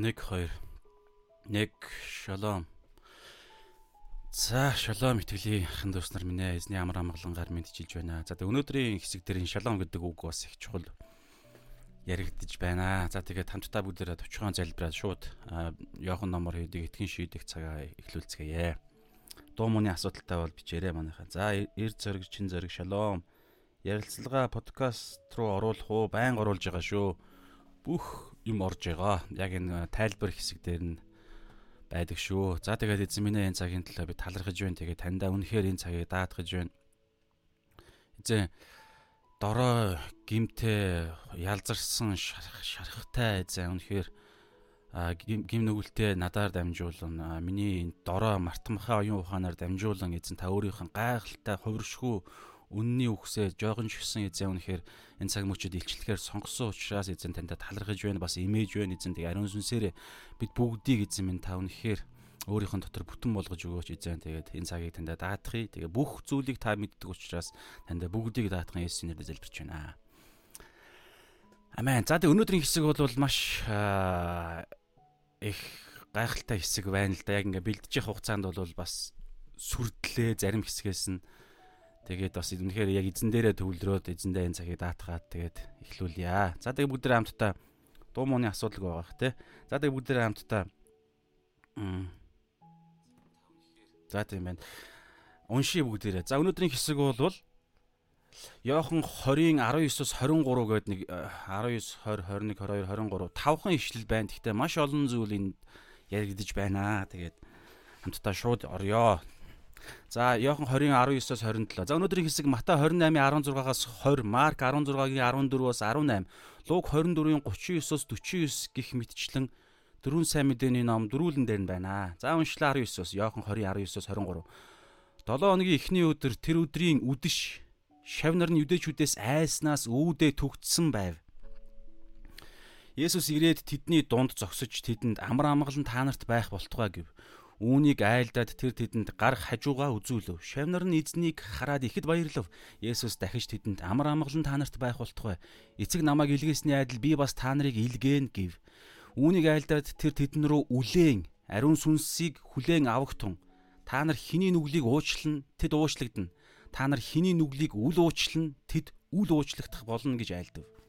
1 2 1 шалом. За шалом итгэлийн ахын дүүс нар минь эзний амар амгалангаар мэдчилж байна. За тэгээ өнөөдрийн хэсэг дээр энэ шалом гэдэг үг бас их чухал яригдж байна. За тэгээд хамтдаа бүгдээрээ товчхон залбираад шууд Йохан номор хийдэг итгэн шийдэх цагаа эхлүүлцгээе. Дуу мууны асуудалтай бол бичээрэй манайхаа. За эр зэрэг чин зэрэг шалом. Ярилцлага подкаст руу оруулах уу? Байн оруулж байгаа шүү. Бүх юм орж байгаа. Яг энэ тайлбар хэсэг дээр нь байдаг шүү. За тэгээд эзэн минь энэ цагийн төлөө би талархаж байна. Тэгээд таньдаа үнэхээр энэ цагийг даатгаж байна. Эзэн дорой гимтэй ялзарсан шархтай эзэн үнэхээр гим нүгэлтэй надаар дамжуулан миний дорой мартамхаа оюун ухаанаар дамжуулан эзэн та өөрийнх нь гайхалтай хувиршгүй үнний үгсээ жоохон шигсэн эзэн үнэхээр энэ цаг мөчөд илчлэхээр сонгосон учраас эзэн таньда талархаж байна бас имэж байна эзэн тэг ариун сүнсээр бид бүгдийг эзэн минь та үнэхээр өөрийнх нь дотор бүтэн болгож өгөөч эзэн тэгээд энэ цагийг таньда даатгая тэгээ бүх зүйлийг та мэддэг учраас таньда бүгдийг даатган Есүсийн нэрээр залбирч байна Амен. За тэг өнөөдрийн хэсэг бол маш их гайхалтай хэсэг байна л да. Яг ингээ бэлдэж явах хугацаанд бол бас сүрдлээ зарим хэсгээс нь Тэгээд бас үнэхээр яг эзэн дээрээ төвлөрөөд эзэндээ энэ цагийг даатгаад тэгээд эхлүүлье. За тэгээд бүгд хамтдаа дуу мууны асуудал байгаах те. За тэгээд бүгд хамтдаа За тийм байна. Уншия бүгдээрээ. За өнөөдрийн хэсэг бол Йохан 20-ын 19-с 23 гээд нэг 19 20 21 22 23 тавхан ишлэл байна. Гэхдээ маш олон зүйл энд яригдж байна. Тэгээд хамтдаа шууд орё. За Иохан 20:19-оос 27. За өнөөдрийн хэсэг Матай 28:16-аас 20, Марк 16-гийн 14-өөс 18, Луг 24-ийн 39-оос 49 гих мэтчлэн дөрвөн сайн мэдээний ном дөрүүлэн дээр нь байна. За уншлаа 19-оос Иохан 20:19-оос 23. 7 хоногийн эхний өдөр тэр өдрийн үдэш шавнар нь юдэчүүдээс айснаас үүдээ түгтсэн байв. Есүс ирээд тэдний дунд зогсож тэдэнд амар амгалан та нарт байх болтугай гэв. Үүнийг айлдаад тэр тэдэнд гар хажуугаа үзүүлв. Шавнар нь эзнийг хараад ихэд баярлав. Есүс дахиж тэдэнд амар амгалан та нарт байх болтугай. Эцэг намайг илгээсний адил би бас та нарыг илгээн гэв. Үүнийг айлдаад тэр тэдэн рүү үлээн ариун сүнсийг хүлээн авахтун. Та нар хиний нүглийг уучлан тэд уучлагдана. Та нар хиний нүглийг үл уучлан тэд үл уучлагдах болно гэж айлдав.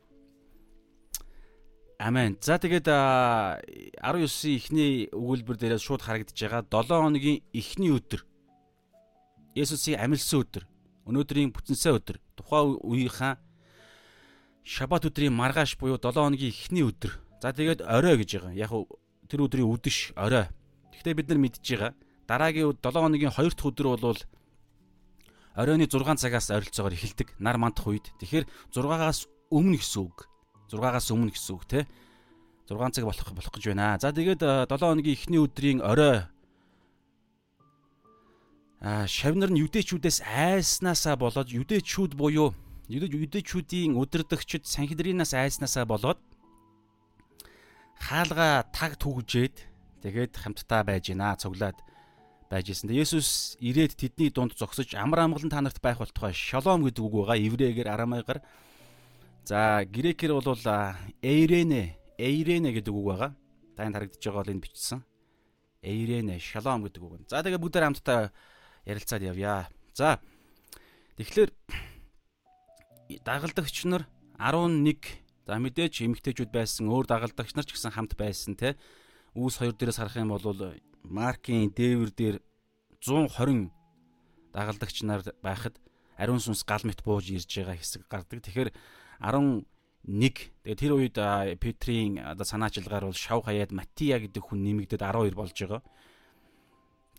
Амен. За тэгээд 19-ийн эхний өгүүлбэр дээрээс шууд харагдаж байгаа 7 хоногийн эхний өдөр. Есүсийн амилсан өдөр. Өнөөдрийн бүтэнсэ өдөр. Тухайн үеийнхаа Шабат өдрийн маргааш буюу 7 хоногийн эхний өдөр. За тэгээд орой гэж байгаа. Яг тэр өдрийн үдэш орой. Гэхдээ бид нар мэдж байгаа. Дараагийн 7 хоногийн 2 дахь өдөр бол оройны 6 цагаас ойролцоогоор эхэлдэг. Нар мандах үед. Тэгэхээр 6-аас өмнө гэсэн үг 6-аас өмнө гэсэн үг те. 6 цаг болох болох гэж байна. За тэгээд 7 хоногийн эхний өдрийн орой а шавнар нь юдэчүүдээс айснаасаа болоод юдэчүүд буюу юдэчүүдийн өдөрдөгчд санхидринаас айснаасаа болоод хаалга таг түгжээд тэгээд хамтдаа байж гинэ цуглаад байж исэн. Есүс ирээд тэдний дунд зогсож амар амгалан та нарт байх болтугай шалом гэдэг үг байгаа. Еврейгээр арамайгаар За грекээр бол эйрене, эйрене гэдэг үг байгаа. Танд харагдаж байгаа бол энд бичсэн. Эйрене, шалом гэдэг үг. За тэгээ бүгдээр хамтдаа ярилцаад явъя. За тэгэхээр дагалдагч нар 11 за мэдээч эмгтээчүүд байсан өөр дагалдагч нар ч гэсэн хамт байсан те үүс 2 дээрээс харах юм бол маркийн дээвэр дээр 120 дагалдагч нар байхад ариун сүнс гал мэт бууж ирж байгаа хэсэг гардаг. Тэгэхээр 11 тэгээ тэр үед Петрийн одоо санаачилгаар бол шав хаяад Матия гэдэг хүн нэмэгдээд 12 болж байгаа.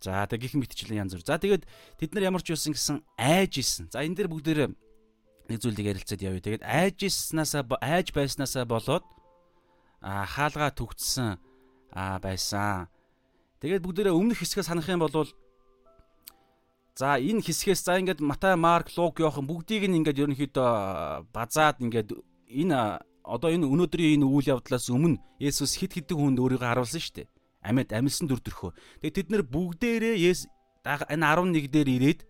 За тэгээ гих мэтчлэн янз бүр. За тэгээд тэд нар ямар ч байсан гэсэн айж исэн. За энэ дэр бүгдээр нэг зүйлийг ярилцаад явъя. Тэгээд айж иснаасаа айж байснаасаа болоод а хаалгаа төгтсөн а байсан. Тэгээд бүгдээрээ өмнөх хэсгээ санах юм бол За энэ хэсгээс за ингээд Матай, Марк, Лук, Йохан бүгдийг нь ингээд ерөнхийдөө базаад ингээд энэ одоо энэ өнөөдрийн энэ үйл явдлаас өмнө Есүс хит хитэг хүнд өөрийгөө харуулсан шүү дээ. Амьд амилсан дүр төрхөө. Тэгээ тэд нар бүгдээрээ энэ 11 дээр ирээд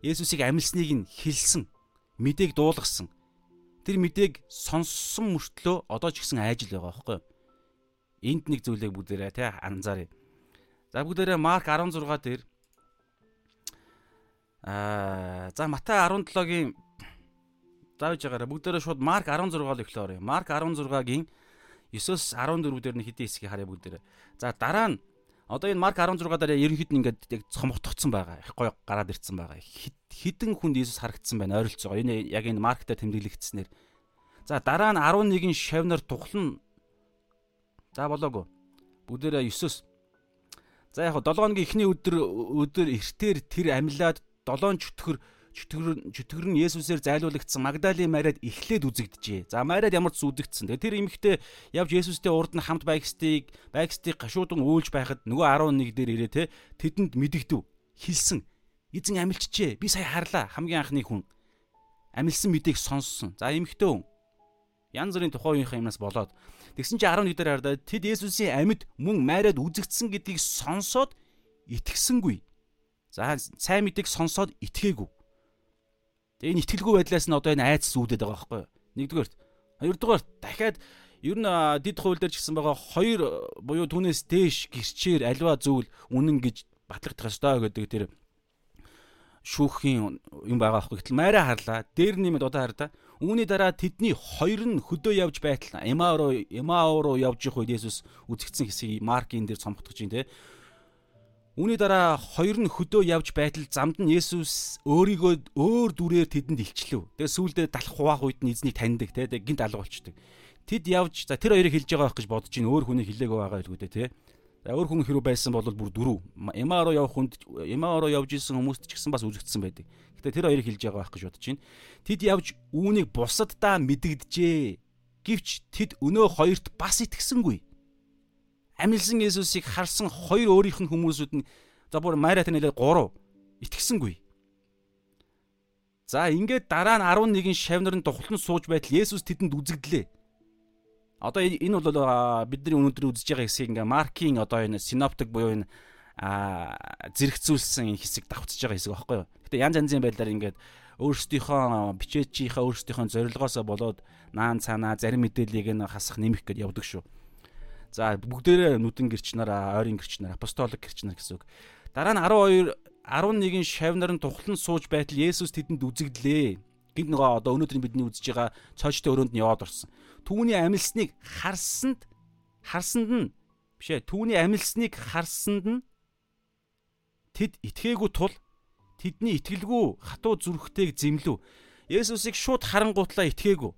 Есүсийг амилсныг нь хэлсэн. Мэдээг дуулгасан. Тэр мэдээг сонссон мөртлөө одоо ч гэсэн айжл байгаа байхгүй юу? энд нэг зүйлийг бүгдээрээ тий анзааръя. За бүгдээрээ Марк 16 дээр аа за Матай 17-гийн зааж байгаараа бүгдээрээ шууд Марк 16-ыг эхлэе орё. Марк 16-гийн 9-с 14 дээр нэг хэдийн хэсгийг харъя бүгдээрээ. За дараа нь одоо энэ Марк 16 дараа ерөнхийд нь ингээд яг цомготгдсон байгаа. Их гоё гараад ирцэн байгаа. Хідэн хүнд Иесус харагдсан байна ойролцоогоо. Энэ яг энэ Марктай тэмдэглэгдснээр. За дараа нь 11-ийн шавнар тухлан За болоогүй. Бүгдээрээ 9-с. За яг 7 хоногийн эхний өдөр өдөр эртээр тэр амьлаад 7 чөтгөр чөтгөр чөтгөр нь Есүсээр зайлуулагдсан Магдалийн Мариад эхлээд үзэгдэжээ. За Мариад ямар ч үзэгдсэн. Тэгээ тэр эмэгтэй явж Есүстэй урд нь хамт байгстыг байгстыг гашуудан үйлж байхад нөгөө 11 дээр ирээ те тэдэнд мэдэгдэв. Хилсэн. Эзэн амилчжээ. Би сая харлаа. Хамгийн анхны хүн. Амилсан мэдээг сонссон. За эмэгтэй хүн. Янз бүрийн тухайн юмнаас болоод Тэгсэн чи 11 дээр хардаа тэд Есүсийн амьд мөн майраад үзэгдсэн гэдгийг сонсоод итгэсэнгүй. За сайн мэдээг сонсоод итгээгүй. Тэгээ энэ итгэлгүй байдлаас нь одоо энэ айц зүүдэд байгаа байхгүй юу? Нэгдүгээр. Хоёрдугаар дахиад ер нь дид хууль дээр ч гэсэн байгаа хоёр буюу түүнээс дээш гэрчээр альва зүйл үнэн гэж батлагдах ёстой гэдэг тэр шүүхийн юм байгаа байхгүй. Гэтэл майраа харлаа. Дээр нэмэд одоо хардаа Үүний дараа тэдний хоёр нь хөдөө явж байтал Эмаа руу Эмаа руу явж их үед Есүс үзэгдсэн хэсгийг Маркийн дээр цомготгож байна те. Үүний дараа хоёр нь хөдөө явж байтал замд нь Есүс өөрийгөө өөр дүрээр тэдэнд илчлэв. Тэгээ сүүлдээ далах хуваах үед нь эзнийг таньдаг те гинт алга болчдөг. Тэд явж за тэр хоёрыг хэлж байгаа байх гэж бодож ин өөр хүний хэлээгөө байгаа билгүй дээ те. За өөр хүн хэрүү байсан бол бүр дөрөв. Эмаа руу явах хүнд Эмаа руу явж исэн хүмүүст ч гэсэн бас үзэгдсэн байдаг. Гэтэ тэр хоёрыг хэлж байгаа байх гэж бодож байна. Тэд явж үүнийг бусаддаа мэдэгдэжээ. Гэвч тэд өнөө хоёрт бас итгэсэнгүй. Амилсан Есүсийг харсан хоёр өөрийнх нь хүмүүсүүд нь за бүр Мариат нэлээд 3 итгэсэнгүй. За ингээд дараа нь 11 шавнар нь тухлан сууж байтал Есүс тэдэнд үзэгдлээ. Одоо энэ бол бидний өнөөдөр үзэж байгаа хэсгийг ингээ Маркийн одоо энэ синоптик буюу энэ зэрэгцүүлсэн хэсэг давхцаж байгаа хэсэг байхгүй юу. Гэтэ янз янзын байдлаар ингээд өөрсдийнхөө бичээчийнхээ өөрсдийнхөө зорилгоосоо болоод наан цаанаа зарим мэдээллийг нь хасах нэмэх гэдээ явдаг шүү. За бүгдээрээ нүдэн гэрчнэр, ойрын гэрчнэр, апостолик гэрчнэр гэсэн үг. Дараа нь 12 11-ийн шавнар нь тухлан сууж байтал Есүс тэдэнд үзэгдлээ. Гинт нөгөө одоо өнөөдөр бидний үзэж байгаа цоочтой өрөөнд нь яваад орсон. Түүний амилсныг харсанд харсанд нь бишээ түүний амилсныг харсанд нь Тэд итгээгүй тул тэдний итгэлгүй хатуу зүрхтэйг зэмлэв. Есүсийг шууд харангуутлаа итгээгүй.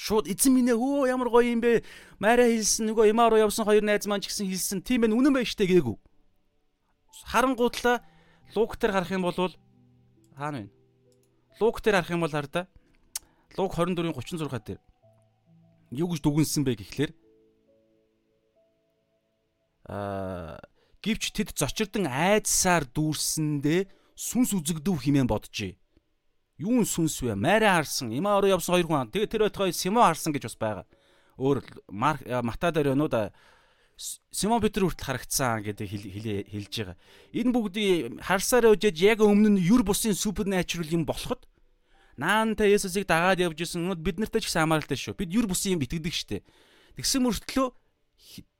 Шууд эзэн минь өө ямар гоё юм бэ? Мария хэлсэн нөгөө Имаа руу явсан хоёр найз маань ч гэсэн хэлсэн. Тийм ээ үнэн байж штэ гээгүй. Харангуутлаа Лук дээр харах юм бол хаана вэ? Лук дээр харах юм бол хардаа Лук 24-ийн 36 дээр юу гэж дүгнсэн бэ гэхлээр аа Гэвч тэд зочирдон айдсаар дүүрсэндээ сүнс үзэгдэв хэмээн боджээ. Юун сүнс вэ? Мария харсан, Има ороо явсан хоёр хүн. Тэгээ тэр байтугай Симо харсан гэж бас байгаа. Өөр Марк Мата дээр өнөөд Симон Петр хүртэл харагдсан гэдэг хэлж байгаа. Энэ бүгдийг харсаар өжөөж яг өмнө нь юр бусын супернатурал юм болоход наантай Есүсийг дагаад явж исэн бид нартай ч гэсэн хамааралтай шүү. Бид юр бусын юм итгэдэг штэ. Тэгсэн мөртлөө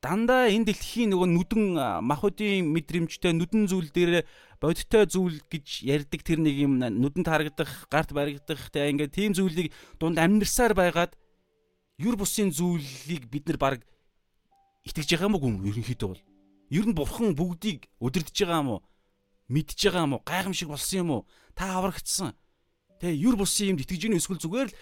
дандаа энэ дэлхийн нөгөө нүдэн махуудын мэдрэмжтэй нүдэн зүйл дээр бодиттой зүйл гэж ярьдаг тэр нэг юм нүдэнд харагдах, гарт баригдах тэ ингээд тийм зүйлийг дунд амьдрсаар байгаад юр бусын зүйлийг бид нар баг итгэж байгаа юм уу ерөнхийдөө бол. Ер нь бурхан бүгдийг удирдах байгаа юм уу? Мэдж байгаа юм уу? Гайхамшиг болсон юм уу? Та аврагдсан. Тэ юр бусын юмд итгэж гин эсвэл зүгээр л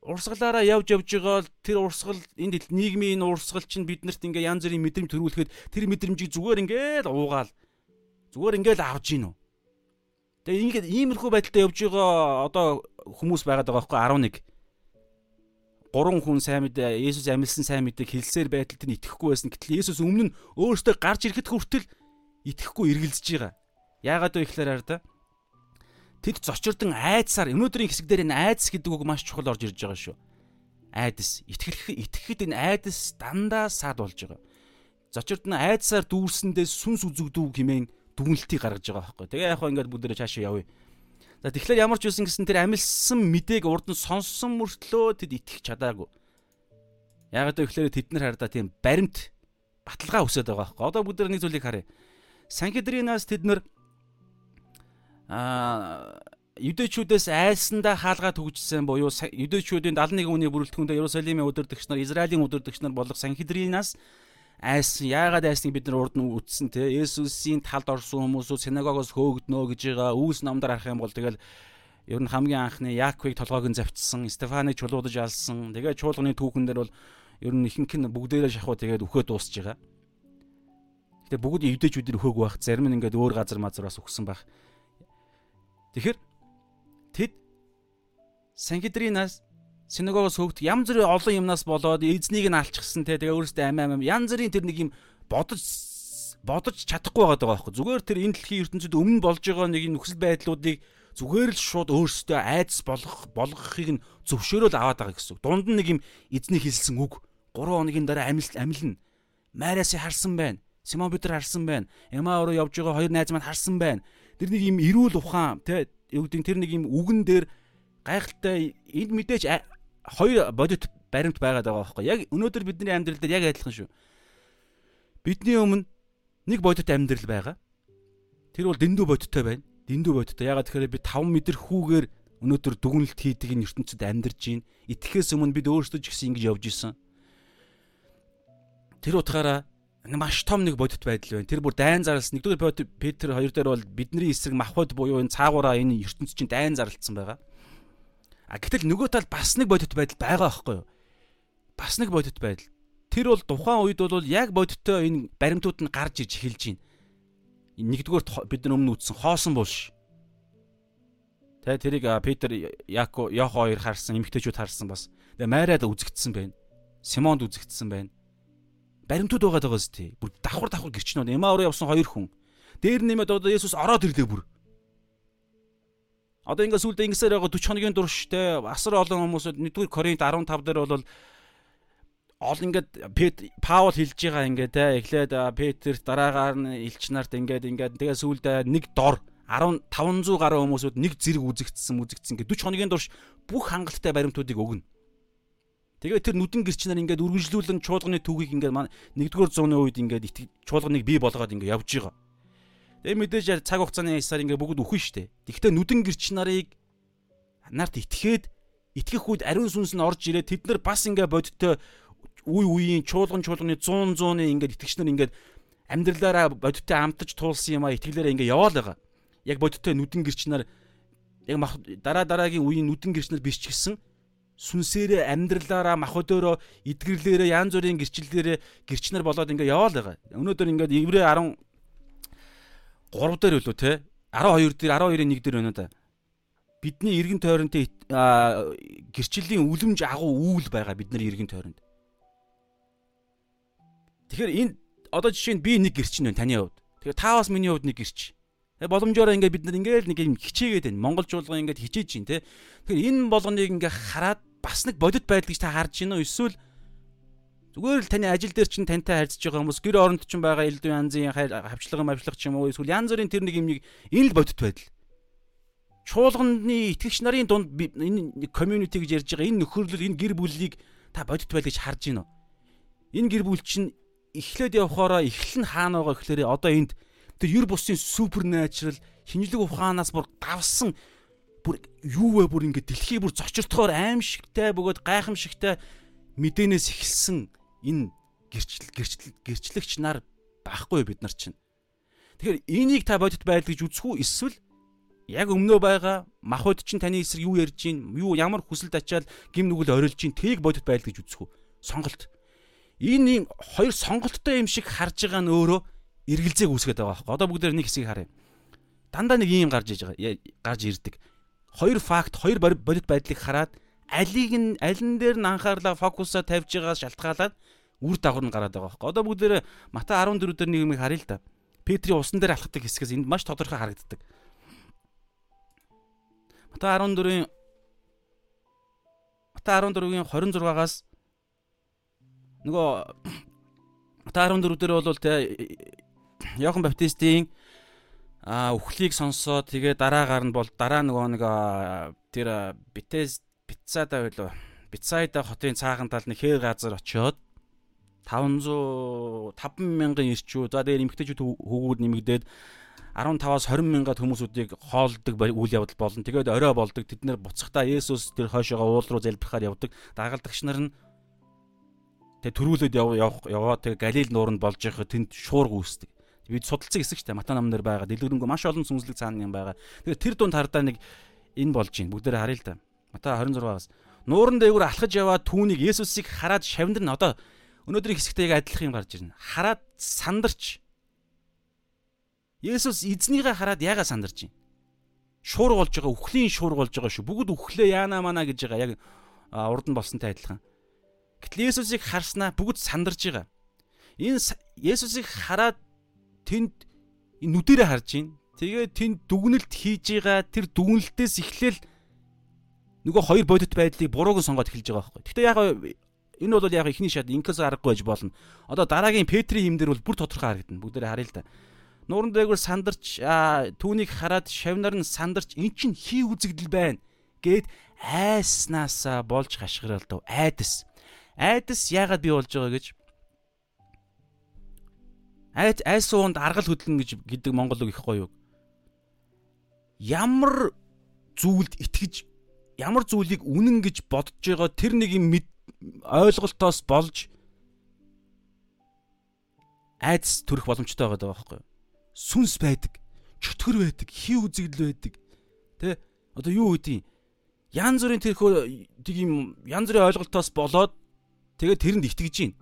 урсгалаараа явж явж байгаа л тэр урсгал энд нийгмийн урсгал чинь биднэрт ингээ янз бүрийн мэдрэмж төрүүлэхэд тэр мэдрэмжийг зүгээр ингээл уугаал зүгээр ингээл авж гин үү. Тэгээ ингээд иймэрхүү байдалтай явж байгаа одоо хүмүүс байгаад байгаа байхгүй 11 гурван хүн сайн мэдээ Есүс амилсан сайн мэдээг хэлсээр байдалд нь итгэхгүй байсан. Гэтэл Есүс өмнө нь өөрөөсөө гарч ирэхэд хүртэл итгэхгүй эргэлзэж байгаа. Яагаад вэ гэхээр арда Тэд зочирдон айдсаар өнөөдрийн хэсэг дээр энэ айдас гэдэг үг маш чухал орж ирж байгаа шүү. Айдас. Итгэх итгэхэд энэ айдас дандаа саад болж байгаа. Зочирдон айдсаар дүүрсэндээ сүнс үзэгдүү хэмээн дүгнэлтийг гаргаж байгаа байхгүй. Тэгээ яг хаа ингээд бүгдээрээ цаашаа явъя. За тэгэхээр ямар ч үсэн гэсэн тэр амилсан мэдээг урд нь сонссон мөртлөө тэд итгэх чадаагүй. Яг одоо ихлээр тэд нар хардаа тийм баримт баталгаа өсөд байгаа байхгүй. Одоо бүгд нэг зүйлийг харъя. Санхедринаас тэд нар аа юдэчүүдээс айсандаа хаалгаа төгжсөн буюу юдэчүүдийн 71 хүний бүрэлдэхүүндээ Иерусалимын өдөрдөгч нар, Израилийн өдөрдөгч нар болох Санхедринаас айсан яагаад айсныг бид нар урд нь үтсэн те Есүсийн талд орсон хүмүүсүүд синагогоос хөөгднө гэж байгаа үүс номдор харах юм бол тэгэл ер нь хамгийн анхны Яаковыг толгойг нь завчсан Стефаныг чулуудаж алсан тэгээ чуулганы түүхэн дээр бол ер нь ихэнх нь бүгдээрээ шахуу тэгээд өөхөө дуусж байгаа. Гэтэ бүгд евдэчүүдээр өөхөөг байх зарим нь ингээд өөр газар мазраас өгсөн байх. Тэгэхээр тэд Сангидринаас синагогоос хөвгт ям зүрийн олон юмнаас болоод эзнийг нь алчсан те тэгээ өөрөөсөө амиа амиа янз бүрийн тэр нэг юм бодож бодож чадахгүй байгаа байхгүй зүгээр тэр энэ дэлхийн ертөнцид өмнө болж байгаа нэг нөхцөл байдлуудыг зүгээр л шууд өөрөөсөө айдас болгох болгохыг нь зөвшөөрөл аваад байгаа гэсэн. Дунд нь нэг юм эзний хэлсэн үг 3 хоногийн дараа амил амилна. Майраас харсан байна. Симон Петр харсан байна. Эмаа руу явж байгаа хоёр найз маань харсан байна. Тэр нэг юм эрүүл ухаан те юу гэдэг тэр нэг юм үгэн дээр гайхалтай энд мэдээж хоёр бодит баримт байгаад байгаа байхгүй. Яг өнөөдөр бидний амьдрал дээр яг адилхан шүү. Бидний өмнө нэг бодит амьдрал байгаа. Тэр бол дэндүү бодиттой байна. Дэндүү бодиттой. Ягаад тэгэхээр би 5 метр хүүгээр өнөөдөр дүгнэлт хийдэг энэ ертөнцид амьдарч байна итгэхээс өмнө бид өөрсдөө ч гэсэн ингэж явж исэн. Тэр утгаараа маш том нэг бодит байдал байна. Тэр бүр дайн зарлсан. Нэгдүгээр Петр хоёр дээр бол бидний эсрэг махбод буюу энэ цаагаараа энэ ертөнцийн чинь дайн зарлцсан байгаа. А гэтэл нөгөө тал бас нэг бодит байдал байгаа байхгүй юу? Бас нэг бодит байдал. Тэр бол тухайн үед бол яг бодиттой энэ баримтууд нь гарч иж эхэлж байна. Нэгдүгээр бид нар өмнө үтсэн хоосон булш. Тэ тэрийг Петр Яко Йохо хоёр харсан, эмгтээчүүд харсан бас. Тэгээ Майрад үзэгдсэн байна. Симонд үзэгдсэн байна. Баримтууд байгаа даа зү. Бүр давхар давхар гэрчнүүд Эмаа руу явсан хоёр хүн. Дээр нэмээд одоо Есүс ороод ирлээ бүр. Одоо ингээд сүлдээ ингэсээр байгаа 40 хоногийн турш те асар олон хүмүүсүүд 1-р Коринт 15 дээр бол ол ингээд Паул хэлж байгаа ингээд те эхлээд Петр дараагаар нь элч нарт ингээд ингээд тэгээ сүлдээ нэг дор 1500 гаруй хүмүүсүүд нэг зэрэг үзэгдсэн үзэгдсэн ингээд 40 хоногийн турш бүх хангалттай баримтуудыг өгнө. Тэгээ тэр нүдэн гэрч нар ингээд үргэлжлүүлэн чуулганы түүхийг ингээд нэгдүгээр зууны үед ингээд чуулганыг бий болгоод ингээд явж байгаа. Тэгээ мэдээж цаг хугацааны ясаар ингээ бүгд үхэн штэ. Тэгвэл нүдэн гэрч нарыг нарт итгээд итгэх үед ариун сүнс нь орж ирээд тэд нар бас ингээ бодиттой үе үеийн чуулган чуулганы 100 100-ны ингээд итгэгч нар ингээд амьдралаараа бодиттой амтаж туулсан юм а итгэлээрээ ингээ яваал байгаа. Яг бодиттой нүдэн гэрч нар яг дараа дараагийн үеийн нүдэн гэрч нар биш ч гэсэн сүнсээрээ амьдралаараа махбодороо эдгэрлээрээ янз бүрийн гэрчлэлээрээ гэрч нар болоод ингээ яваал байгаа. Өнөөдөр ингээд Еврэ 10 3 дээр үлээ те 12 дээр 12-ын 1 дээр байна да. Бидний эргэн тойронтой гэрчлэлийн үлэмж агуу үүл байгаа бидний эргэн тойронд. Тэгэхээр энэ одоо жишээ нь би нэг гэрч нь байна таны хувьд. Тэгэхээр та бас миний хувьд нэг гэрч. Тэгээ боломжоор ингээд бид нар ингээд нэг юм хичээгээд байна. Монгол жуулган ингээд хичээж чинь те. Тэгэхээр энэ болгоныг ингээд хараад бас нэг бодит байдал гэж та харж уу? Эсвэл Зүгээр л таны ажил дээр чинь тантай харьцаж байгаа хүмүүс гэр оронд чинь байгаа элдв янзын хавчлага мавчлага ч юм уу эсвэл янз бүрийн тэр нэг юм нэг энэ л бодит байдал. Чуулганы итгэгч нарын дунд энэ community гэж ярьж байгаа энэ нөхөрлөл энэ гэр бүлийг та бодит байл гэж харж уу? Энэ гэр бүл чинь эхлээд явхаараа эхлэн хаана байгаа гэхээр одоо энд тэр юр бусын супернатурал хинжлэг ухаанаас бүр давсан бүр юу вэ бүр ингэ дэлхий бүр зочиртохоор аимшигтай бөгөөд гайхамшигтай мэдээнээс эхэлсэн энэ гэрчлэл гэрчлэл гэрчлэгч нар байхгүй бид нар чинь. Тэгэхээр энийг та бодит байдал гэж үзэх үү эсвэл яг өмнөө байгаа махуд чинь таны эсрэг юу ярьж гин юу ямар хүсэлд ачаал гим нүгэл орилж гин тийг бодит байдал гэж үзэх үү сонголт. Энэ хоёр сонголттой юм шиг харж байгаа нь өөрөө эргэлзээг үүсгэж байгаа байхгүй. Одоо бүгдээр нэг хэсгийг харъя. Дандаа нэг юм гарч иж байгаа гарч ирдэг. Хоёр факт хоёр бодит байдлыг хараад алийг нь алин дээр нь анхаарлаа фокусаа тавьж байгаас шалтгаалаад үр дагавар нь гараад байгаа байхгүй. Одоо бүгдээрээ Матай 14 дээр нэг юм харъя л да. Петрийн усан дээр алхдаг хэсгээс энд маш тодорхой харагддаг. Матай 14-ийн Матай 14-ийн 26-аас нөгөө Матай 14 дээр бол тэ Иохан Баптистийн а үхлийг сонсоод тэгээ дараагаар нь бол дараа нөгөө нэг тэр Битес Бицада байлоо. Бицайда хотын цаахан талны хээр газар очиод 500 5000 ирчүүд за дээр эмгтээчүүд хөвгүүд нэмэгдээд 15-аас 20 мянгад хүмүүсүүдийг хоолдог үйл явдал болно. Тэгээд орой болдог. Тэд нэр буцахдаа Есүс тэр хойшоогоо уул руу залбирахаар явдаг. Дагалдагч нар нь тэг төрүүлээд явах яваа тэг Галил нууранд болж байхад тэнд шуурга үүсдэг. Бид судалцсан хэсэг штэ Мата намнэр байгаа. Дэлгэрэнгүй маш олон сүнслэг цаана юм байгаа. Тэгээд тэр дунд хардаа нэг энэ болж байна. Бүгдээрээ харъя л да. Мата 26-аас нууран дээгүүр алхаж яваа түүнийг Есүсийг хараад шавнар нь одоо өнөөдрийн хэсэгтээ яг адилхан юм гарч ирнэ. Хараад сандарч Есүс эзнийгээ хараад яага сандарч байна. Шуур болж байгаа, үхлийн шуур болж байгаа шүү. Бүгд үхлээ яана мана гэж байгаа. Яг урд нь болсонтай адилхан. Гэтэл Есүсийг харснаа бүгд сандарч байгаа. Энэ Есүсийг хараад тэнд нүдэрээ харж байна. Тэгээ тэнд дүгнэлт хийж байгаа тэр дүгнэлтээс эхлээл нөгөө хоёр бодит байдлыг бурууг сонгоод эхэлж байгаа байхгүй. Гэхдээ яг энэ бол яг ихний шат инкас аргагүй байж болно. Одоо дараагийн Петрийн юм дээр бол бүр тодорхой харагдана. Бүгдээрээ харъя л да нууран дээгүүр сандарч түүнийг хараад шавнар нь сандарч эн чин хий үзэгдэл байна гэд айснаасаа болж хашгиралдав айдас. Айдас яагаад бий болж байгаа гэж? Айд айс суунд аргал хөдлөн гэж гэдэг монгол үг их гоё юу ямар зүйлд итгэж ямар зүйлийг үнэн гэж бодож байгаа тэр нэг юм ойлголтоос болж айдас төрөх боломжтой байгаа байхгүй юу сүнс байдаг, чөтгөр байдаг, хий үзэгдэл байдаг. Тэ? Одоо юу үгүй Ян зүрийн тэрхүү тийм ян зүрийн ойлголтоос болоод тэгээд тэрэнд итгэж гин.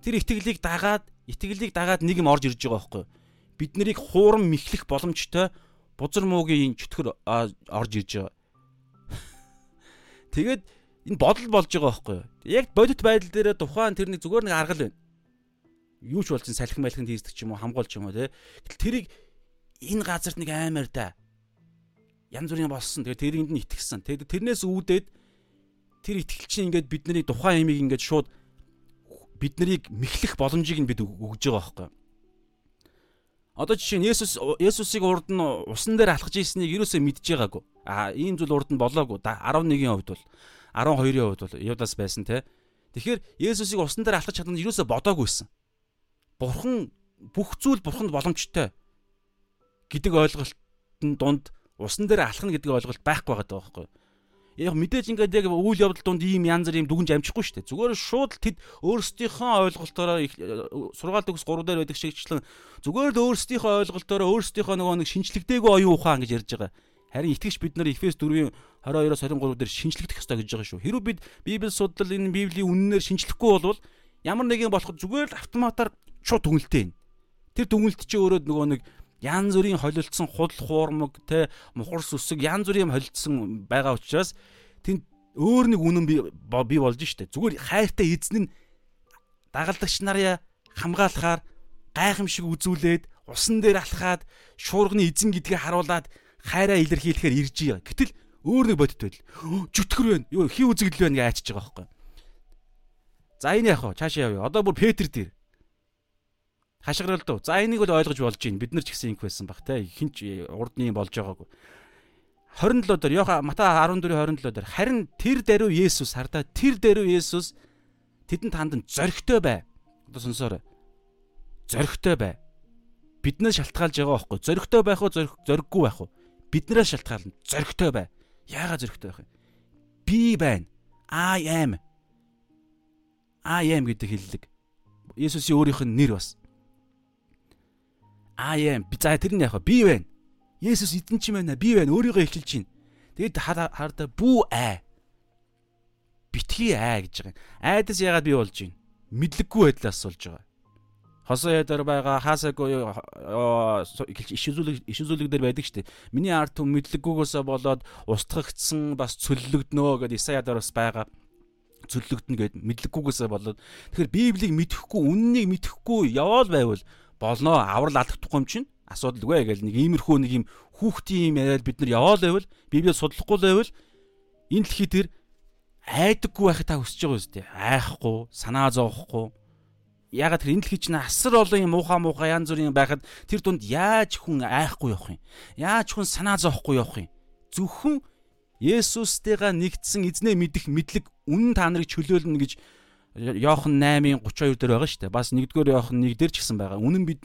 Тэр итгэлийг дагаад, итгэлийг дагаад нэг юм орж ирж байгаа байхгүй юу? Бид нарыг хуурам мэхлэх боломжтой бузар муугийн чөтгөр орж ирж байгаа. Тэгээд энэ бодол болж байгаа байхгүй юу? Яг бодит байдал дээр тухайн тэрний зүгээр нэг аргал байна юу ч болсон салхин байлхинд хийдэг ч юм уу хамгуулч юм уу те. Тэрийг энэ газарт нэг аймаар да. Янз бүрийн болсон. Тэгээ тэрэнд нь итгэсэн. Тэгээд тэрнээс үүдээд тэр итгэл чинь ингээд бидний тухайн ямиг ингээд шууд бид нарыг мэхлэх боломжийг нь бид өгж байгаа байхгүй. Одоо жишээ нь Есүс Есүсийг урд нь усан дээр алхаж ийснийг юусоо мэдж байгаагүй. А ийм зүйл урд нь болоогүй. 11-ийн хувьд бол 12-ийн хувьд бол Юдас байсан те. Тэгэхээр Есүсийг усан дээр алхаж чадсан юусоо бодоагүйсэн бурхан бүх зүйл бурханд боломжтой гэдэг ойлголтын дунд усан дээр алхна гэдэг ойлголт байхгүй байгаа даа байхгүй. Яг мэдээж ингээд яг үйл явдал донд ийм янз бүр юм дүгнж амжихгүй шүү дээ. Зүгээр шууд тэд өөрсдийнхөө ойлголтоороо сургаал төгс 3 дээр байдаг шигчлэн зүгээр л өөрсдийнхөө ойлголтоороо өөрсдийнхөө нөгөө нэг шинжлэгдээгүй оюун ухаан гэж ярьж байгаа. Харин итгэж бид нар Эфес 4-ийн 22-оос 23 дээр шинжлэхдэх ёстой гэж байгаа шүү. Хэрвээ бид Библи судлал энэ Библийн үннээр шинжлэхгүй болвол ямар нэгэн болоход зүгээр л автоматар шууд дүнэлттэй байна. Тэр дүнэлт чи өөрөө нөгөө нэг янз бүрийн холилдсон худал хуурмаг те мухар сүсэг янз бүрийн холилдсон байгаа учраас тэнд өөр нэг үнэн бий болж штэ. Зүгээр хайртай эзэн нь дагалдагч нараа хамгаалахаар гайхамшиг үзүүлээд усан дээр алхаад шуурганы эзэн гэдгийг харуулад хайраа илэрхийлэхээр ирж байгаа. Гэтэл өөр нэг бодит байдал. Чөтгөр байна. Юу хий үзэгдэл байна гэж айчиж байгаа байхгүй. За энэ яах вэ? Цаашаа явъя. Одоо бүр Петр дээр хашгиралдав. За энийг бол ойлгож болж байна. Бид нар ч гэсэн инх байсан баг те. Хинч урдны болж байгаагүй. 27 дээр Йоха Мата 14 27 дээр харин тэр даруй Есүс хардаа тэр даруй Есүс тэдэнд хандан зоригтой бай. Одоо сонсоорой. Зоригтой бай. Биднээс шалтгаалж байгаа байхгүй. Зоригтой байх уу, зориггүй байх уу? Биднээс шалтгаална. Зоригтой бай. Яагаад зоригтой байх вэ? Би байна. I am. I am гэдэг хэллэг. Есүсийн өөрийнх нь нэр бас. I am. Би за тэр нь яг би байна. Есүс эзэн чи байна. Би байна. Өөрийгөө эхэлж байна. Тэгэд хардаа бүү аа. Битгий аа гэж байгаа. Айдас ягаад би болж байна? Мэдлэггүй байдлаас болж байгаа. Хосоо ядаар байгаа хаасаагүй иш үзүүлэг иш үзүүлэг дээр байдаг штеп. Миний ард түм мэдлэггүйгээсээ болоод устгагдсан бас цөллөгднөө гэдээ Исаядар бас байгаа. Цөллөгдөн гэд мэдлэггүйгээсээ болоод. Тэгэхээр Библийг мэдэхгүй, үннийг мэдэхгүй яваал байвал болноо аврал алдахгүй юм чинь асуудалгүй гэл нэг иймэрхүү нэг юм хүүхдийн юм яриад бид нар яваал байвал библийг судлахгүй байвал энэ дэлхий дээр айдаггүй байхыг та хүсэж байгаа үстэй. Айхгүй санаа зовхгүй ягаад тэр энэ дэлхий чинь асар олон юм муухай муухай янз бүрийн байхад тэр дунд яаж хүн айхгүй явах юм яаж хүн санаа зовхгүй явах юм зөвхөн Есүстэйгээ нэгдсэн эзнээ мэдэх мэдлэг үнэн та нарыг чөлөөлнө гэж Йохан 8-ын 32 дээр байгаа шүү дээ. Бас 1-р Йохан 1 дээр ч гэсэн байгаа. Үнэн бид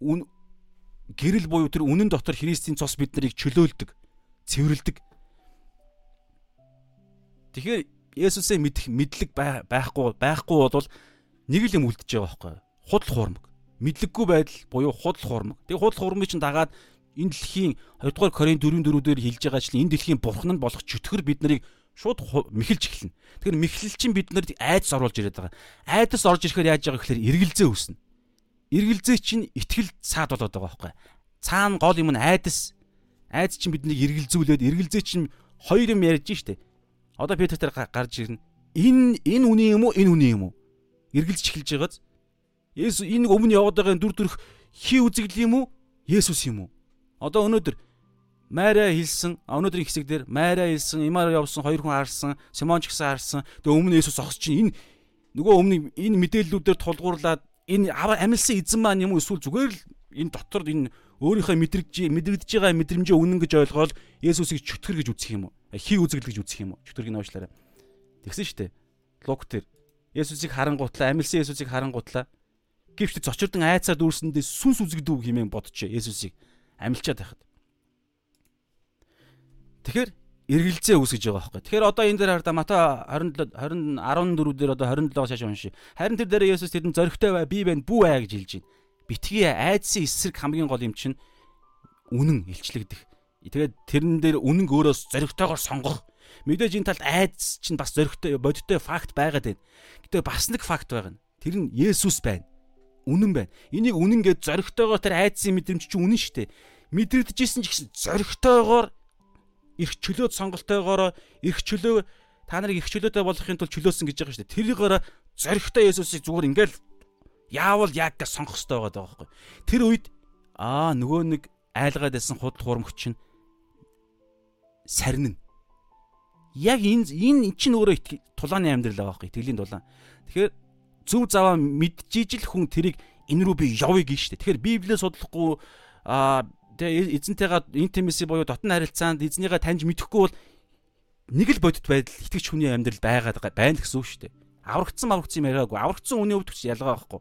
гэрэл буюу тэр үнэн дотор Христийн цус бид нарыг чөлөөлдөг, цэвэрлдэг. Тэгэхээр Есүсээ мэдэх мэдлэг байхгүй байхгүй бол нэг л юм үлдчихэж байгаа байхгүй. Худал хуурмаг. Мэдлэггүй байдал буюу худал хуурмаг. Тэгээ худал хуурмыг чинь дагаад энэ дэлхийн 2 дугаар Корин 4-4 дээр хэлж байгаа чинь энэ дэлхийн бурхан нь болох чөтгөр бид нарыг шууд мэхэлж эхэлнэ. Тэгэхээр мэхлэл чинь бид нарт айдас оруулж ирээд байгаа. Айдас орж ирэхээр яаж байгаа гэхээр эргэлзээ үүснэ. Эргэлзээ чинь ихтгэл цаад болоод байгаа байхгүй. Цаана гол юм нь айдас. Айдас чинь биднийг эргэлзүүлээд эргэлзээ чинь хоёр юм ярьж штэ. Одоо Петр дээр гарч ирнэ. Энэ энэ үний юм уу? Энэ үний юм уу? Эргэлж эхэлж байгааз. Есүс энэ өмнө яваад байгаа дүр төрх хий үзэгдэл юм уу? Есүс юм уу? Одоо өнөөдөр Майра хэлсэн өнөөдрийн хэсэг дээр Майра хэлсэн, Имаар явсан хоёр хүн харсан, Симон ч гэсэн харсан. Тэгээ өмнө Есүс зогсож чинь энэ нөгөө өмнө энэ мэдээллүүдээр тулгуурлаад энэ амилсан эзэн маань юм уу эсвэл зүгээр л энэ дотор энэ өөрийнхөө мэдрэгж мэдрэгдэж байгаа мэдрэмжээ үнэн гэж ойлгоод Есүсийг чөтгөр гэж үзэх юм уу? Хий үзэгдэл гэж үзэх юм уу? Чөтгөрийг нуушлаарай. Тэгсэн шүү дээ. Лук тэр Есүсийг харангуутлаа, амилсан Есүсийг харангуутлаа. Гэвч зочирдон айцаар дүүрсэндээ сүнс үзэгдүү хэмээн бодчихэ Есүсийг амилчаад байхад. Тэгэхээр эргэлзээ үүсгэж байгаа байхгүй. Тэгэхээр одоо энэ дээр хардаа Матай 27 20 14 дээр одоо 27-аас шааш уншия. Харин тэр дээр Есүс тэдэнд зоригтой бай, би байна, бүү аа гэж хэлж байна. Битгий айдсын эсрэг хамгийн гол юм чинь үнэн илчлэгдэх. Тэгээд тэрэн дээр үнэн өөрөөс зоригтойгоор сонгох. Мэдээж энэ талд айдс чинь бас зоригтой бодиттой факт байгаад байна. Гэтэ бас нэг факт байгаа нь. Тэр нь Есүс байна үнэн байна. Энийг үнэн гэж зоригтойгоор тэр айдсын мэдрэмж чинь үнэн шүү дээ. Мэдрэгдэжсэн ч гэсэн зоригтойгоор эрх чөлөөт сонголтойгоор эрх чөлөө та нарыг эрх чөлөөтэй болгохын тулд чөлөөсөн гэж байгаа шүү дээ. Тэрийгээр зоригтой Есүсийг зүгээр ингээл яавал яг гэж сонгох хэрэгтэй байгаа байхгүй. Тэр үед аа нөгөө нэг айлгаад байсан худал хуурмагч нь сарнина. Яг энэ энэ чинь өөрөө тулааны амьдрал байгаа байхгүй. Итгэлийн тулаан. Тэгэхээр зөв заваа мэдчихижил хүн тэрийг энэ рүү би явъя гэж штэ. Тэгэхээр Библийг судлахгүй аа тэгээ эзэнтэйгээ интимэси буюу дотн харилцаанд эзнийгээ таньж мэдэхгүй бол нэг л бодит байдал итгэж хүний амьдрал байгаад байна гэсэн үг шүү дээ. Аврагдсан аврагдсан юм яриаггүй. Аврагдсан хүний хувьд ч ялгаа байхгүй.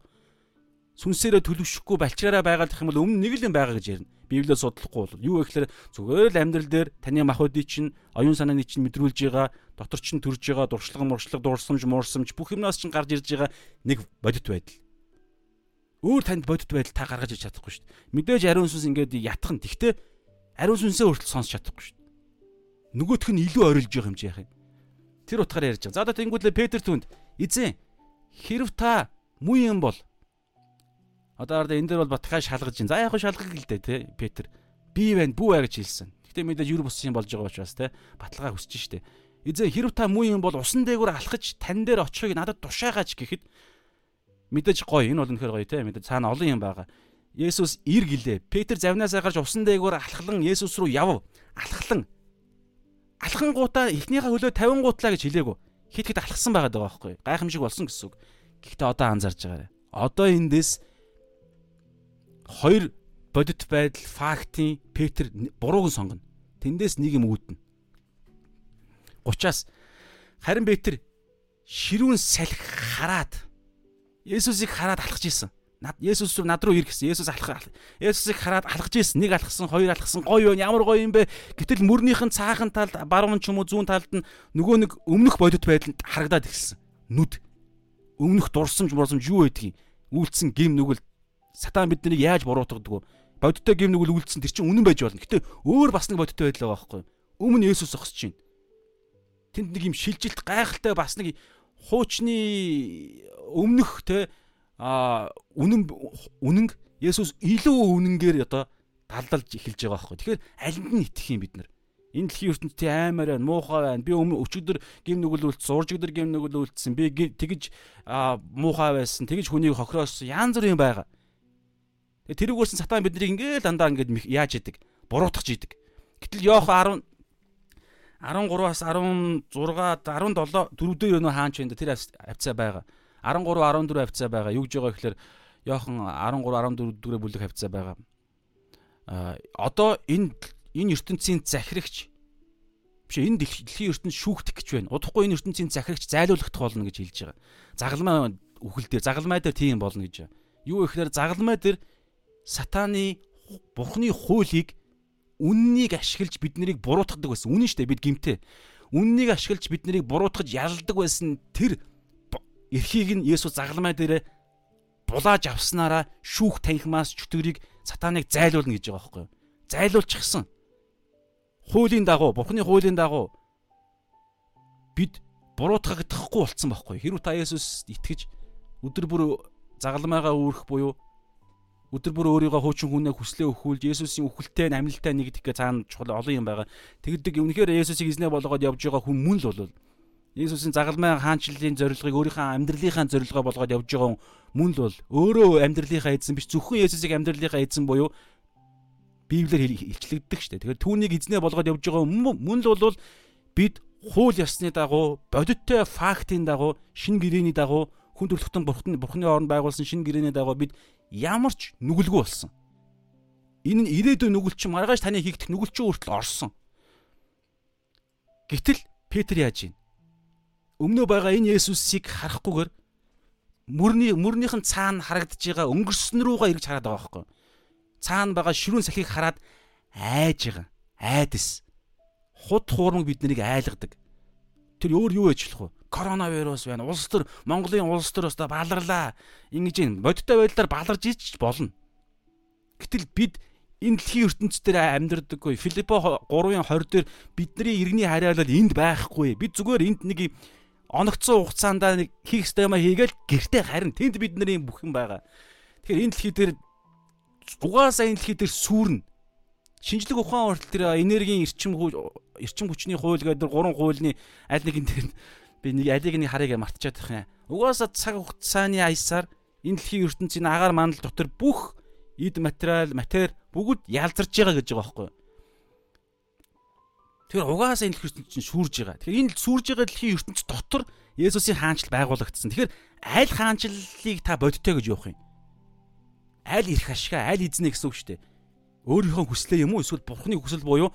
Сүнсээрээ төлөвшөхгүй балчгаараа байгаад их юм бол өмнө нэг л юм байгаа гэж ярина. Библиэд судлахгүй бол юу гэхээр зүгээр л амьдрал дээр таны махуудыг чинь оюун санааны чинь мэдрүүлж байгаа, дотор чинь төрж байгаа дуршлаг муршлаг дурсамж муурсамж бүх юмнаас чинь гарч ирж байгаа нэг бодит байдал. Өөр танд бодит байдал та гаргаж иж чадахгүй шүү дээ. Мэдээж ариун сүнс ингээд ятхан. Тэгтээ ариун сүнсээ хүртэл сонсч чадахгүй шүү дээ. Нөгөөх нь илүү орилж байгаа юм чи яах юм. Тэр утгаараа ярьж байгаа. За одоо тэнгуүлээ Петр түнд эзэн хэрв та муу юм бол Одоо арда энэ дээр бол батхаа шалгаж чинь. За яг хөө шалгах л дээ те Петр. Би байна бүү аа гэж хэлсэн. Гэтэ мэдээж юр бус юм болж байгаа учраас те баталгаа хүсэж штэ. Эзэн хэрв та муу юм бол усан дээгүүр алхаж тань дээр очихыг надад тушаагач гэхэд мэдээж гоё. Энэ бол үнэхээр гоё те. Мэдээж цаана олон юм байгаа. Есүс ир гэлээ. Петр завнаасаа гарч усан дээгүүр алхлан Есүс рүү яв. Алхлан. Алхан гутаа эхнийхээ хөлөө 50 гутлаа гэж хэлээгүү. Хит хит алхсан байгаад байгаа байхгүй. Гайхамшиг болсон гэсэн үг. Гэхдээ одоо анзаарч байгаарай. Одоо эндээс хоёр бодит байдал фактын Петр бурууг сонгоно. Тэндээс нэг юм үүднэ. 30-аас харин Петр ширүүн салхи хараад Есүсийг хараад алхаж исэн. Над Есүс рүү над руу ир гэсэн. Есүс алхах. Есүсийг хараад алхаж исэн. Нэг алхсан, хоёр алхсан. Гоё юу? Ямар гоё юм бэ? Гэтэл мөрнийх нь цаахан талд, баруун ч юм уу зүүн талд нь нөгөө нэг өмнөх бодит байдалд харагдаад ирсэн. Нүд. Өмнөх дурсамж, мурсамж юу байдгийг үйлцсэн гим нүгэл сатан биднийг яаж буруутгадаг вэ? Бодиттой гим нэг үл үлдсэн тэр чинь үнэн байж болно. Гэтэ өөр бас нэг бодиттой байдал байгаа байхгүй юу? Өмнө Есүс зогсож байна. Тэнд нэг юм шилжилт гайхалтай бас нэг хуучны өмнөх те а үнэн үнэн Есүс илүү үнэнгээр одоо далдалж эхэлж байгаа байхгүй. Тэгэхээр алинд нь итгэх юм бид нар. Энэ дэлхийн ертөнцийн аймаар байна, муухай байна. Би өмнө өчигдөр гим нүгэл үлдсэн, уржигдөр гим нүгэл үлдсэн. Би тэгж муухай байсан, тэгж хүнийг хохирооссон. Янз бүрийн байгаа. Тэрүүгээрсэн сатан биднийг ингээл дандаа ингээд яаж идэг? Буруутгах идэг. Гэтэл Йох 10 13-аас 16 17 дөрөвдөө юу хаанч энэ тэр хавцаа байгаа. 13 14 хавцаа байгаа. Юу гэж байгаа гэхээр Йохан 13 14 дөрөв бүлэг хавцаа байгаа. А одоо энэ энэ ертөнцийн захирагч Биш энэ дэлхийн ертөнд шүүхтэх гэж байна. Удахгүй энэ ертөнцийн захирагч зайлуулагдах болно гэж хэлж байгаа. Загалмай үхэл дээр загалмай дээр тийм болно гэж. Юу ихлээр загалмай дээр сатаны бурхны хуулийг үннийг ашиглаж бид нарыг буруутгадаг байсан. Үнэн шүү дээ бид гимтэй. Үннийг ашиглаж бид нарыг буруутгаж ялдаг байсан тэр эрхийг нь Есүс загалмай дээр булааж авснараа шүүх танхимаас чөтгөрийг сатаныг зайлуулна гэж байгаа байхгүй юу? Зайлуулчихсан хуулийн дагуу, Бурхны хуулийн дагуу бид буруутгагдахгүй болцсон байхгүй. Хэрвээ та Есүс итгэж өдөр бүр загалмайгаа үүрэх буюу өдөр бүр өөрийгөө хуучин хүнээ хүслээ өхүүлж Есүсийн үхэлтэй амьлалтай нэгдэх гэ цаана чухал олон юм байгаа. Тэгдэг үнэхээр Есүсийг эзнээ болгоод явж байгаа хүн мөн л бол Есүсийн загалмай хаанчлалын зорилгыг өөрийнхөө амьдралынхаа зорилгоо болгоод явж байгаа мөн л бол өөрөө амьдралынхаа эзэн биш зөвхөн Есүсийг амьдралынхаа эзэн буюу Библиэр илчлэгддэг шүү дээ. Тэгэхээр түүнийг эзнээ болгоод явж байгаа мөн л бол бид хууль ёсны дагуу бодиттой фактын дагуу шин гэрээний дагуу хүн төрлөختөн бурхны бурхны орнд байгуулсан шин гэрээний дагуу бид ямар ч нүгэлгүй болсон. Энэ нь ирээдүйн нүгэл чинь маргааш таны хийгдэх нүгэл чинь өөртөл орсон. Гэтэл Петр яаж ийн? Өмнөө байгаа энэ Есүсийг харахгүйгээр мөрний мөрнийхэн цаана харагдаж байгаа өнгөрсөн рүүгээ ирж хараад байгаа байхгүй юу? цаана байгаа ширүүн сахийг хараад айж байгаа. Айдас. Худ хуурмаг бид нарыг айлгадаг. Тэр өөр юу ээжлэх вэ? Коронавирус байна. Улс төр Монголын улс төр өстө баларлаа. Ингэж юм бодиттой байдлаар баларж ич болно. Гэтэл бид энэ дэлхийн ертөнцийн дээр амьдардаггүй. Филиппо 3-ын 20 дээр бидний иргэний хариалал энд байхгүй. Бид зүгээр энд нэг оногцсон хугацаанд нэг хийх ёстой юм хийгээл гэртээ харин тэнд бидний бүх юм байгаа. Тэгэхээр энэ дэлхий дээр угаасаа энэ дэлхий дээр сүрнэ. Шинжлэх ухаан хүртэл тэр энергийн эрчим эрчим хүчний хууль гэдэг гурван хуулийн аль нэгэн дээр би нэг алиг нэг харыг мартчихад байх юм. Угаасаа цаг хугацааны аясаар энэ дэлхийн ертөнцийн агаар мандал дотор бүх эд материал, матер бүгд ялзарч байгаа гэж байгаа байхгүй юу? Тэгэхээр угаасаа энэ дэлхийн ертөнцийн шүүрж байгаа. Тэгэхээр энэ сүрж байгаа дэлхийн ертөнц дотор Есүсийн хаанчл байгуулагдсан. Тэгэхээр аль хаанчлалыг та бодтой гэж явах юм? аль ирэх ашгаа аль эзнэ гэсэн үг шүү дээ. Өөрийнхөө хүслээ юм уу эсвэл бурхны хүсэл буюу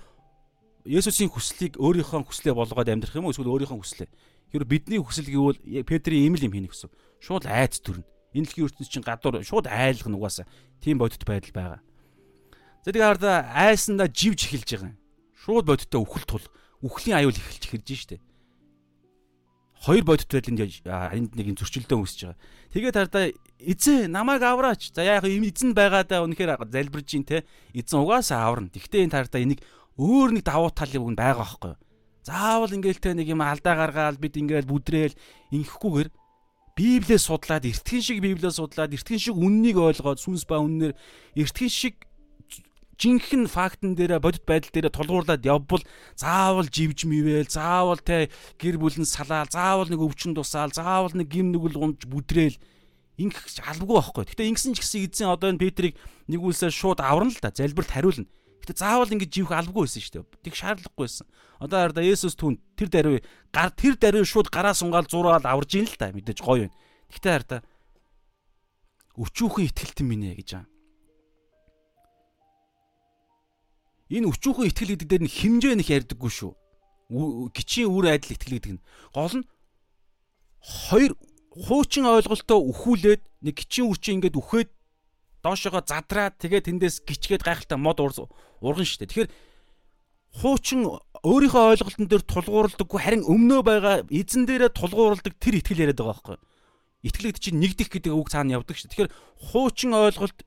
Есүсийн хүслийг өөрийнхөө хүслээ болгоод амьдрах юм уу эсвэл өөрийнхөө хүслээ. Хэрвээ бидний хүсэл гэвэл Петрийн ийм л юм хийнэ гэсэн. Шууд айц төрнө. Энэ дэлхийн ертөнц чинь гадуур шууд айлах нугасаа. Тийм бодит байдал байгаа. За тэгээ хараад айсандаа живж эхэлж байгаа юм. Шууд бодиттой үхэл тул. Үхлийн аюул эхэлж эхэлж штэ хоёр бодит байдланд энд нэг юм зөрчилдөөн үүсэж байгаа. Тэгээд хардаа эзэн намайг авраач. За яах юм эзэн байгаадаа үнэхээр залбирж ин те. Эзэн угаасаа аварна. Тэгтээ энэ хардаа энийг өөр нэг давуу тал юм байгаа байхгүй юу? Заавал ингээл те нэг юм алдаа гаргаал бид ингээл бүдрээл ингэхгүйгээр Библийг судлаад, эртхэн шиг Библийг судлаад, эртхэн шиг үннийг ойлгоод, сүнс ба үннээр эртхэн шиг жинхэнэ фактн дээр бодит байдал дээр тулгуурлаад явбал заавал живж мивэл заавал те гэр бүлэн салаал заавал нэг өвчин тусаал заавал нэг гим нүгэл гунж бүдрээл ингэх албагүй байхгүй. Гэтэ ингэсэн ч гэсэн эзэн одоо энэ Петрийг нэг үлсээ шууд аварна л да залбирт хариулна. Гэтэ заавал ингэж живэх албагүй байсан шүү дээ. Тэг шаардлагагүй байсан. Одоо хараа Есүс түн тэр даруй гар тэр даруй шууд гараа сунгаал зураад аварж ийн л да мэдээж гоё юм. Гэтэ хараа өчүүхэн ихтгэлтэн минь гэж аа энэ өчүүхэн итгэл гэдэг дээр нь хэмжээ нэх ярьдаггүй шүү. Гичийн үр айдал итгэл гэдэг нь гол нь хоёр хуучин ойлголтоо өхүүлээд нэг гичийн үрчин ингээд үхээд доошогоо задраад тэгээд тэндээс гिचгээд гайхалтай мод урган штэ. Тэгэхээр хуучин өөрийнхөө ойлголтон дээр тулгуурлагдаггүй харин өмнөө байгаа эзэн дээрээ тулгуурладаг тэр итгэл яриад байгаа байхгүй. Итгэлэгд чинь нэгдэх гэдэг үг цаана явдаг шүү. Тэгэхээр хуучин ойлголт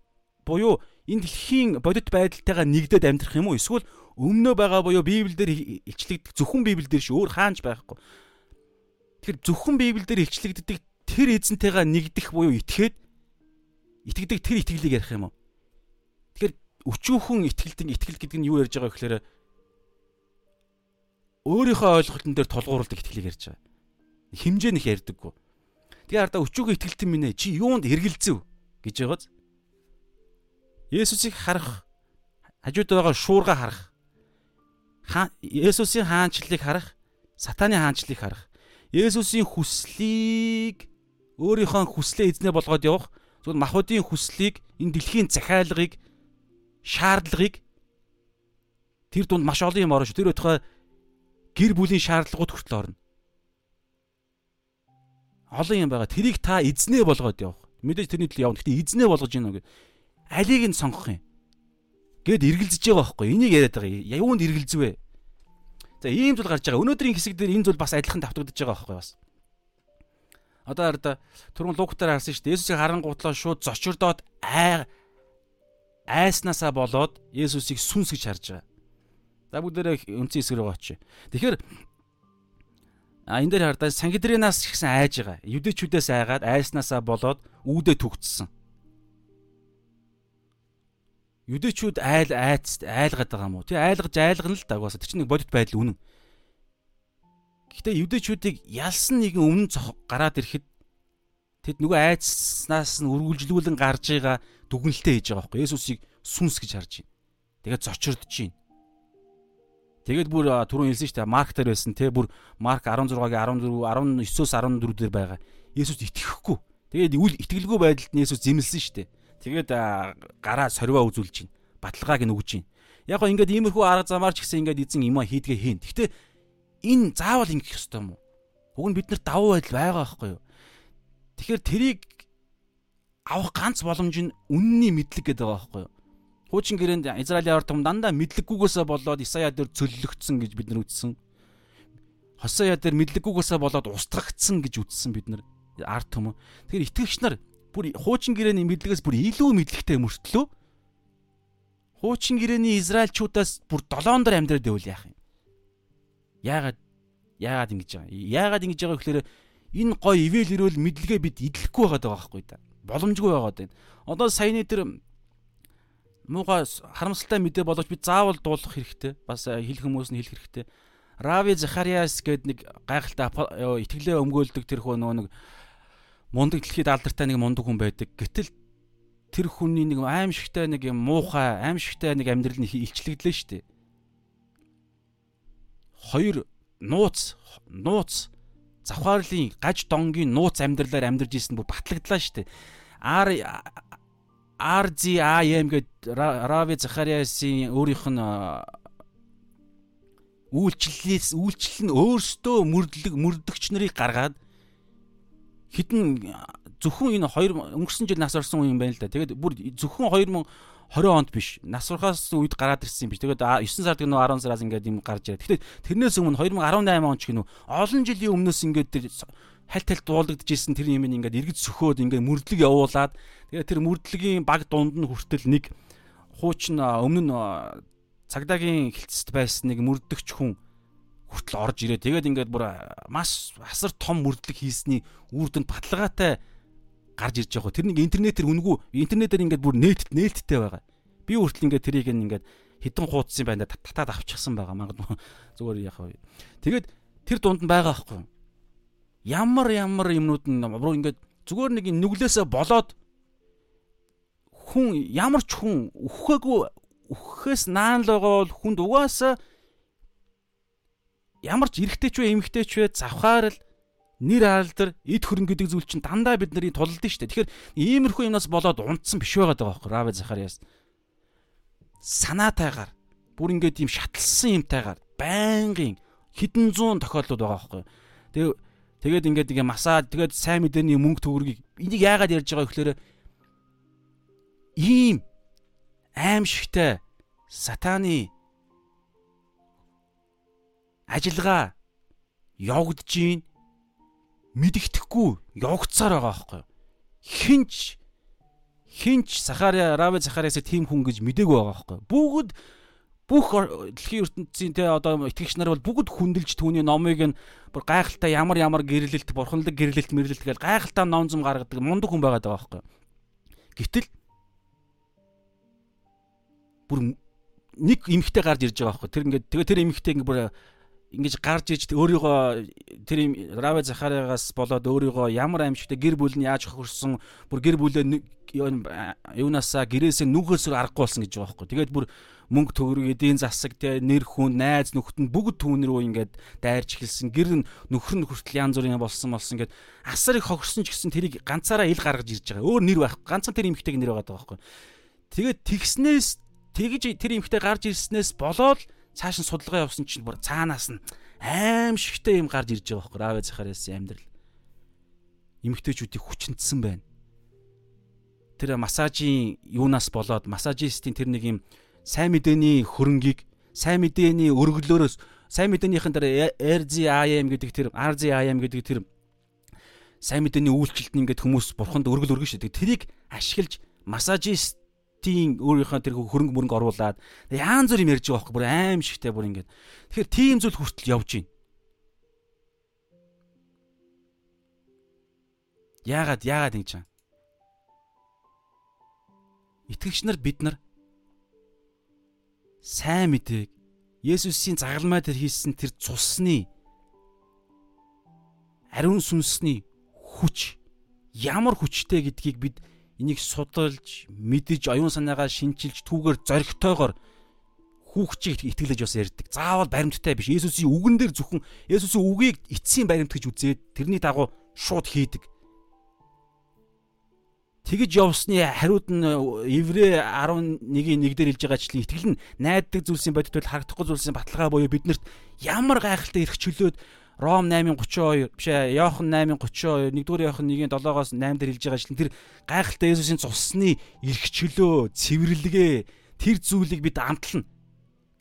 буюу энэ дэлхийн бодит байдалтайгаа нэгдээд амьдрах юм уу? Эсвэл өмнөө байгаа буюу Библиэлд илчлэгдэх зөвхөн Библиэлд шүү өөр хаанч байхгүй. Тэгэхээр зөвхөн Библиэлд илчлэгддэг тэр эзэнтэйгээ нэгдэх буюу итгээд итгэдэг тэр итгэлийг ярих юм уу? Тэгэхээр өчүүхэн итгэлтэн итгэл гэдэг нь юу ярьж байгаа гэхээр өөрийнхөө ойлголтон дээр тулгуурладаг итгэлийг ярьж байгаа. Химжээ нэх ярьдаггүй. Тэгээ хардаа өчүүхэн итгэлтэн минь чи юунд эргэлзэв гэж байгааз. Есүсийг харах хажууд байгаа шуурга харах Есүсийн хаанчлалыг харах сатаны хаанчлалыг харах Есүсийн хүслийг өөрийнхөө хүслээ эзнээ болгоод явах зөвхөн махуудын хүслийг энэ дэлхийн захиалгыг шаардлагыг тэр дунд маш олон юм орно шүү. Тэр өтгөө гэр бүлийн шаардлагууд хүртэл орно. Олон юм байгаа. Тэрийг та эзнээ болгоод явах. Мэдээж тэрний төлөө явна. Гэтэ эзнээ болгож гинөө гэ. Алийг нь сонгох юм. Гэт эргэлзэж байгаа байхгүй. Энийг яриад байгаа. Юунд эргэлзвэ? За ийм зүйл гарч байгаа. Өнөөдрийн хэсэг дээр энэ зүйл бас адилхан давтагдаж байгаа байхгүй бас. Одоо хараа түрүүн лугтаар харсан шүү дээ. Есүсийг харангуутлаа шууд зочирдоод ай айснасаа болоод Есүсийг сүнс гэж харж байгаа. За бүгдээрээ үнцэн хэсэг рүү очие. Тэгэхээр А энэ дээр хардаа Сангидринаас ихсэн айж байгаа. Юдэчүүдээс айгаад айснасаа болоод үүдэ төгцсөн. Юдэчүүд айл айц айлгаад байгаа юм уу? Тий айлгаж айлгана л да. Тэр чинь нэг бодит байдал үнэн. Гэхдээ юдэчүүдийг ялсан нэгэн өмнө гараад ирэхэд тэд нөгөө айцнаас нь үргэлжлүүлэн гарч байгаа дүгнэлтээ хийж байгаа байхгүй. Есүсийг сүнс гэж харж байна. Тэгээд зочирдож байна. Тэгээд бүр түрүүн хэлсэн шүү дээ. Марк дээр байсан те бүр Марк 16-гийн 14 19-оос 14 дээр байгаа. Есүст итгэхгүй. Тэгээд үл итгэлгүй байдалд нь Есүс зэмлсэн шүү дээ. Тэгээд гараа сорвоо үзүүлж байна. Баталгааг нь өгж байна. Яг гоо ингээд иймэрхүү арга замаар ч гэсэн ингээд эзэн юм хийдгээ хийн. Гэхдээ энэ заавал ингэх ёстой юм уу? Уг нь бид нар давуу байдал байгаа байхгүй юу? Тэгэхээр тэрийг авах ганц боломж нь үнний мэдлэг гэдэг байгаа байхгүй юу? Хуучин гэрээнд Израилийн ард том дандаа мэдлэггүйгээсээ болоод Исая дээр цөллөгдсөн гэж бид нар үзсэн. Хосая дээр мэдлэггүйгээсээ болоод устгагдсан гэж үзсэн бид нар ард том. Тэгэхээр итгэгч нар бүр хуучин гэрээний мэдлэгээс бүр илүү мэдлэгтэй мөртлөө хуучин гэрээний Израильчуудаас бүр долоон дор амьдраад байвал яах юм? Яагаад яагаад ингэж байгаа? Яагаад ингэж байгаа гэхээр энэ гой ивэл ирвэл мэдлэгээ бид идэлхгүй байгаа байхгүй да. Боломжгүй байгаа даа. Одоо саяны тэр муухай харамсалтай мэдээ боловч бид заавал дуулах хэрэгтэй. Бас э, хэлэх хүмүүс нь хэлэх хэрэгтэй. Рави Захариас гээд нэг гайхалтай итгэлээ өмгөөлдөг тэр хөө нөгөө нэг мундаг дэлхийд алдартай нэг мундаг хүн байдаг. Гэтэл тэр хүний нэг аимшигтай нэг юм муухай, аимшигтай нэг амьдрал нь илчлэгдлээ шүү дээ. Хоёр нууц, нууц завхаарлын гаж донгийн нууц амьдралаар амьдарч исэн бүр батлагдлаа шүү дээ. Ар RZIM гээд Рави Захариасын өөрийнх нь үйлчлэлээс үйлчлэл нь өөрсдөө мөрдлөг мөрдөгч нарыг гаргаад хитэн зөвхөн энэ хоёр өнгөрсөн жил нас орсон үе юм байна л да. Тэгээд бүр зөвхөн 2020 онд биш. Нас урахаас үед гараад ирсэн юм биш. Тэгээд 9 сард гэнэ 10 сараас ингээд юм гарч ирээ. Гэхдээ тэрнээс өмнө 2018 он ч гэнэ олон жилийн өмнөөс ингээд тэр хальт хальт дуулагдчихсэн тэр юм ингээд эргэж сөхөөд ингээд мөрдлөг явуулаад тэгээ тэр мөрдлөгийн баг дунд нь хүртэл нэг хуучин өмнө нь цагдаагийн хилцэд байсан нэг мөрдөгч хүн хүртэл орж ирээ. Тэгээд ингээд бүр маш асар том мөрдлөг хийсний үр дүнд баталгаатай гарч ирж байгаа. Тэр нэг интернетээр үнгүү интернетээр ингээд бүр нээлт нээлттэй байгаа. Би хүртэл ингээд тэрийг ингээд хідэн хуудсан байна татаад авчихсан байгаа. Магадгүй зүгээр яах вэ. Тэгээд тэр дунд нь байгаа байхгүй юу? ямар ямар юмнууд нь руу ингээд зүгээр нэг нүглээсээ болоод хүн ямар ч хүн үхээгүй үхэхээс наан л байгаа бол хүнд угаасаа ямар ч эрэгтэй ч вэ эмэгтэй ч вэ завхаар л нэр алдар эд хөрөнгө гэдэг зүйл чинь дандаа бидний тулд нь шүү дээ. Тэгэхээр иймэрхүү юмнаас болоод унтсан биш байгаад байгаа байхгүй Раве Захариас. Санаатайгаар бүр ингээд юм шатлсан юмтайгаар байнгын хэдэн зуун тохиолдол байгаа байхгүй. Тэгээ Тэгээд ингээд ингээ масаад тэгээд сайн мэдээний мөнгө төгрөгийг энийг яагаад ярьж байгаа гэхээр ийм аимшигтай сатаны ажиллагаа явагдаж гин мэдэгдэхгүй явагдсаар байгаа байхгүй хинч хинч Захария Раве Захариас тийм хүн гэж мдээгүй байгаа байхгүй бүгд бүх дэлхийн ертөнцийн те одоо итгэгч нар бол бүгд хүндэлж түүний номыг нь бүр гайхалтай ямар ямар гэрлэлт бурханлаг гэрлэлт мэрлэлт гэж гайхалтай ном зам гаргадаг мундаг хүн байгаад байгаа байхгүй. Гэтэл бүр нэг эмхтэй гарч ирж байгаа байхгүй. Тэр ингээд тэгээ тэр эмхтэй ингээд бүр ингэж гарч иж өөрийгөө тэр Раве Захариагаас болоод өөрийгөө ямар аимшигтай гэр бүл нь яаж хөрсөн бүр гэр бүлээ юунаасаа гэрээсээ нүхээс аргагүй болсон гэж байгаа байхгүй. Тэгээд бүр мөнгө төгрөг эдийн засаг те нэр хүн найз нөхд нь бүгд түүн рүү ингээд дайрч эхэлсэн. Гэр нь нөхөр нь хүртэл янз бүрийн болсон болсон гэд асар их хогсон ч гэсэн тэрийг ганцаараа ил гаргаж ирж байгаа. Өөр нэр байхгүй. Ганцхан тэр эмхтэйг нэр байгаа байхгүй. Тэгээд тэгснээс тэгж тэр эмхтэй гарч ирснээс болоод цааш нь судалгаа явуулсан чинь бүр цаанаас нь аимшигтэй юм гарч ирж байгаа байхгүй Равэ Захариасын амьдрал. Эмэгтэйчүүдийг хүчнэтсэн байна. Тэр массажийн юунаас болоод массажистийн тэр нэг юм сайн мэдээний хөрөнгийг сайн мэдээний өргөлөөрөөс сайн мэдээнийхэн дээр RZIM гэдэг тэр RZIM гэдэг тэр сайн мэдээний үйлчлэлт нь ингээд хүмүүс бурханд өргөл өргөн шүү дээ. Тэрийг ашиглаж массажистийн өөрийнхөө тэр хөрөнгө мөрөнгө оруулаад яан зүр юм ярьж байгаа байхгүй бүр аим шигтэй бүр ингээд. Тэгэхээр тийм зүйл хүртэл явж байна. Яагаад яагаад ингэ чам? Итгэгч нар бид нар сайн мэдээг Есүсийн загалмай дээр хийсэн тэр цусны ариун сүнсний хүч ямар хүчтэй гэдгийг бид энийг судалж, мэдэж, оюун санаагаа шинчилж, түүгээр зоригтойгоор хүүхчийг итгэлж бас ярьдаг. Заавал баримттай биш. Есүсийн үгэн дээр зөвхөн Есүсийн үгийг эцсийн баримт гэж үзээд тэрний дагуу шууд хийдэг. Тэгж явсны хариуд нь Еврэ 11-ийн 1 дээр хэлж байгаачлан итгэл нь найддаг зүйлсийн бодит бол харагдахгүй зүйлсийн баталгаа буюу биднэрт ямар гайхалтай эрх чөлөөд Ром 8:32 биш ээ Иохан 8:32 1-р Иохан 1:7-оос 8 дээр хэлж байгаачлан тэр гайхалтай Есүсийн цусны эрх чөлөө, цэвэрлэгээ тэр зүйлийг бид амтлана.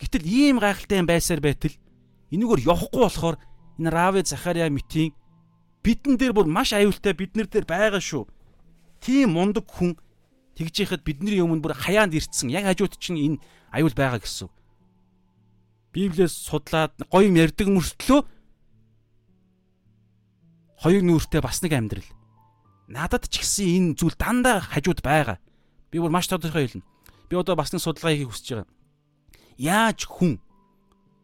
Гэтэл ийм гайхалтай юм байсаар байтал энэгээр явахгүй болохоор энэ Раве Захариа митийн бидэн дээр бүр маш аюултай биднэр дээр байгаа шүү тийм мундаг хүн тэгж яхад бидний өмнө бүр хаяанд ирцсэн яг хажууд чинь энэ аюул байгаа гэсэн. Библиэс судлаад гоё юм ярьдаг мөртлөө хоёр нүүртэй бас нэг амьдрал. Надад ч гэсэн энэ зүйл дандаа хажууд байгаа. Би бүр маш тодорхой хэлнэ. Би одоо бас нэг судалгаа хийхийг хүсэж байгаа. Яаж хүн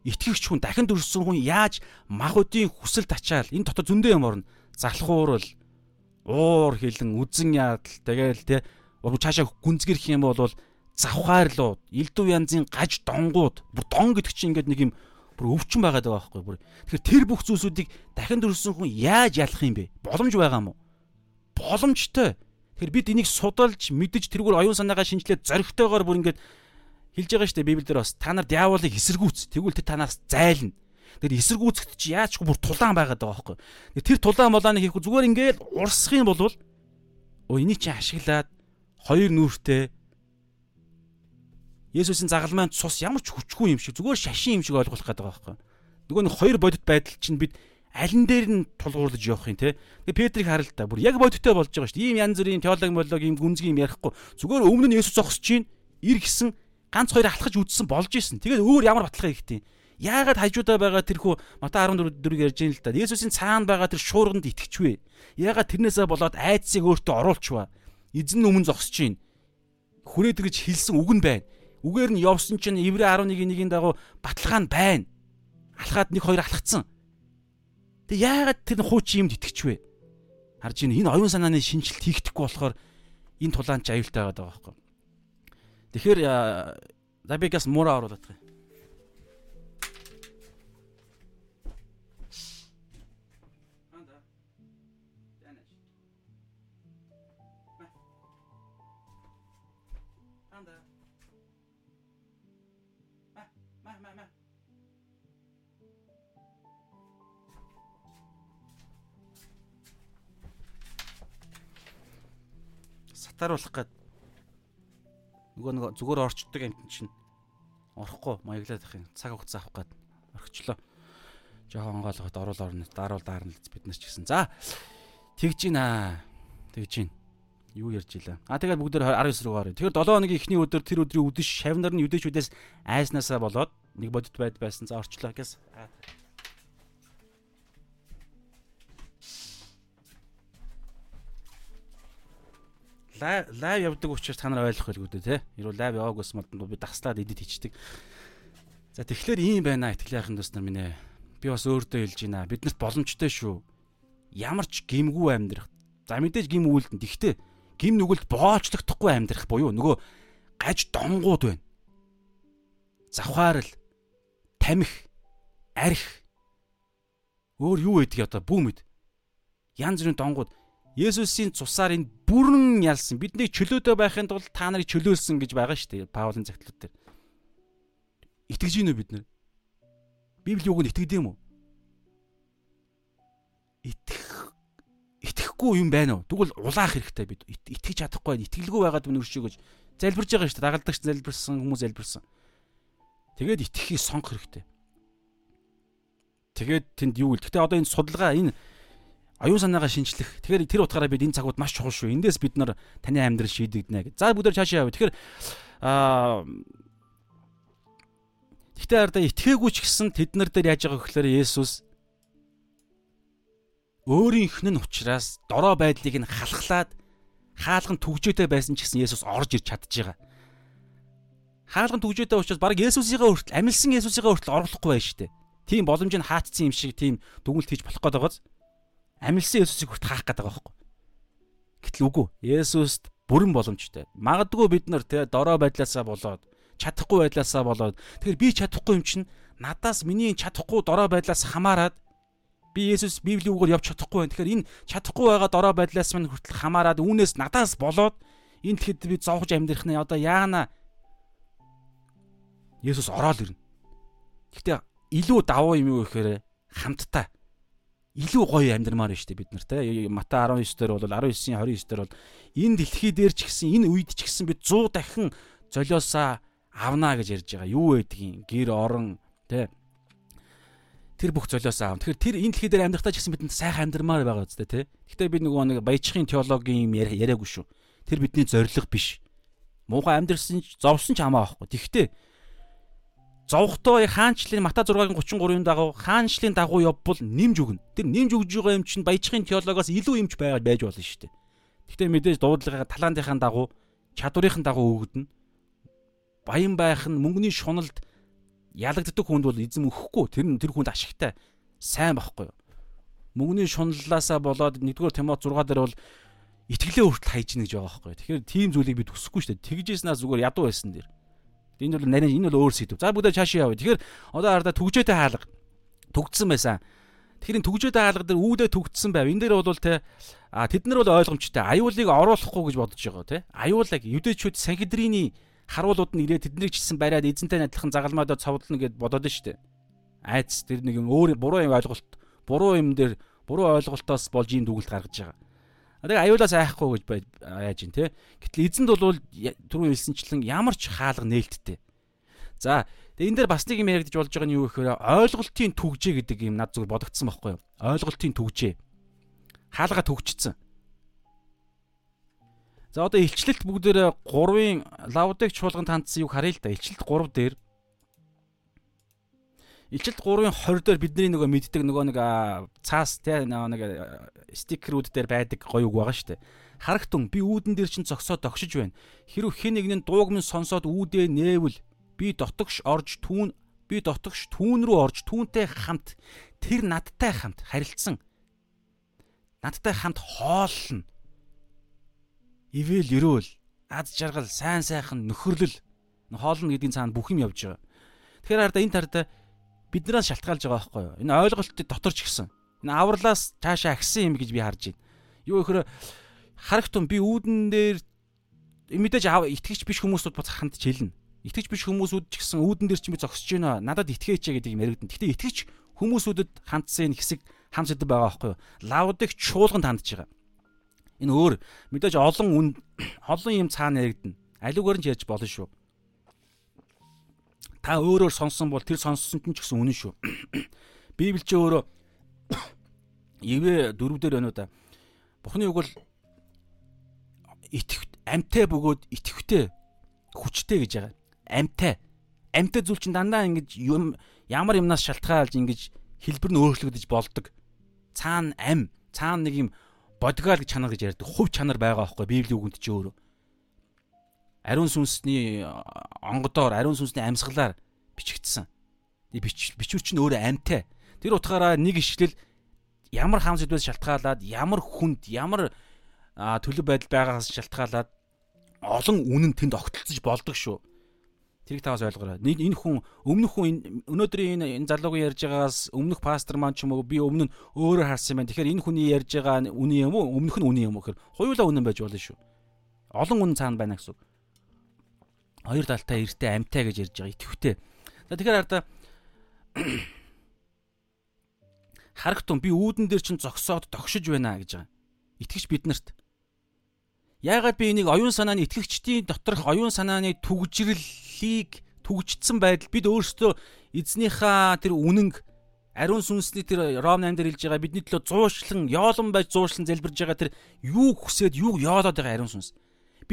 итгэгч хүн дахин төрсөн хүн яаж махуудын хүсэлт ачаал энэ дотор зөндөө юм орно. Залхуурал, уур хилэн үзэн яадал тэгэл те цаашаа гүнзгэрх юм бол завхаарлууд элдв янзын гаж донгууд бүр дон гэдэг чинь ингээд нэг юм бүр өвчин байгаад байгаа байхгүй бүр. Тэгэхээр тэр бүх зүйлсүүдийг дахин төрсөн хүн яаж ялах юм бэ? Боломж байгаа мó боломжтой. Тэгэхээр бид энийг судалж мэдж тэргээр оюун санаагаа шинжилээд зоригтойгоор бүр ингээд хэлж байгаа шүү дээ библиэлд бас. Та нар диаволыг эсэргүүц. Тэгвэл тэр танаас зайлна. Тэр эсэргүүцэхэд чи яаж ч бүр тулаан байгаад байгаа байхгүй. Тэр тулаан болааны хийхгүй зүгээр ингээд урсах юм бол өө энийг чи ашиглаад хоёр нүртэй Есүсийн загалмайн цус ямар ч хүчгүй юм шиг зүгээр шашин юм шиг ойлгох гээд байгаа байхгүй. Нөгөө нэг хоёр бодит байдал чинь бид алин дээр нь тулгуурлаж явах юм те. Тэгээ Петрийг харал та бүр яг бодиттой болж байгаа шүү дээ. Ийм янз бүрийн теологи болог ийм гүнзгий юм ярихгүй. Зүгээр өмнө нь Есүс зогсож чинь ир гисэн ганц хоёр алхаж үдсэн болж исэн. Тэгээд өөр ямар баталгаа хийхтэй. Яагаад хажуудаа байгаа тэрхүү Матай 14 дөрөв ярьж ийн л да. Есүсийн цаана байгаа тэр шуурганд итгэвчвэ. Яагаад тэрнээсээ болоод айдсыг өөртөө оруулчваа. Эзэн өмнө зогсож чинь хүрээд гэж хэлсэн үг нь байна. Үгээр нь явсан чинь Еврэ 11-ийн дагуу баталгаа нь байна. Алхаад нэг хоёр алхацсан. Тэг яагаад тэр хуучин юмд итгэвчвэ? Харж ийн энэ оюун санааны шинжилт хийгдэхгүй болохоор энэ тулаанч аюултай байгаа байхгүй. Тэгэхээр Забигас муура оруулаад байгаа. Сатааруулах гээд нөгөө нэг зүгээр орчдөг амт чинь орохгүй маяглаад ах юм цаг хугацаа авах гээд орхичлоо. Жохон онгойлгоод оруул орно даруул даарна л бид нар ч гэсэн. За тэгж гинэ. Тэгж гин. Юу ярьж илаа. А тэгээд бүгд 19 руу гарыг. Тэгэхээр 7 хоногийн эхний өдөр тэр өдрийн үдэш шавнар нь юдэчүүдээс айснасаа болоод нэг бодит байд байсан. За орчлоо гэс. Лайв явдаг учраас та нар ойлгох байлгүй дээ тий. Ерөө лайв яваагүйс мод би дагслаад эдит хийчдэг. За тэгэхээр ийм байна итгэлийн ахын дус нар минь ээ. Би бас өөртөө хэлж байна. Биднэрт боломжтой шүү. Ямар ч гимгүү амьдрах. За мэдээж гим үйлдэн. Тэгтээ гим нүгэлд боолчлогдохгүй амьдрах буюу нөгөө гаж донгууд байна. Завхаарл, тамхи, арх. Өөр юу байдгийг одоо бүү мэд. Янз бүрийн донгууд Есүсийн цусаар энэ бүрэн ялсан. Бидний чөлөөтэй байхын тулд та нарыг чөлөөлсөн гэж байгаа шүү дээ. Паулын загтлууд дээр. Итгэж гинөө бид нар. Библи юуг нь итгэдэм үү? итгэх итгэхгүй юм байна уу? Тэгвэл улаах хэрэгтэй бид. Итгэж чадахгүй байна. Итгэлгүй байгаад минь өршөө гэж залбирж байгаа шүү дээ. Дагалдагч залбирсан, хүмүүс залбирсан. Тэгээд итгэхийг сонгох хэрэгтэй. Тэгээд тэнд юу гэл. Гэтэ одоо энэ судалгаа энэ оюун санаагаа шинчлэх. Тэгэхээр тэр утгаараа бид энэ цагууд маш чухал шүү. Эндээс бид нар таны амьдрал шийдэгдэнэ гэж. За бүгд цаашаа явъя. Тэгэхээр аа Гэхдээ арда итгээгүй ч гэсэн тэд нар дээр яаж байгаа гэхээр Есүс өөрийнх нь ухраас дорой байдлыг нь халахлаад хаалган түгжээтэй байсан ч гэсэн Есүс орж ирж чадчихж байгаа. Хаалган түгжээтэй учраас баг Есүсийнхээ хүртэл амилсан Есүсийнхээ хүртэл оруулахгүй байж штэ. Тийм боломжийг хаацсан юм шиг тийм дүгнэлт хийж болох гээд байгааз амилсан Есүсийг хүрт хаах гээд байгаа байхгүй. Гэтэл үгүй. Есүст бүрэн боломжтой. Магадгүй бид нар тэ дорой байдлаасаа болоод чадахгүй байдлаасаа болоод тэгэхээр би чадахгүй юм чинь надаас миний чадахгүй дорой байдлаас хамаарад би Есүс Библийн үгээр явж чадахгүй байна. Тэгэхээр энэ чадахгүй байгаа дорой байдлаас минь хүртэл хамаарад үүнээс надаас болоод энэ тэгэхэд би зовж амьдрах нь одоо яана Есүс ороод ирнэ. Гэхдээ илүү давуу юм юу гэхээр хамтдаа илүү гоё амьдрмаар штэ бид нар те Матай 19 дээр бол 19-ийн 29 дээр бол энэ дэлхий дээр ч гэсэн энэ үед ч гэсэн бид 100 дахин золиосаа авна гэж ярьж байгаа. Юу байдгийг гэр орон те тэр бүх золиосаа аав. Тэгэхээр тэр энэ дэлхий дээр амьдрахтаа ч гэсэн бидэнд сайхан амьдрмаар байгаа үстэй те. Гэхдээ би нөгөө нэг баячхийн теологийн юм яриаггүй шүү. Тэр бидний зориг биш. Муухай амьдрсан ч зовсон ч хамаа байхгүй. Тэгвэл зовхтой хаанчлын Мата 6-гийн 33-ын дагуу хаанчлын дагуу явбал нэмж өгнө. Тэр нэмж өгж байгаа юм чинь баячхийн теологоос илүү юмч байгаад байж болно шүү дээ. Гэхдээ мэдээж дуудлагын талаантынхаа дагуу чадварынхаа дагуу өгдөн. Баян байх нь мөнгөний шуналд ялагддаг хүнд бол эзэм өгөхгүй. Тэр нь тэр хүнд ашигтай сайн байхгүй юу? Мөнгөний шуналлаасаа болоод 1-р Тимот 6 дээр бол итгэлээ хүртэл хайжна гэж байгаа байхгүй юу? Тэгэхээр тийм зүйлийг бид хүсэхгүй шүү дээ. Тэгжээснаа зүгээр ядуу байсан дэр. Энэ бол нарийн энэ бол өөр сэдв. За бүгдээ цаашаа явъя. Тэгэхээр одоо хараа түгжээтэй хаалга түгдсэн байсан. Тэгэхээр түгжээтэй хаалга дээр үүдээ түгдсэн байв. Энэ дээр бол те а тэд нар бол ойлгомжтой. Аюулыг оруулахгүй гэж бодож байгаа те. Аюулыг юдэчүүд Санхедрины харуулууд нь ирээд тэднийг чилсэн бариад эзэнтэй адилхан загалмаадаа цовдлно гэд бодоод штэ. Айц тэр нэг юм өөр буруу юм ойлголт буруу юм дээр буруу ойлголтоос болж ийм дүгнэлт гаргаж байгаа. Тэгээ аюулаас айхгүй гэж яаж ин тэ. Гэтэл эзэнд бол түрүү хэлсэнчлэн ямар ч хаалга нээлттэй. За энэ дээр бас нэг юм яригдж болж байгаа нь юу гэхээр ойлголтын түгжээ гэдэг юм над зүгээр бодогдсон байхгүй юу? Ойлголтын түгжээ. Хаалга төгжчихсэн. За одоо илчлэлт бүгдээр 3-ын лавдыг чуулганд хандсан юг харъя л да. Илчлэлт 3 дээр Илчилт 3-ын 20 дээр бидний нөгөө мэддэг нөгөө нэг цаас те нэг стикерүүд дээр байдаг гоё үг байгаа шүү дээ. Харагтун би үүдэн дээр чинь зогсоод огшиж байна. Хэрв хэн нэгэн дууг минь сонсоод үүдээ нээвэл би дотогш орж түүн би дотогш түүн рүү орж түүнтэй хамт тэр надтай хамт харилцсан надтай хамт хооллно. Ивэл өрөөл аз жаргал сайн сайхан нөхөрлөл хоолно гэдгийн цаана бүх юм явж байгаа. Тэгэхээр хараа энэ тарда биднээс шалтгаалж байгаа байхгүй юу? Энэ ойлголтыг дотор ч гисэн. Энэ авралаас цаашаа агсан юм гэж би харж байна. Юу гэхээр харагтун би үүдэн дээр мэдээж итгэж биш хүмүүсүүд бац ханд чилнэ. Итгэж биш хүмүүсүүд ч гэсэн үүдэн дээр ч би зогсож байна. Надад итгэээч гэдэг юм яригдана. Гэтэ итгэж хүмүүсүүдэд хандсан энэ хэсэг хам сэдв байгаа байхгүй юу? Лавдыг чуулганд хандж байгаа. Энэ өөр мэдээж олон үн олон юм цаана яригдана. Аливаар нь ярьж болно шүү та өөрөөр сонссон бол тэр сонссонд нь ч гэсэн үнэн шүү. Библи ч өөрөө Ивэ дөрвдөр байна уу да. Бухны үг бол итгэв амтай бөгөөд итгэвтэй хүчтэй гэж байгаа. Амтай. Амтай зүйл чинь дандаа ингэж юм ямар юмнаас шалтгаалж ингэж хэлбэр нь өөрчлөгдөж болдог. Цаана ам, цаана нэг юм бодгаал гэж чанар гэж ярьдаг. Хувь чанар байгаа байхгүй Библийн үгэнд чи өөрөө ариун сүнсний онгодоор ариун сүнсний амьсгалаар бичигдсэн. Бич бичвэр чинь өөрөө амьтай. Тэр утгаараа нэг ишлэл ямар хам сэдвээс шалтгаалаад ямар хүнд ямар төлөв байдал байгаагаас шалтгаалаад олон үнэн тэнд огтлцож болдог шүү. Тэрийг таваас ойлгоорой. Энэ хүн өмнөх хүн өнөөдрийн энэ энэ залуугийн ярьж байгаагаас өмнөх пастор маань ч юм уу би өмнө нь өөрөө харсан юм байна. Тэгэхээр энэ хүний ярьж байгаа үнэн юм уу? Өмнөх нь үнэн юм уу гэхээр хоёулаа үнэн байж болно шүү. Олон үнэн цаана байна гэсэн үг хоёр талтай эртээ амтай гэж ярьж байгаа итгэвтэй. За тэгэхээр хараа харагтун би үүдэн дээр чинь зогсоод тогшиж байна гэж байгаа. Итгэж биднэрт. Яагаад би энийг оюун санааны итгэгчдийн доторх оюун санааны түгжрэлийг түгждсэн байдал бид өөрсдөө эзнийхаа тэр үнэнг ариун сүнсний тэр Ром 8 дээр хэлж байгаа бидний төлөө зуушлан яолон байж зуушлан залбирж байгаа тэр юу хүсээд юу яолоод байгаа ариун сүнс.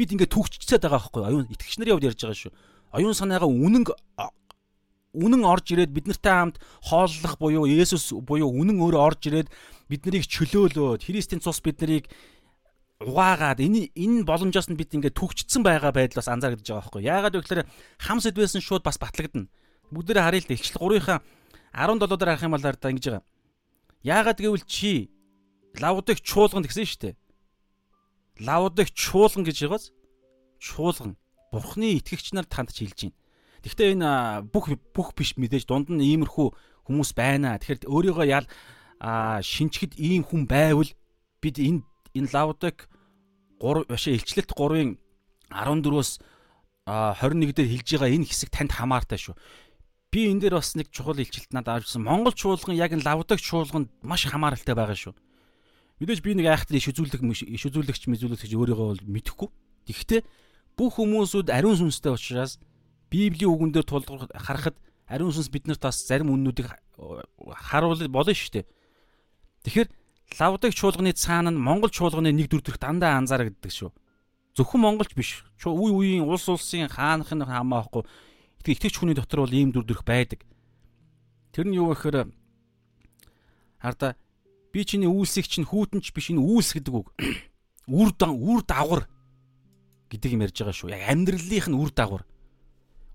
Бид ингээд түгчцээд байгаа байхгүй оюун итгэгч нарын хувьд ярьж байгаа шүү. Оюун санаагаа үнэнг үнэн орж ирээд бид нартай хамт хооллох буюу Есүс буюу үнэн өөрөө орж ирээд бид нарыг чөлөөлөөд Христийн цус бид нарыг угаагаад энэ энэ боломжоос нь бид ингээд түгчсэн байгаа байдал бас анзаарч байгаа байхгүй. Яагаад вэ гэхээр хам сэдвээс нь шууд бас батлагдана. Бүгдээрээ харъя л да. Илчил 3-ынхаа 17 дээр харах юм бол да ингэж байгаа. Яагаад гэвэл чи лавдыг чуулган гэсэн шүү дээ. Лавдыг чуулган гэж байгааз чуулган Бурхны итгэгч нар танд хэлж байна. Гэхдээ энэ бүх бүх биш мэдээж дунд нь иймэрхүү хүмүүс байна. Тэгэхээр өөрийгөө ял шинчгэд ийм хүн байвал бид энэ энэ лавдыг 3 башаа илчлэлт 3-ын 14-өөс 21 дээр хэлж байгаа энэ хэсэг танд хамаартай шүү. Би энэ дээр бас нэг чухал илчилт надад авчихсан. Монгол чуулган яг энэ лавдаг чуулганд маш хамааралтай байгаа шүү. Мэдээж би нэг айхтар иш үзүүлэх иш үзүүлэгч мэзүүлэгч өөрийгөө бол мэдэхгүй. Тэгэхдээ бүх хүмүүсүүд ариун сүнстэй учраас Библийн үгэн дээр тулгуур харахад ариун сүнс биднэрт бас зарим үннүүдийг харуулж болно шүү дээ. Тэгэхээр лавдаг чуулганы цаана нь монгол чуулганы нэг дүр төрх дандаа анзаарэгддэг шүү. Зөвхөн монголч биш. Үе үеийн улс улсын хаанх нь хамаахгүй итгэгч хүний дотор бол ийм дүр төрх байдаг. Тэр нь юу гэхээр харда би чиний үйлсийг чинь хүүтэнч биш энэ үйлс гэдэг үг. Үр дан үр дагавар гэдэг юм ярьж байгаа шүү. Яг амьдралынх нь үр дагавар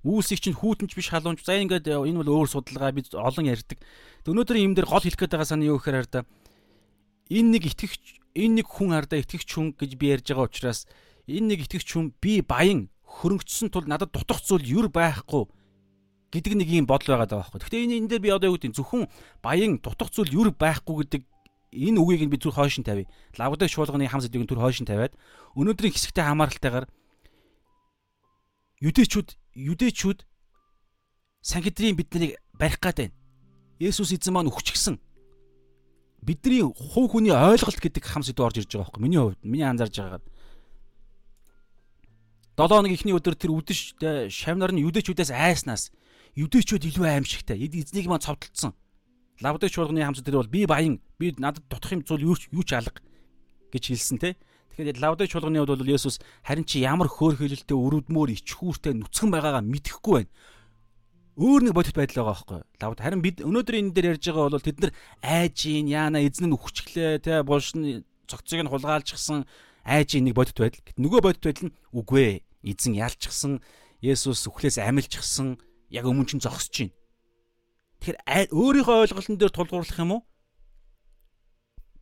үүсийг чинь хүүтэнч биш халуунч. За ингээд энэ бол өөр судалгаа бид олон ярьдаг. Өнөөдөр юм дээр гол хэлэх гээд байгаа санаа юу гэхээр хараа энэ нэг итгэгч энэ нэг хүн хараа итгэгч хүн гэж би ярьж байгаа учраас энэ нэг итгэгч хүн би баян хөрөнгөцсөн тул надад дутах зүйл юр байхгүй гэдэг нэг юм бодол байгаа даа байхгүй. Гэхдээ энэ энэ дээр би одоо юу гэдэг зөвхөн баян дутах зүйл юр байхгүй гэдэг энэ үгийг нь би зүр хойш нь тавья. Лавдаг шуулганы хам сэдвийг түр хойш нь тавиад өнөөдрийн хэсэгтэй хамааралтайгаар юдэчүүд юдэчүүд Сангидрийн биднийг барих гад байна. Есүс эзэн маань өгчихсэн. Бидний хувь хүний ойлголт гэдэг хам сэдв орж ирж байгаа байхгүй миний хувьд. Миний анзаарж байгаагаар. 7 хоног ихний өдөр тэр үдэш шавнар нь юдэчүүдээс айснаас юдэчүүд илүү аимшигтай. Эзнийг маань цовдлцсон. Лавдаг чуулганы хамт дээр бол би баян, би надад дутх юм зүйл юу ч алга гэж хэлсэн те. Тэгэхээр лавдаг чуулганы хувьд бол Есүс харин чи ямар хөөрхөлөлтөй өрөвдмөр ичхүүртэй нүцгэн байгаагаа мэдэхгүй байна. Өөр нэг бодит байдал байгаа байхгүй. Лавд харин бид өнөөдөр энэ дээр ярьж байгаа бол тэд нар айжийн яана эзэн нь үхчихлээ те булшны цогцыг нь хулгайлжчихсан айжийн нэг бодит байдал. Нөгөө бодит байдал нь үгүй ээ. Эзэн ялчихсан Есүс үхлээс амилчихсан яг өмнө чинь зогсож байна. Тэгэхээр өөрийнхөө ойлголтын дээр тулгуурлах юм уу?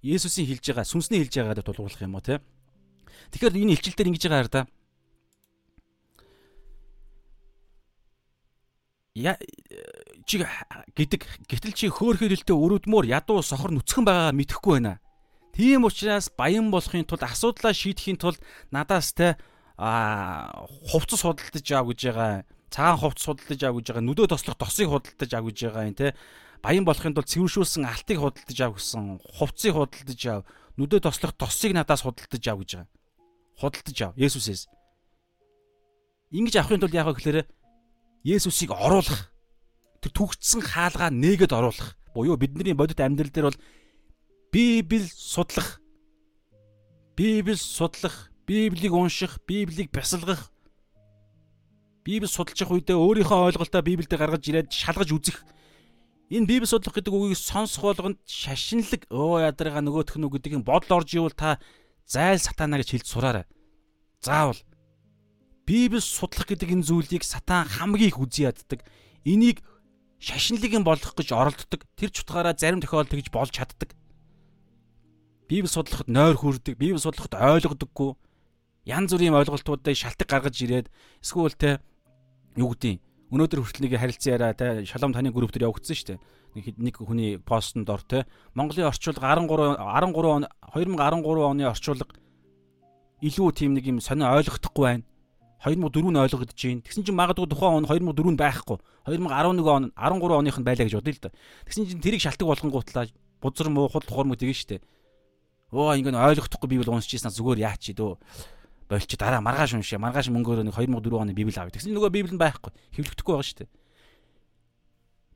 Есүсийн хэлж байгаа, сүнсний хэлж байгаагаар тулгуурлах юм уу те? Тэгэхээр энэ илчилтээр ингэж байгаа хараа. Я чи гэдэг гэтэл чи хөөхөр хэлтэй өрөвдмөр ядуу сохор нүцгэн байгаагаа мэдэхгүй байна. Тийм учраас баян болохын тулд асуудлаа шийдэхин тулд надаас те а хувцас худалдаж аав гэж байгаа. Цагаан хувцас худалдаж аав гэж байгаа. Нүдөө тослох досыг худалдаж аав гэж байгаа юм те. Баян болохын тулд цэвэршүүлсэн алтыг худалдаж аав гэсэн. Хувцсыг худалдаж аав. Нүдөө тослох досыг надаас худалдаж аав гэж байгаа худалдаж ав Есүсээс. Ингэж авахын тулд яах вэ гэхээр Есүсийг оруулах тэр түгцсэн хаалгаа нээгээд оруулах буюу бидний бодит амьдрал дээр бол Библи судлах Библи судлах, Библийг унших, Библийг бясалгах Библи судалж явах үедээ өөрийнхөө ойлголтоо Библиэд гаргаж ирээд шалгаж үзэх энэ Библи судлах гэдэг үгийг сонсох болгонд шашинлаг өө ядарга нөгөөх нь нь бодол орж ивэл та зайл сатана гэж хэлж сураарай. Заавал Библи судлах гэдэг энэ зүйлийг сатан хамгийн их үзий яддаг. Энийг шашинлыгийн болгох гэж оролддог. Тэр чутгаараа зарим тохиолдолд тэгж болж чаддаг. Библи судлахад нойр хүрдэг, Библи судлахад ойлгодоггүй. Ян зүрийн ойлголтуудыг шалтгаан гаргаж ирээд эсвэл те юу гэдэг өнөөдөр хүртэл нэг харилцан яриа те шалом таны групп дээр явагдсан шүү дээ нэг хүний постонд ор те Монголын орчуулга 13 13 он 2013 оны орчуулга илүү тийм нэг юм сонио ойлгохдохгүй байна. 2004 нь ойлгогдож байна. Тэгсэн чинь магадгүй тухайн он 2004 нь байхгүй. 2011 он 13 оных нь байлаа гэж бодъё л да. Тэгсэн чинь тэрийг шалтгаан болгонгуутлаа бузар муу худал хуурмаг тэгэн штэ. Оо ингэ ойлгохдохгүй библ уншижсэн зүгээр яач чи дөө болчих дараа маргааш уншаа. Маргааш мөнгөөр нэг 2004 оны библ авъя. Тэгсэн нөгөө библ нь байхгүй. Хэвлэгдэхгүй байгаа штэ.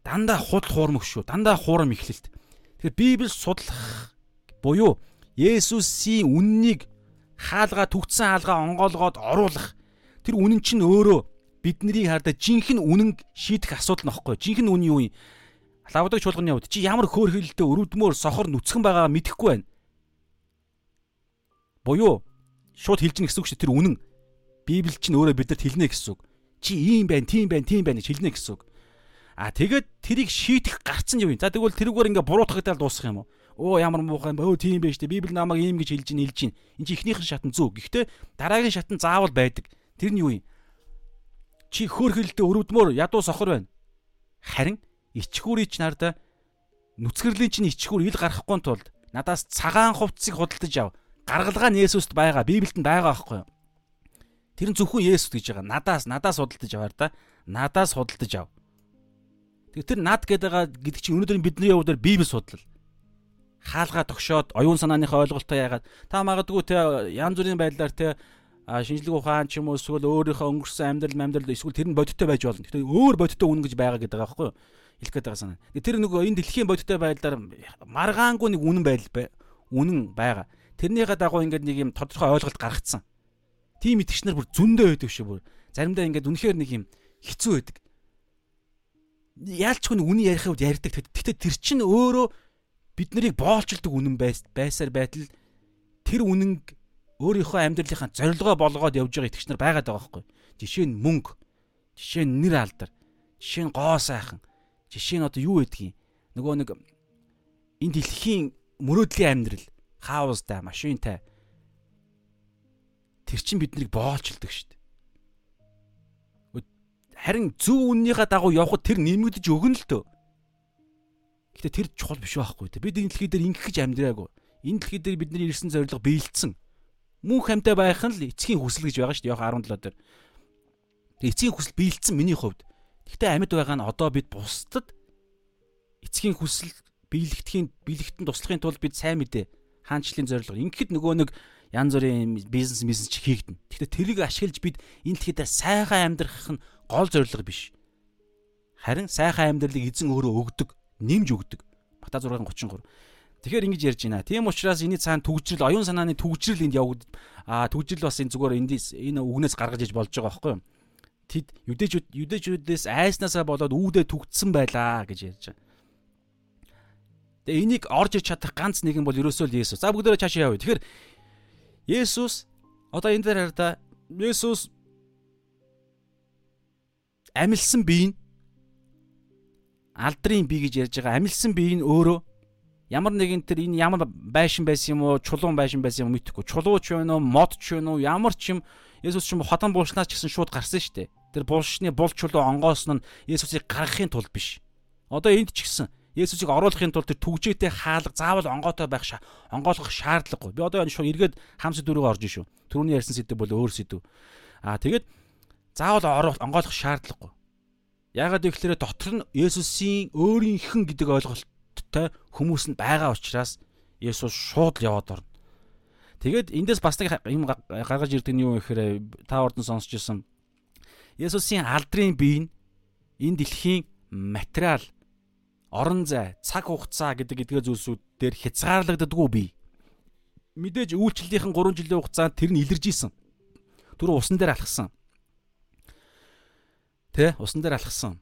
Дандаа худал хуурмаг шүү. Дандаа хуурам ихлэлт. Тэгэхээр библ судлах буюу Есүсийн үннийг хаалгаа түгтсэн хаалгаа онгоолгоод оруулах. Тэр үнэн чинь өөрөө бидний хардаа жинхэнэ үнэн шийдэх асуудал нөхгүй. Жинхэнэ үнэн юу юм? Лавдаг чуулганы хувьд чи ямар хөөрхөлтэй өрөвдмөр сохор нүцгэн байгаа мэдэхгүй байна. Буюу шууд хэлж гин гэсэн үг шүү тэр үнэн. Библи чинь өөрөө бидэнд хэлнэ гэсэн үг. Чи ийм байна, тийм байна, тийм байна гэж хэлнэ гэсэн үг. А тэгээд тэрийг шийдэх гарцсан юм? За тэгвэл тэрүүгээр ингээ буруутгагдаад дуусах юм уу? Оо ямар муухай юм. Өө тийм байж тээ. Библи намайг ийм гэж хэлж ин хэлж ин. Энд чи ихнийхэн шатан зөв. Гэхдээ дараагийн шатан заавал байдаг. Тэр нь юу юм? Чи хөөрхөлдөө өрөвдмөр ядуу сохор байна. Харин ичхүүрийн ч нарда нүцгэрлийн чинь ичхүүр ил гарахгүй тулд надаас цагаан хувцсыг худалдаж ав. Гаргалгаа нь Есүст байгаа. Библиэд байгаа байхгүй юу? Тэр нь зөвхөн Есүс гэж байгаа. Надаас надаас худалдаж аваар да. Надаас худалдаж ав. Тэгээ тэр над гэдэг гэдэг чинь өнөөдөр бидний хувьд Библи судлал. Хаалгаа тогшоод оюун санааныхаа ойлголтоо яагаад та магадгүй те янз бүрийн байдлаар те шинжлэх ухаан ч юм уу эсвэл өөрийнхөө өнгөрсөн амьдрал амьдрал эсвэл тэр нь бодиттой байж болно. Гэхдээ өөр бодиттой үнэн гэж байгаа гэдэг байгаа байхгүй юу? хэлэх гээд байгаа санаа. Тэр нөгөө энэ дэлхийн бодиттой байдлаар маргаангүй нэг үнэн байдал бай. Үнэн байгаа. Тэрнийхээ дагуу ингээд нэг юм тодорхой ойлголт гаргацсан. Тим итгэгчнэр бүр зөндөө байдаг шүү бүр. Заримдаа ингээд үнэхээр нэг юм хэцүү байдаг. Яалчгүй үний ярих үед ярьдаг. Гэхдээ тэр чинь өөрөө бид нарыг боолчилдог үнэн байсаар байтал тэр үнэн өөрийнхөө амьдралынхаа зорилгоо болгоод явж байгаа итгэгчнэр байгаад байгаа байхгүй. Жишээ нь мөнгө, жишээ нь нэр алдар, жишээ нь гоо сайхан, Жишээ нь одоо юу гэдгийг нөгөө нэг энэ дэлхийн мөрөөдлийн амьдрал хаустай, машинтай тэр чин биднийг боолчилдаг шүү дээ. Харин зөв үннийхээ дагуу явхад тэр нэмэгдэж өгнө л төө. Гэтэ тэр чухал биш байхгүй дээ. Бид энэ дэлхий дээр ингэх гэж амьдраагүй. Энэ дэлхий дээр бидний ирсэн зорилго биелдсэн. Мөн хамтай байх нь л эцгийн хүсэл гэж байгаа шүү дээ. Яха 17 дээр. Тэгээ эцгийн хүсэл биелдсэн миний хувьд. Гэхдээ амьд байгаа нь одоо бид бусдад эцгийн хүсэл биелэгдэхийн биелэгтэн туслахын тулд бид сайн мэдээ хаанчлалын зорилго. Ингээд нөгөө нэг янз бүрийн бизнес бизнес ч хийгдэнэ. Гэхдээ тэрийг ашиглаж бид энэ дэлхийд сайхан амьдрах нь гол зорилго биш. Харин сайхан амьдралыг эзэн өөрөө өгдөг, нэмж өгдөг. Бата 6:33. Тэгэхээр ингэж ярьж байна. Тийм учраас энэ цаана төгжрөл, оюун санааны төгжрөл энд явагдав. Аа төгжрөл бас энэ зүгээр эндээс энэ үгнээс гаргаж иж болж байгаа байхгүй юу? тэд юдэжүүд юдэжүүдээс айснаасаа болоод үүдээ түгдсэн байлаа гэж ярьж байгаа. Тэгээ энийг орж иж чадах ганц нэгэн бол ерөөсөө л Есүс. За бүгдээрээ цаашаа явъя. Тэгэхээр Есүс одоо энэ дээр хараа Есүс амилсан бие нь алдрын бие гэж ярьж байгаа. Амилсан бие нь өөрөө ямар нэгэн тэр энэ ямар байшин байсан юм уу, чулуун байшин байсан юм мэдэхгүй. Чулууч вэ нөө, мод ч вэ нөө, ямар ч юм Есүс ч юм хотон булшнаас ч гэсэн шууд гарсан шүү дээ. Тэр булшны бул чулуу онгоосон нь Есүсийг гаргахын тулд биш. Одоо энд ч гэсэн Есүсийг оруулахын тулд тэр түгжээтэй хаалга заавал онгоотой байх шаа онгоолгох шаардлагагүй. Би одоо энэ шууд эргээд хамс дөрөв орж шүү. Түрүүний ярьсан сэдв бол өөр сэдв. Аа тэгээд заавал оруулах онгоолгох шаардлагагүй. Яагаад гэвэл дотор нь Есүсийн өөрийнх нь гэдэг ойлголттой хүмүүс нь байгаа учраас Есүс шууд яваад орно. Тэгээд эндээс бас нэг юм гаргаж ирдэг нь юу гэхээр та ордон сонсч ирсэн Есүсийн алдрын бие нь энэ дэлхийн материал, орон зай, цаг хугацаа гэдэг эдгээр зүйлсүүд дээр хязгаарлагддаггүй бие. Мэдээж үйлчлэлийнхэн 3 жилийн хугацаанд тэр нь илэрж исэн. Түр усан дээр алхсан. Тэ усан дээр алхсан.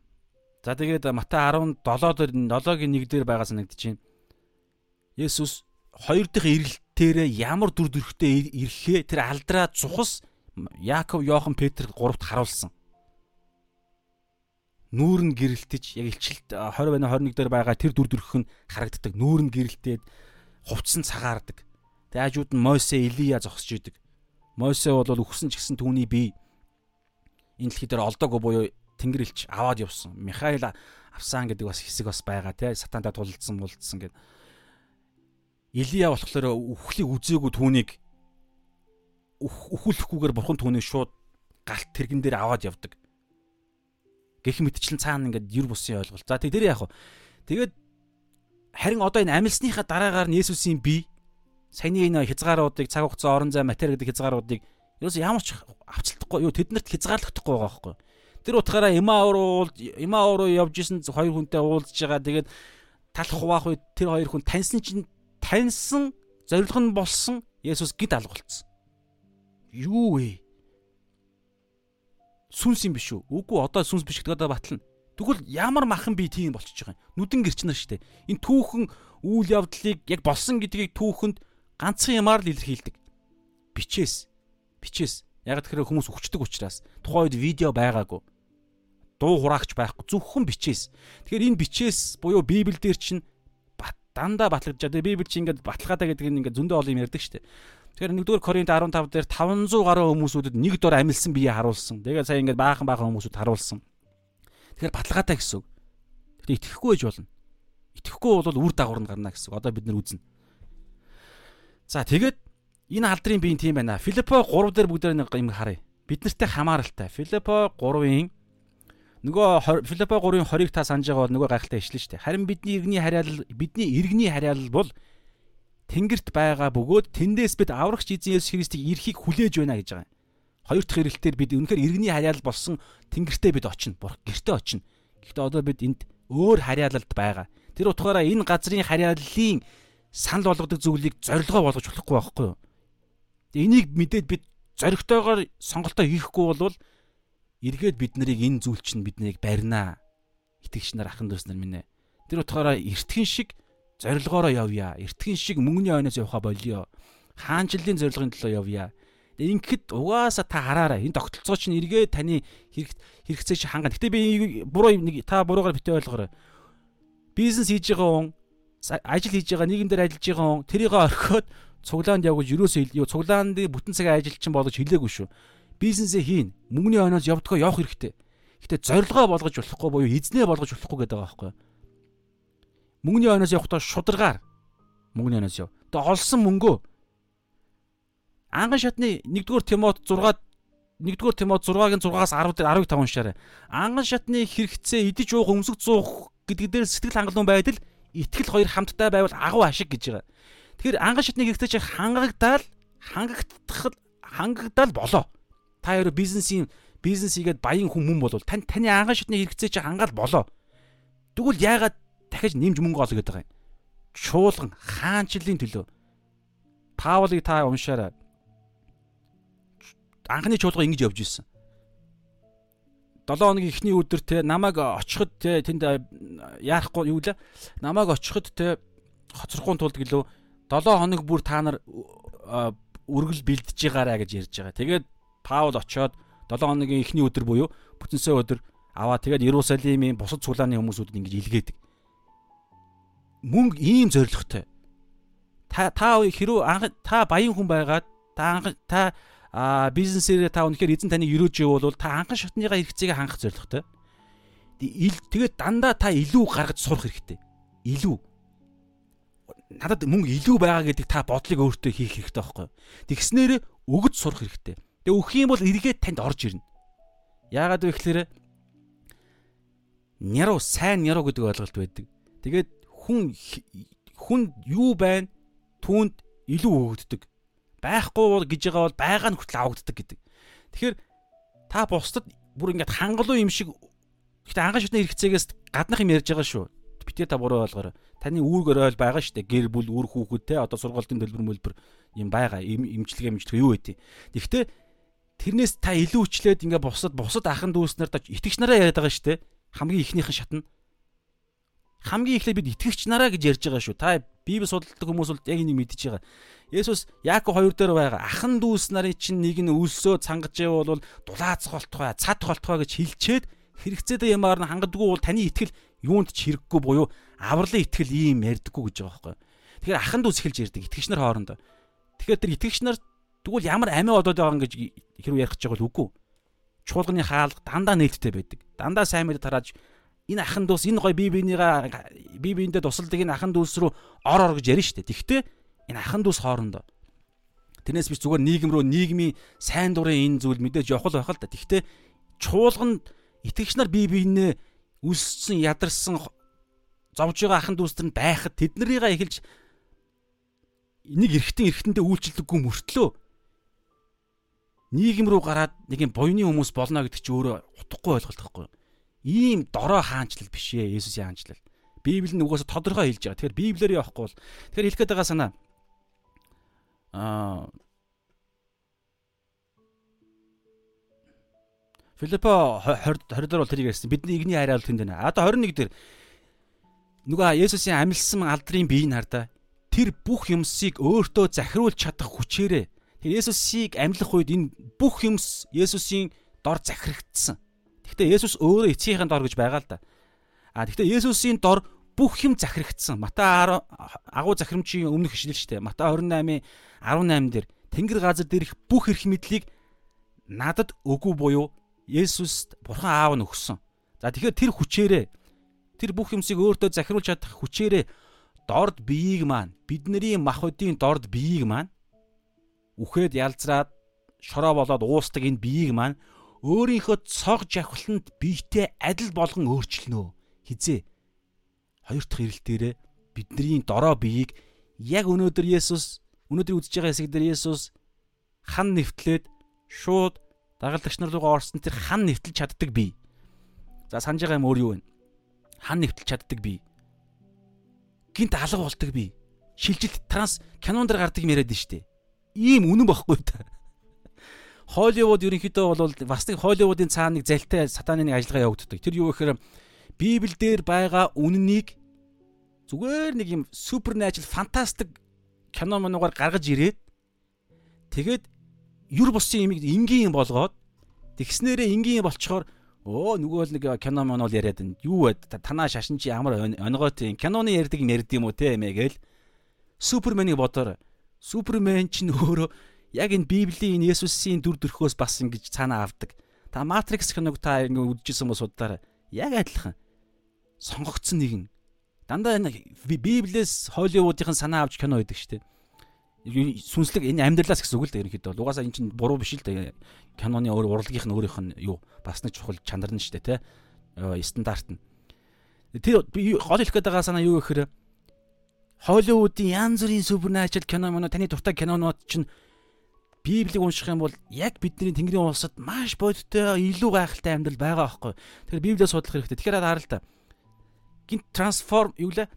За тэгээд Матай 17 дээр 7-гийн 1 дээр байгаа санагдаж байна. Есүс хоёр дахь ирэлтээрээ ямар дүр төрхтэй ирэхээ тэр алдраа цухас Яаков, Йохан, Петр гуравт харуулсан нүүрэн гэрэлтэж яг илчилт 20 байна 21 дээр байгаа тэр дүр төрх нь харагддаг. Нүүрэн гэрэлтээд хувцсан цагаардаг. Тэ хажууд нь Мосе, Илия зогсож идэг. Мосе бол өгсөн ч гэсэн түүний бие энэ дэлхий дээр олдоогүй буюу тэнгэр элч аваад явсан. Михаил авсан гэдэг бас хэсэг бас байгаа тий сатантай тулалдсан мулдсан гэдэг. Илия болохоор үхлийг үзээгүй түүнийг үхүүлэхгүйгээр бурхан түүнийг шууд галт тэргэн дээр аваад явдаг гэх мэтчлэн цаана ингээд юр бусын ойлголт. За тэр яах вэ? Тэгээд харин одоо энэ амьсныхаа дараагаар нь Есүсийн бие саяны энэ хязгааруудыг цаг хугацаа орон зай матери гэдэг хязгааруудыг ерөөс ямар ч авчлахгүй юу тэднэрт хязгаарлагдахгүй байгаа байхгүй. Тэр утгаараа Имаа руу Имаа руу явж исэн хоёр хүнтэй уулзж байгаа. Тэгээд тал хуваах үед тэр хоёр хүн таньсан чинь таньсан зориг нь болсон Есүс гид алгуулсан. Юу вэ? Сүнс юм биш үү? Үгүй одоо сүнс биш гэдэг одоо батлна. Тэгвэл ямар махан би тийм болчихж байгаа юм. Нүдэн гэрчнэр штэ. Энэ түүхэн үйл явдлыг яг болсон гэдгийг түүхэнд ганцхан ямаар л илэрхийлдэг. Бичээс. Бичээс. Яг тэгэхээр хүмүүс өвчтөг учраас тухайн үед видео байгаагүй дуу хураагч байхгүй зөвхөн бичээс. Тэгэхээр энэ бичээс буюу Библиэл дээр чинь дандаа батлагдаж байгаа. Библи чинь ингээд баталгаатай гэдэг нь ингээд зөндөө олон юм ярьдаг шүү дээ. Тэгэхээр 1-р Коринт 15 дээр 500 гаруй хүмүүсүүдэд нэг дор амилсан бие харуулсан. Тэгээд сая ингээд баахан баахан хүмүүсүүд харуулсан. Тэгэхээр баталгаатай гэсэн үг. Тэгэхээр итгэхгүй байж болно. Итгэхгүй бол үр дагавар нь гарна гэсэн үг. Одоо бид нар үзнэ. За тэгээд энэ алдрын биеийн тийм байна. Филиппо 3 дээр бүгд нэг юм харъя. Бид нартай хамааралтай. Филиппо 3-ын Нөгөө Филиппо 3-ын 20-ыг та санаж байгаа бол нөгөө гайхалтай ишлэн дээ. Харин бидний иргэний хариалал бидний иргэний хариалал бол Тэнгэрт байгаа бөгөөд тэндээс бид аврагч эзэн Есүс Христийг ирэхийг хүлээж байна гэж байгаа юм. Хоёр дахь ирэлтээр бид үнэхээр иргэний хариалал болсон Тэнгэртээ бид очино. Гэртээ очино. Гэхдээ одоо бид энд өөр хариалалд байгаа. Тэр утгаараа энэ газрын хариаллын санал болгодог зүйлийг зорилгоо болгож болохгүй байхгүй юу? Энийг мэдээд бид зоригтойгоор сонголтоо хийхгүй бол эргээд бид нарыг энэ зүйл чинь биднийг барина. Итгэгч нар ахын дүүс нар минь. Тэр утгаараа эртхэн шиг зорилгоороо явъя. Эртхэн шиг мөнгөний ойноос явха болио. Хаанчлалын зорилгын төлөө явъя. Ингээд угаасаа та хараарай. Энэ тогтолцоо чинь эргээд таны хэрэг хэрэгцээ чи хангана. Гэтэ би буруу нэг та буруугаар битээ ойлгоорой. Бизнес хийж байгаа хүн ажил хийж байгаа нийгэм дээр ажиллаж байгаа хүн тэрийг орхиод цуглаанд явж юусоо юу цуглаанд бүтэн цагийн ажил чинь болгож хэлээгүй шүү бизнесээ хийн. Мөнгөний ойноос явдгаа явах хэрэгтэй. Гэтэ зорилгоо болгож болохгүй буюу эзнээ болгож болохгүй гэдэг байгаа байхгүй. Мөнгөний ойноос явахдаа шударгаар мөнгөний ойноос яв. Тэгээ олсон мөнгөө анган шатны 1-р Тимот 6 1-р Тимот 6-гийн 6-аас 10 дээр 10-ыг таван шаарай. Анган шатны хэрэгцээ идэж уух өмсөх зуух гэдэг дээр сэтгэл хангалуун байдал итгэл хоёр хамтдаа байвал агуу ашиг гэж байгаа. Тэгэхээр анган шатны хэрэгцээ чи хангагдтал хангагдах хангагдал болоо та яа бизнесийн бизнес хийгээд баян хүн мөн бол тань таны анхан шатны хэрэгцээ чи хангаал болоо. Тэгвэл яагаад дахиж нэмж мөнгө олно гэдэг юм. Чуулган хаанчлалын төлөө. Паулыг та уншаарай. Анхны чуулга ингэж явж исэн. 7 хоногийн эхний өдөр те намайг очиход те тэнд яарахгүй юу лээ. Намайг очиход те хоцрохгүй тулд гэлөө 7 хоног бүр та нар үргэл бэлдэж байгаарэ гэж ярьж байгаа. Тэгээд Паул очоод 7 хоногийн эхний өдөр буюу бүтэнсээ өдөр аваа тэгээд Иерусалимын бусад цуглааны хүмүүсүүдэд ингэж илгээдэг. Мөнгө ийм зоригтой. Та та хэрүү анх та баян хүн байгаад та анх та бизнесээр та үнэхээр эзэн таныг өрөөж ивэл та анхан шатныгаа хэрэгцээг хангах зорилготой. Тэгээд дандаа та илүү гаргаж сурах хэрэгтэй. Илүү. Надад мөнгө илүү байгаа гэдэг та бодлыг өөртөө хийх хэрэгтэй байхгүй. Тэгснээр өгөж сурах хэрэгтэй. Тэгээ өгөх юм бол эргээд танд орж ирнэ. Яагаад вэ гэхээр няруу сайн няруу гэдэг ойлголт байдаг. Тэгээд хүн хүн юу байна? Түүнд илүү өгөгддөг. Байхгүй гэж байгаа бол байгаа нь хүртэл авагддаг гэдэг. Тэгэхээр та бусдад бүр ингээд хангалуун юм шиг Гэтэ анхан шатны хэрэгцээгээс гаднах юм ярьж байгаа шүү. Битээ та буруу ойлгоорой. Таны үүрэг орой байгаа шүү дээ. Гэр бүл, үр хүүхэд те одоо сургуулийн төлбөр мөлбөр юм байгаа. Имчилгээ имчилгээ юу вэ? Тэгэхдээ тэрнээс та илүү хүчлээд ингээ бусад бусад ахын дүүснэр та итгэгч нараа яриад байгаа шүү дээ. Хамгийн ихнийхэн шатна. Хамгийн эхлээд бид итгэгч нараа гэж ярьж байгаа шүү. Та Библи судалдаг хүмүүс бол яг энийг мэдчихэж байгаа. Есүс Яаков 2 дээр байгаа ахын дүүс нарын чинь нэг нь өлсөө цангаж явбал дулаац голтгой, цад голтгой гэж хэлчээд хэрэгцээтэй ямаар нь хангадаггүй бол таны итгэл юунд ч хэрэггүй буюу авралын итгэл ийм ярьдаггүй гэж байгаа байхгүй. Тэгэхээр ахын дүүс эхэлж ярьдаг итгэгч нар хоорондоо. Тэгэхээр тэр итгэгч нар Тэгвэл ямар амиа одоод байгаа юм гэж хэрүү ярих гэж байгаа л үгүй. Чуулганы хаалга дандаа нээлттэй байдаг. Дандаа сайн мэдээ тарааж энэ ахан дүүс энэ гой бие биенийгээ бие биендээ тусалдаг энэ ахан дүүс рүү ор ор гэж ярина шүү дээ. Тэгвэл энэ ахан дүүс хоорондоо Тэрнээс би зүгээр нийгэм рүү нийгмийн сайн дурын энэ зүйл мэдээж явах л байх л да. Тэгвэл чуулганд итгэгч нар бие биенээ үлссэн ядарсан зовж байгаа ахын дүүстэр нь байхад тэднэрийгээ эхэлж нэг эргэтэн эргэтэндээ үйлчлдэггүй мөртлөө нийгэм рүү гараад нэг юм буйны хүмүүс болно гэдэг чи өөрөө утгагүй ойлголт байхгүй. Ийм дорой хаанчлал биш ээ Есүсийн хаанчлал. Библи нь угаасаа тодорхой хэлж байгаа. Тэгэхээр Библиэр явахгүй бол тэгэхээр хэлэх гээд байгаа санаа аа Филиппо 20 20 дээр бол тэрийг ярьсан. Бидний игний хайраа бол тэнд байна. Одоо 21 дээр нөгөө Есүсийн амилсан алдрын биеийг хардаа тэр бүх юмсыг өөртөө захируулж чадах хүчээрээ тэр Есүсийг амьлах үед энэ бүх юмс Есүсийн дор захирагдсан. Гэхдээ Есүс өөрөө эцгийнхээ дор гэж байгаа л да. А гэхдээ Есүсийн дор бүх юм захирагдсан. Матай 10 агуу захирамжийн өмнөх ишлэл шүү дээ. Матай 28-ын 18 дээр Тэнгэр газар дээрх бүх эрх мэдлийг надад өгөө буюу Есүст Бурхан аав нь өгсөн. За тэгэхээр тэр хүчээрээ тэр бүх юмсыг өөртөө захируулж чадах хүчээрээ дорд биеийг маань бидний махбодийн дорд биеийг маань үхээд ялзраад шороо болоод уустдаг энэ биеийг маань өөрийнхөө цог жавхланд биетэй адил болгон өөрчлөнө. Хизээ. Хоёр дахь ирэл дээрээ бидний дорой биеийг яг өнөөдөр Есүс өнөөдөр үзэж байгаа хэсэг дээр Есүс хан нэвтлээд шууд дагалдагч нар руугаа орсон тэр хан нэвтэлж чаддаг бие. За санаж байгаа юм өөр юу вэ? Хан нэвтэлж чаддаг бие. Гинт алга болдог бие. Шилжилт транс кинон дээр гардаг юм яриад нь штэ. Ийм үнэн бохгүй та. Холливуд ерөнхийдөө бол бас нэг Холливуудын цаана нэг залтай сатаны нэг ажиллагаа явагддаг. Тэр юу гэхээр Библи дээр байгаа үннийг зүгээр нэг юм supernatural fantastic кино моногоор гаргаж ирээд тэгээд юр бусын имийг энгийн болгоод тэгснээрээ энгийн болчхоор өө нөгөө л нэг кино мөн бол яриад байна. Юу вэ? Танаа шашин чи ямар онгойтой киноны ярьдаг юм ярьд юм уу те эмэ гээл. Суперменийг бодоор. Супермен ч нөөрөө яг энэ Библийн энэ Есүсийн дүр төрхөөс бас ингэж цаанаа авдаг. Та Matrix киног та ингэ үдчихсэн бос удаараа яг адилхан. Сонгогдсон нэгэн. Дандаа энэ Библиэс Холливуудын санаа авч кино хийдэг штеп сүнслэг энэ амьдралаас гэсэн үг л да ерөнхийдөө. Бол угаасаа эн чинь буруу биш л да киноны өөр урлагийнх нь өөрийнх нь юу бас нэг чухал чанар нь шүү дээ те стандарт нь. Тэр гол хэлэх гээд байгаа санаа юу гэхээр Холливуудын янз бүрийн суперначрал кино мөн таны дуртай кинонууд чинь Библийг унших юм бол яг бидний Тэнгэрийн улсад маш бодиттой илүү гайхалтай амьдрал байгаа байхгүй. Тэгэхээр Библийг судлах хэрэгтэй. Тэгэхээр хараа л та. Гинт трансформ юу лээ?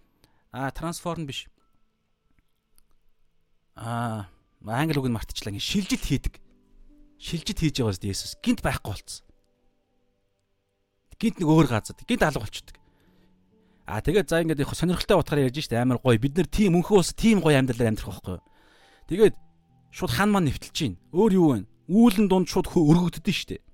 А трансформ биш аа англи үг нь мартчихлаа. Ин шилжилт хийдэг. Шилжилт хийж байгаа зү Есүс гинт байхгүй болцсон. Гинт нэг өөр газад гинт алга болчихдог. Аа тэгээд за ингээд сонирхолтой утгаараа ярьж штэ амар гоё. Бид нэр тийм өнхөө ус тийм гоё амьдралаар амьдрах байхгүй? Тэгээд шууд хан маань нэвтэлж чинь. Өөр юу вэ? Үүлэн дунд шууд өргөгддөг штэ.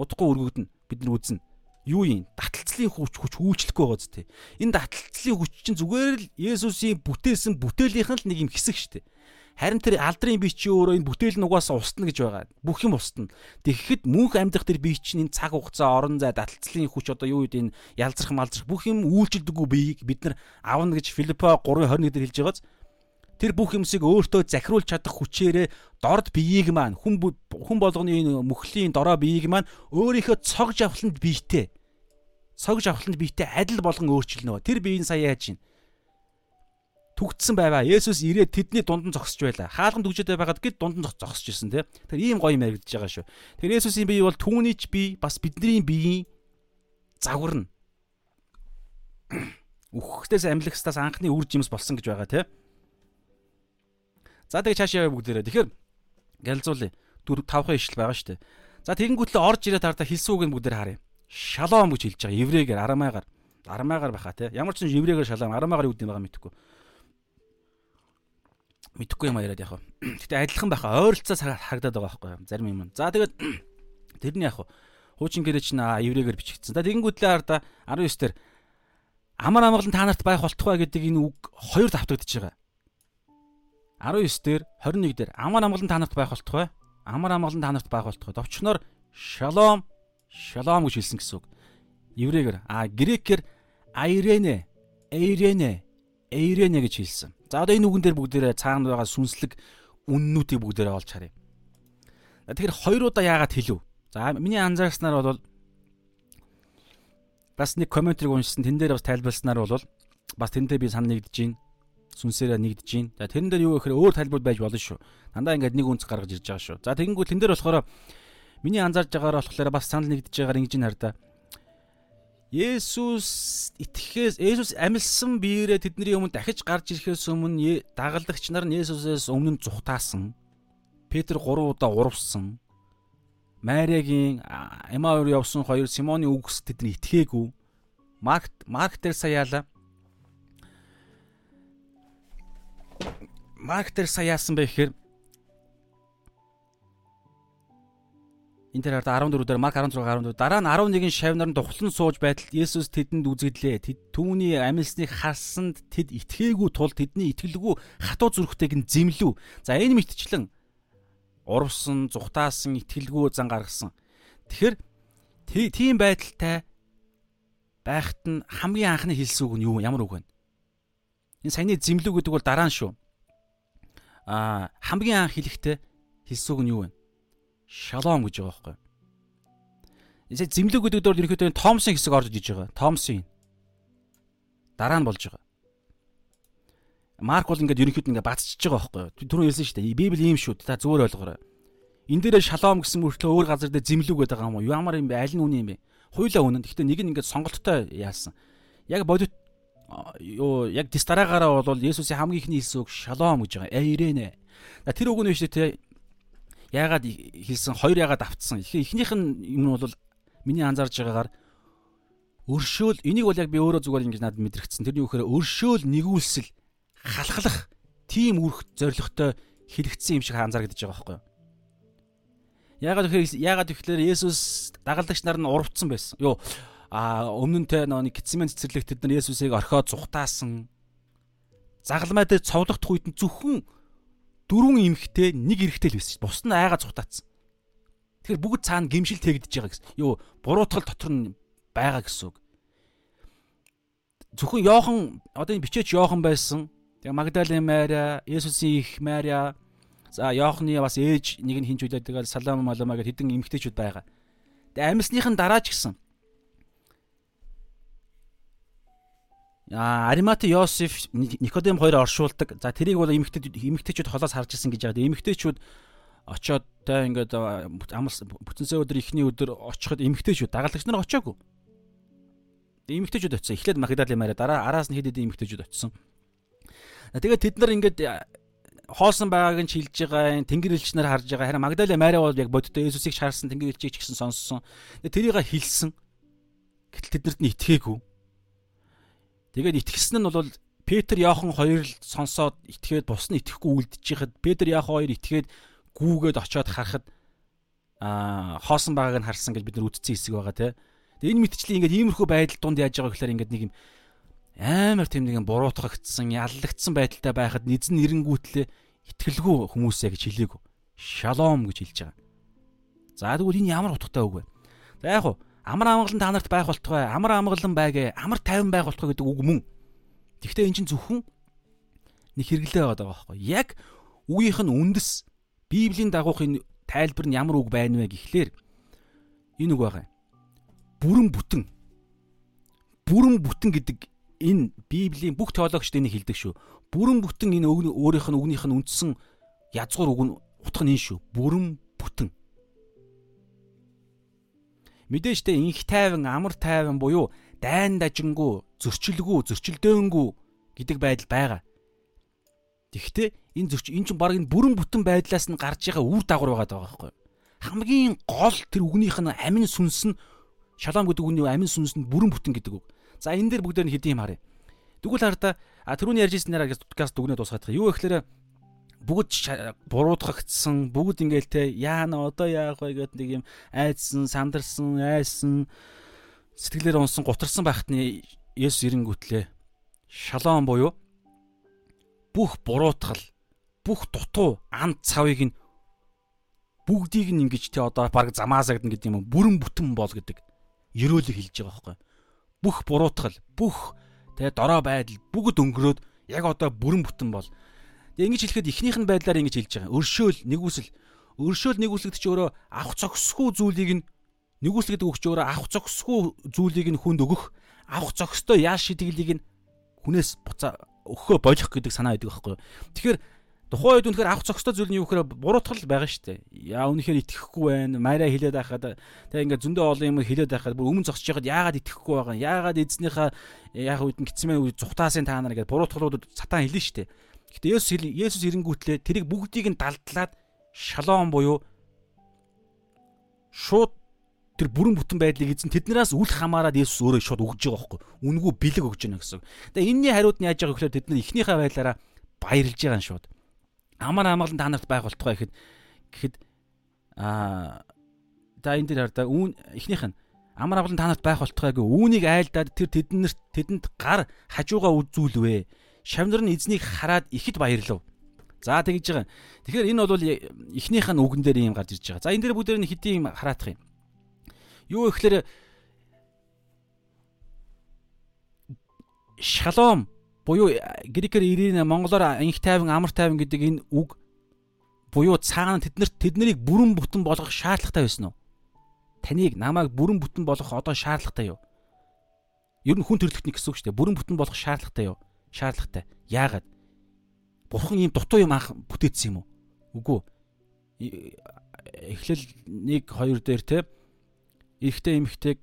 Удахгүй өргөгдөн. Бид нар үзнэ юу юм таталцлын хүч хүч үйлчлэхгүй байгаа зү. Энэ таталцлын хүч чинь зүгээр л Есүсийн бүтээсэн бүтээлийнх нь л нэг юм хэсэг дээ. Харин тэр алдрын бие чи өөрөө энэ бүтээл нь угаасаа устна гэж байгаа. Бүх юм устна. Тэгэхэд мөнх амьдрах тэр бие чинь энэ цаг хугацаа орон зай даталцлын хүч одоо юу гэдэг энэ ялзрах малзрах бүх юм үйлчилдэггүй биеийг бид нар авна гэж Филиппо 3:21 дээр хэлж байгааз тэр бүх юмсыг өөртөө захируулж чадах хүчээрээ дорд биеийг маань хүн хүн болгоны энэ мөхлийн дорой биеийг маань өөрийнхөө цог жавхланд биетэй цог жавхланд биетэй адил болгон өөрчилнө. Тэр биеийн сая яаж чинь түгтсэн байваа. Есүс ирээд тэдний дунд нь зогсож байла. Хаалганд үгжээд байгаад гэд дунд нь зогсож ирсэн тийм. Тэр ийм гоё юм яригдж байгаа шүү. Тэр Есүсийн бие бол түүний ч бие бас бидний биеийн загвар нь. Үххтээс амьлагстаас анхны үр жимс болсон гэж байгаа тийм. За тэгээ цаашаа яваа бүгдээрээ. Тэгэхээр гэлзуулъя. Дөрв тавхан ишл байгаа шүү дээ. За тэгэнгүүтлээ орж ирээд хардаа хэлсэн үг нь бүгдээр харъя. Шалом гэж хэлж байгаа. Еврейгээр, арамайгаар. Арамайгаар баха тий. Ямар ч юм еврейгээр шалом, арамайгаар юу гэдэг юм байгаа мэдэхгүй мэдхгүй юм яриад яг. Гэтэ адилхан байхаа ойролцоо харагдаад байгаа байхгүй юу? Зарим юм. За тэгээд тэрний яг хуучин гэрээ чинь еврейгээр бичигдсэн. За тэгэнгүүтлээ хараа 19 дээр амар амгалан та нарт байх болтугай гэдэг энэ үг хоёр давтагдчихж байгаа. 19 дээр 21 дээр амар амгалан та нарт байх болтугай. Амар амгалан та нарт байх болтугай. Довчноор шалом шалом гэж хэлсэн гэсэн үг. Еврейгээр а грекээр айрене эйрене эйрене гэж хэлсэн. За одоо энэ үгэн дээр бүгдээрээ цаана байгаа сүнслэг үннүүдийг бүгдээрээ олж харъя. Тэгэхээр хоёр удаа яагаад хэлв? За миний анзаарснаар бол бас нэг комментиг уншсан тэн дээр бас тайлбарласнаар бол бас тэрнтэй би санал нэгдэж байна. Сүнсээрээ нэгдэж байна. За тэрэн дээр юу гэхээр өөр тайлбар байж болно шүү. Дандаа ингээд нэг үнц гаргаж ирж байгаа шүү. За тэгэнгүүт тэн дээр болохоор миний анзаарж байгаагаар болохоор бас санал нэгдэж байгаагаар ингэж нэр да. Есүс итгэхээс Есүс амилсан биеэрээ тэдний өмнө дахиж гарч ирэхээс өмнө дагалдагч нар нь Есүсээс өмнө зүхтаасан. Петр 3 удаа урвсан. Мариагийн Эмаур явсан хоёр Симоны үгс тэдний итгээгүй. Марк Марк дээр саяала. Марк дээр саяасан байх гэхээр энэ дээр 14 дээр Марк 16 14 дараа нь 11 шавнаар нь тухлан сууж байтал Есүс тэдэнд үзэгдлээ. Тэд түүний амилсныг харсанд тэд итгээгүй тул тэдний итгэлгүй хатуу зүрхтэйг нь зэмлүү. За энэ мэтчлэн урвсан, зүхтаасан, итгэлгүй зан гаргасан. Тэгэхээр тийм байдалтай байхад нь хамгийн анхны хэлсэн үг нь юу ямар үг вэ? Энэ саяны зэмлүү гэдэг бол дараа нь шүү. Аа хамгийн анх хэлэхдээ хэлсэн үг нь юу вэ? шалом гэж байгаа байхгүй. Эсэ зэмлэг гэдэг дээр ерөнхийдөө Томсон хэсэг орж иж байгаа. Томсон. Дараа нь болж байгаа. Марк бол ингээд ерөнхийдөө ингээд бацчихж байгаа байхгүй. Түрүү хэлсэн шүү дээ. Библи ийм шүү. Та зүгээр ойлгоорой. Энд дээрээ шалом гэсэн мөртлөө өөр газар дээр зэмлэг гэдэг юм уу? Ямар юм бэ? Аль нь үнэ юм бэ? Хуйлаа үнэн. Гэхдээ нэг нь ингээд сонголттой яасан. Яг бодит юу яг дистараагаараа бол Есүсийн хамгийн ихний хэлсэн үг шалом гэж байгаа. Эйрэнэ. Тэр үг нь биш үү? яагаад хэлсэн хоёр яагаад автсан. Эхнийх нь юм бол миний анзаарж байгаагаар өршөөл энийг бол яг би өөрөө зүгээр ингэж надад мэдрэгдсэн. Тэрний үхээр өршөөл нэгүүлсэл халахлах тийм үрх зоригтой хэрэгцсэн юм шиг анзаарэгдэж байгаа байхгүй юу? Яагаад тэгэхээр яагаад тэгэхээр Есүс дагалдагч нар нь урвцсан байсан. Йоо а өмнө нь те нэг гитсмен цэцэрлэгт тэд нар Есүсийг орхиод зүхтаасан. Загалмай дээр цовлогдох үед нь зөвхөн дөрвөн эмхтэй нэг эрэхтэй л байсан шүү. Бус нь айгаа цухтаацсан. Тэгэхээр бүгд цаана гимшил тэгдэж байгаа гэсэн. Юу буруутгал дотор нь байгаа гэсэн үг. Зөвхөн Йохан одоо энэ бичээч Йохан байсан. Тэгээ Магдалин Мария, Есүсийн их Мария, за Йоханы бас ээж нэг нь хинч үлээд тэгэл Салам Малама гэдэг хэдэн эмэгтэйчүүд байгаа. Тэгээ амьсныхын дараа ч гэсэн Аримати Йосеф Никодем хоёр оршуулдаг. За тэрийг бол эмэгтэйчүүд эмэгтэйчүүд холоос харж ирсэн гэж яагаад эмэгтэйчүүд очоод та ингээд амс бүтэнсээ өдөр ихний өдөр очиход эмэгтэйчүүд дагалдагч нар очоогүй. Эмэгтэйчүүд очсон. Эхлээд Магдалин Мари дараа араас нь хэд хэдэн эмэгтэйчүүд очсон. Тэгээд тэд нар ингээд хоосон байгааг нь шилж байгаа тэнгэр элч нар харж байгаа. Харин Магдалин Мари бол яг бодтой Есүсийг шаарсан тэнгэр элчийг ч гэсэн сонссон. Тэрийг хэлсэн. Гэтэл тэднэрт нь итгээгүй. Тэгээд итгэсэн нь бол Петр Яохан хоёр л сонсоод итгээд бус нь итгэхгүй үлдэж хахад Петр Яохан хоёр итгээд гүүгээд очиод харахад аа хоосон байгааг нь харсан гэж бид нар үтцсэн хэсэг байгаа те. Тэгээд энэ мэтчлийн ингээд иймэрхүү байдал дунд яаж байгаа гэхээр ингээд нэг юм амар тийм нэгэн буруутгагдсан, яллагдсан байдалтай байхад нэзэн нэрэнгүүтлээ итгэлгүй хүмүүсээ гэж хэлээгүү. Шалом гэж хэлж байгаа. За тэгвэл энэ ямар утгатай үг вэ? За яг хуу амар амгалан та нарт байх болтугай амар амгалан байгээ амар тайван байх болтугай гэдэг үг мөн. Гэхдээ эн чинь зөвхөн нэг хэрэглээ байгаа байхгүй. Яг үгийнх нь үндэс Библийн дагуухын тайлбар нь ямар үг байна вэ гэхлээр энэ үг байгаа. Бүрэн бүтэн. Бүрэн бүтэн гэдэг энэ Библийн бүх теологчд энийг хэлдэг шүү. Бүрэн бүтэн энэ өөрийнх нь үгнийх нь үндсэн язгуур үг нь утга нь энэ шүү. Бүрэн бүтэн. Мэдээж тэ инх тайван, амар тайван буюу дайн дажингүү, зөрчилгүй, зөрчилдөөнгүй гэдэг байдал байгаа. Тэгэхдээ энэ зөрч энэ чинь баг энэ бүрэн бүтэн байдлаас нь гарч байгаа үр дагавар байгаа байхгүй юу? Хамгийн гол тэр үгнийх нь амин сүнс нь шалом гэдэг үгний амин сүнс нь бүрэн бүтэн гэдэг үг. За энэ дээр бүгдээр нь хэдийн юм харъя. Тэгвэл хараа та түрүүний ярьж ирсэн нэраа подкаст дүгнээ дуусгаад байгаа. Юу гэхээр бүгд буруутгагдсан бүгд ингээл те яана одоо яах вэ гэдэг нэг юм айдсан сандарсан айсан сэтгэлээр унсан гутарсан байхтны Есүс ирэнгүүтлээ. Шалом буюу. Бүх буруутгал бүх дутуу анд цавыг нь бүгдийг нь ингэж те одоо баг замаасагдана гэдэг юм бүрэн бүтэн бол гэдэг. Ерөөлөг хэлж байгаа байхгүй бүх буруутгал бүх те дорой байдал бүгд өнгөрөөд яг одоо бүрэн бүтэн бол Ингэж хэлэхэд эхнийх нь байдлаар ингэж хэлж байгаа. Өршөөл нэгүсэл. Өршөөл нэгүслэгт чи өөрөө авах зохисгүй зүйлийг нь нэгүслэгдэг өгч өөрөө авах зохисгүй зүйлийг нь хүнд өгөх, авах зохистой яаш шидэглийг нь хүнээс буцаа өгөхөө болох гэдэг санаа байдаг байхгүй юу. Тэгэхээр тухайн үед үнэхээр авах зохистой зүйл нь юу гэхээр буруутгал байгаа шүү дээ. Яа үнэхээр итгэхгүй байна. Майраа хилээд байхад тэг ингээ зөндөө олон юм хилээд байхад бүр өмнө зогсож яхад яагаад итгэхгүй байгаа. Яагаад эзнийхээ яг үед нь гисмээ үед зүхтаасын та нар гэдэг буруутгалууд сатан хэлнэ шүү дээ. Гэтэ Есүс Есүс ирэнгүүтлээ тэрийг бүгдийг нь далдлаад шалом буюу шууд тэр бүрэн бүтэн байдлыг эзэн тэднээс үл хамааран Есүс өөрөө шууд өгж байгаа байхгүй. Үнгүү бэлэг өгж байна гэсэн. Тэгээ энэний хариуд нь яаж байгаа гэхээр тэд нар эхнийхээ байдлаараа баярлж байгаа шууд. Амар амгалан та нарт байх болтугай гэхэд гэхэд аа за энэ дээр хардаа үүн эхнийх нь амар амгалан та нарт байх болтугайг үүнийг айлдаад тэр тэднэрт тэдэнд гар хажуугаа үзүүлвэ. Шавнар нь эзнийг хараад ихэд баярлав. За тэгж байгаа. Тэгэхээр энэ бол эхнийх нь үгэн дээр юм гарч ирж байгаа. За энэ дээр бүгдээр нь хэдийн юм хараадах юм. Юу ихлээр шалом буюу грекээр ирийн монголоор анх тайван амар тайван гэдэг энэ үг буюу цаана тэднэрт тэднийг бүрэн бүтэн болгох шаардлагатай байсан уу? Таныг намайг бүрэн бүтэн болгох одоо шаардлагатай юу? Ер нь хүн төрлөختний гэсэн үг шүү дээ. Бүрэн бүтэн болгох шаардлагатай юу? Шаардлагатай. Яагаад? Бурхан ийм дутуу юм анх бүтээсэн юм уу? Үгүй. Эхлэл 1 2 дээр те эрэгтэй эмэгтэйг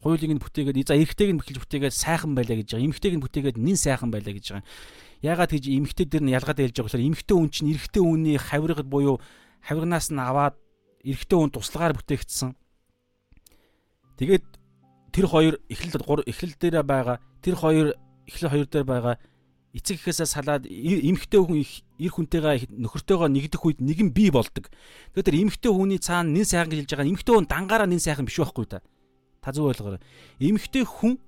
хуулийг нь бүтээгээд за эрэгтэйг нь бэлж бүтээгээд сайхан байлаа гэж байгаа. Эмэгтэйг нь бүтээгээд нин сайхан байлаа гэж байгаа. Яагаад гэж эмэгтэй дээр нь ялгаад ялж байгаа болохоор эмэгтэй хүн чинь эрэгтэй хүний хавиргад буюу хавирнаас нь аваад эрэгтэй хүн туслагаар бүтээгдсэн. Тэгээд тэр хоёр эхлэл эхлэл дээр байгаа тэр хоёр эхлэл хоёр дээр байгаа эцэг эхээсээ салаад эмхтэй хүн эр хүнтэйгээ нөхөртөөгөө нэгдэх үед нэгэн бий болдог. Тэгэхээр тэр эмхтэй хүний цаана нин сайхан гэж хэлж байгаа эмхтэй хүн дангаараа нин сайхан биш байхгүй та. Та зөв ойлгоорой. Эмхтэй хүн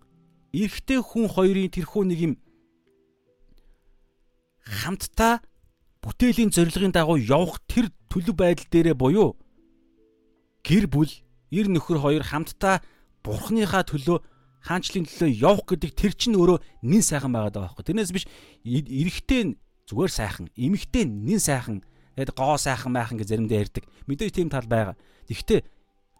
эрэгтэй хүн хоёрын тэрхүү нэг юм хамтдаа бүтээлийн зорилгын дагуу явах тэр төлөв байдал дээрээ буюу гэр бүл эр нөхөр хоёр хамтдаа бурхныхаа төлөө хаанчлалын төлөө явах гэдэг тэр чинь өөрөө нин сайхан байгаад байгаа байхгүй. Тэрнээс биш эрэгтэй зүгээр сайхан, эмэгтэй нин сайхан, тэгээд гоо сайхан байхан гэж заримдаа ярьдаг. Мэдээж тийм тал байгаа. Гэхдээ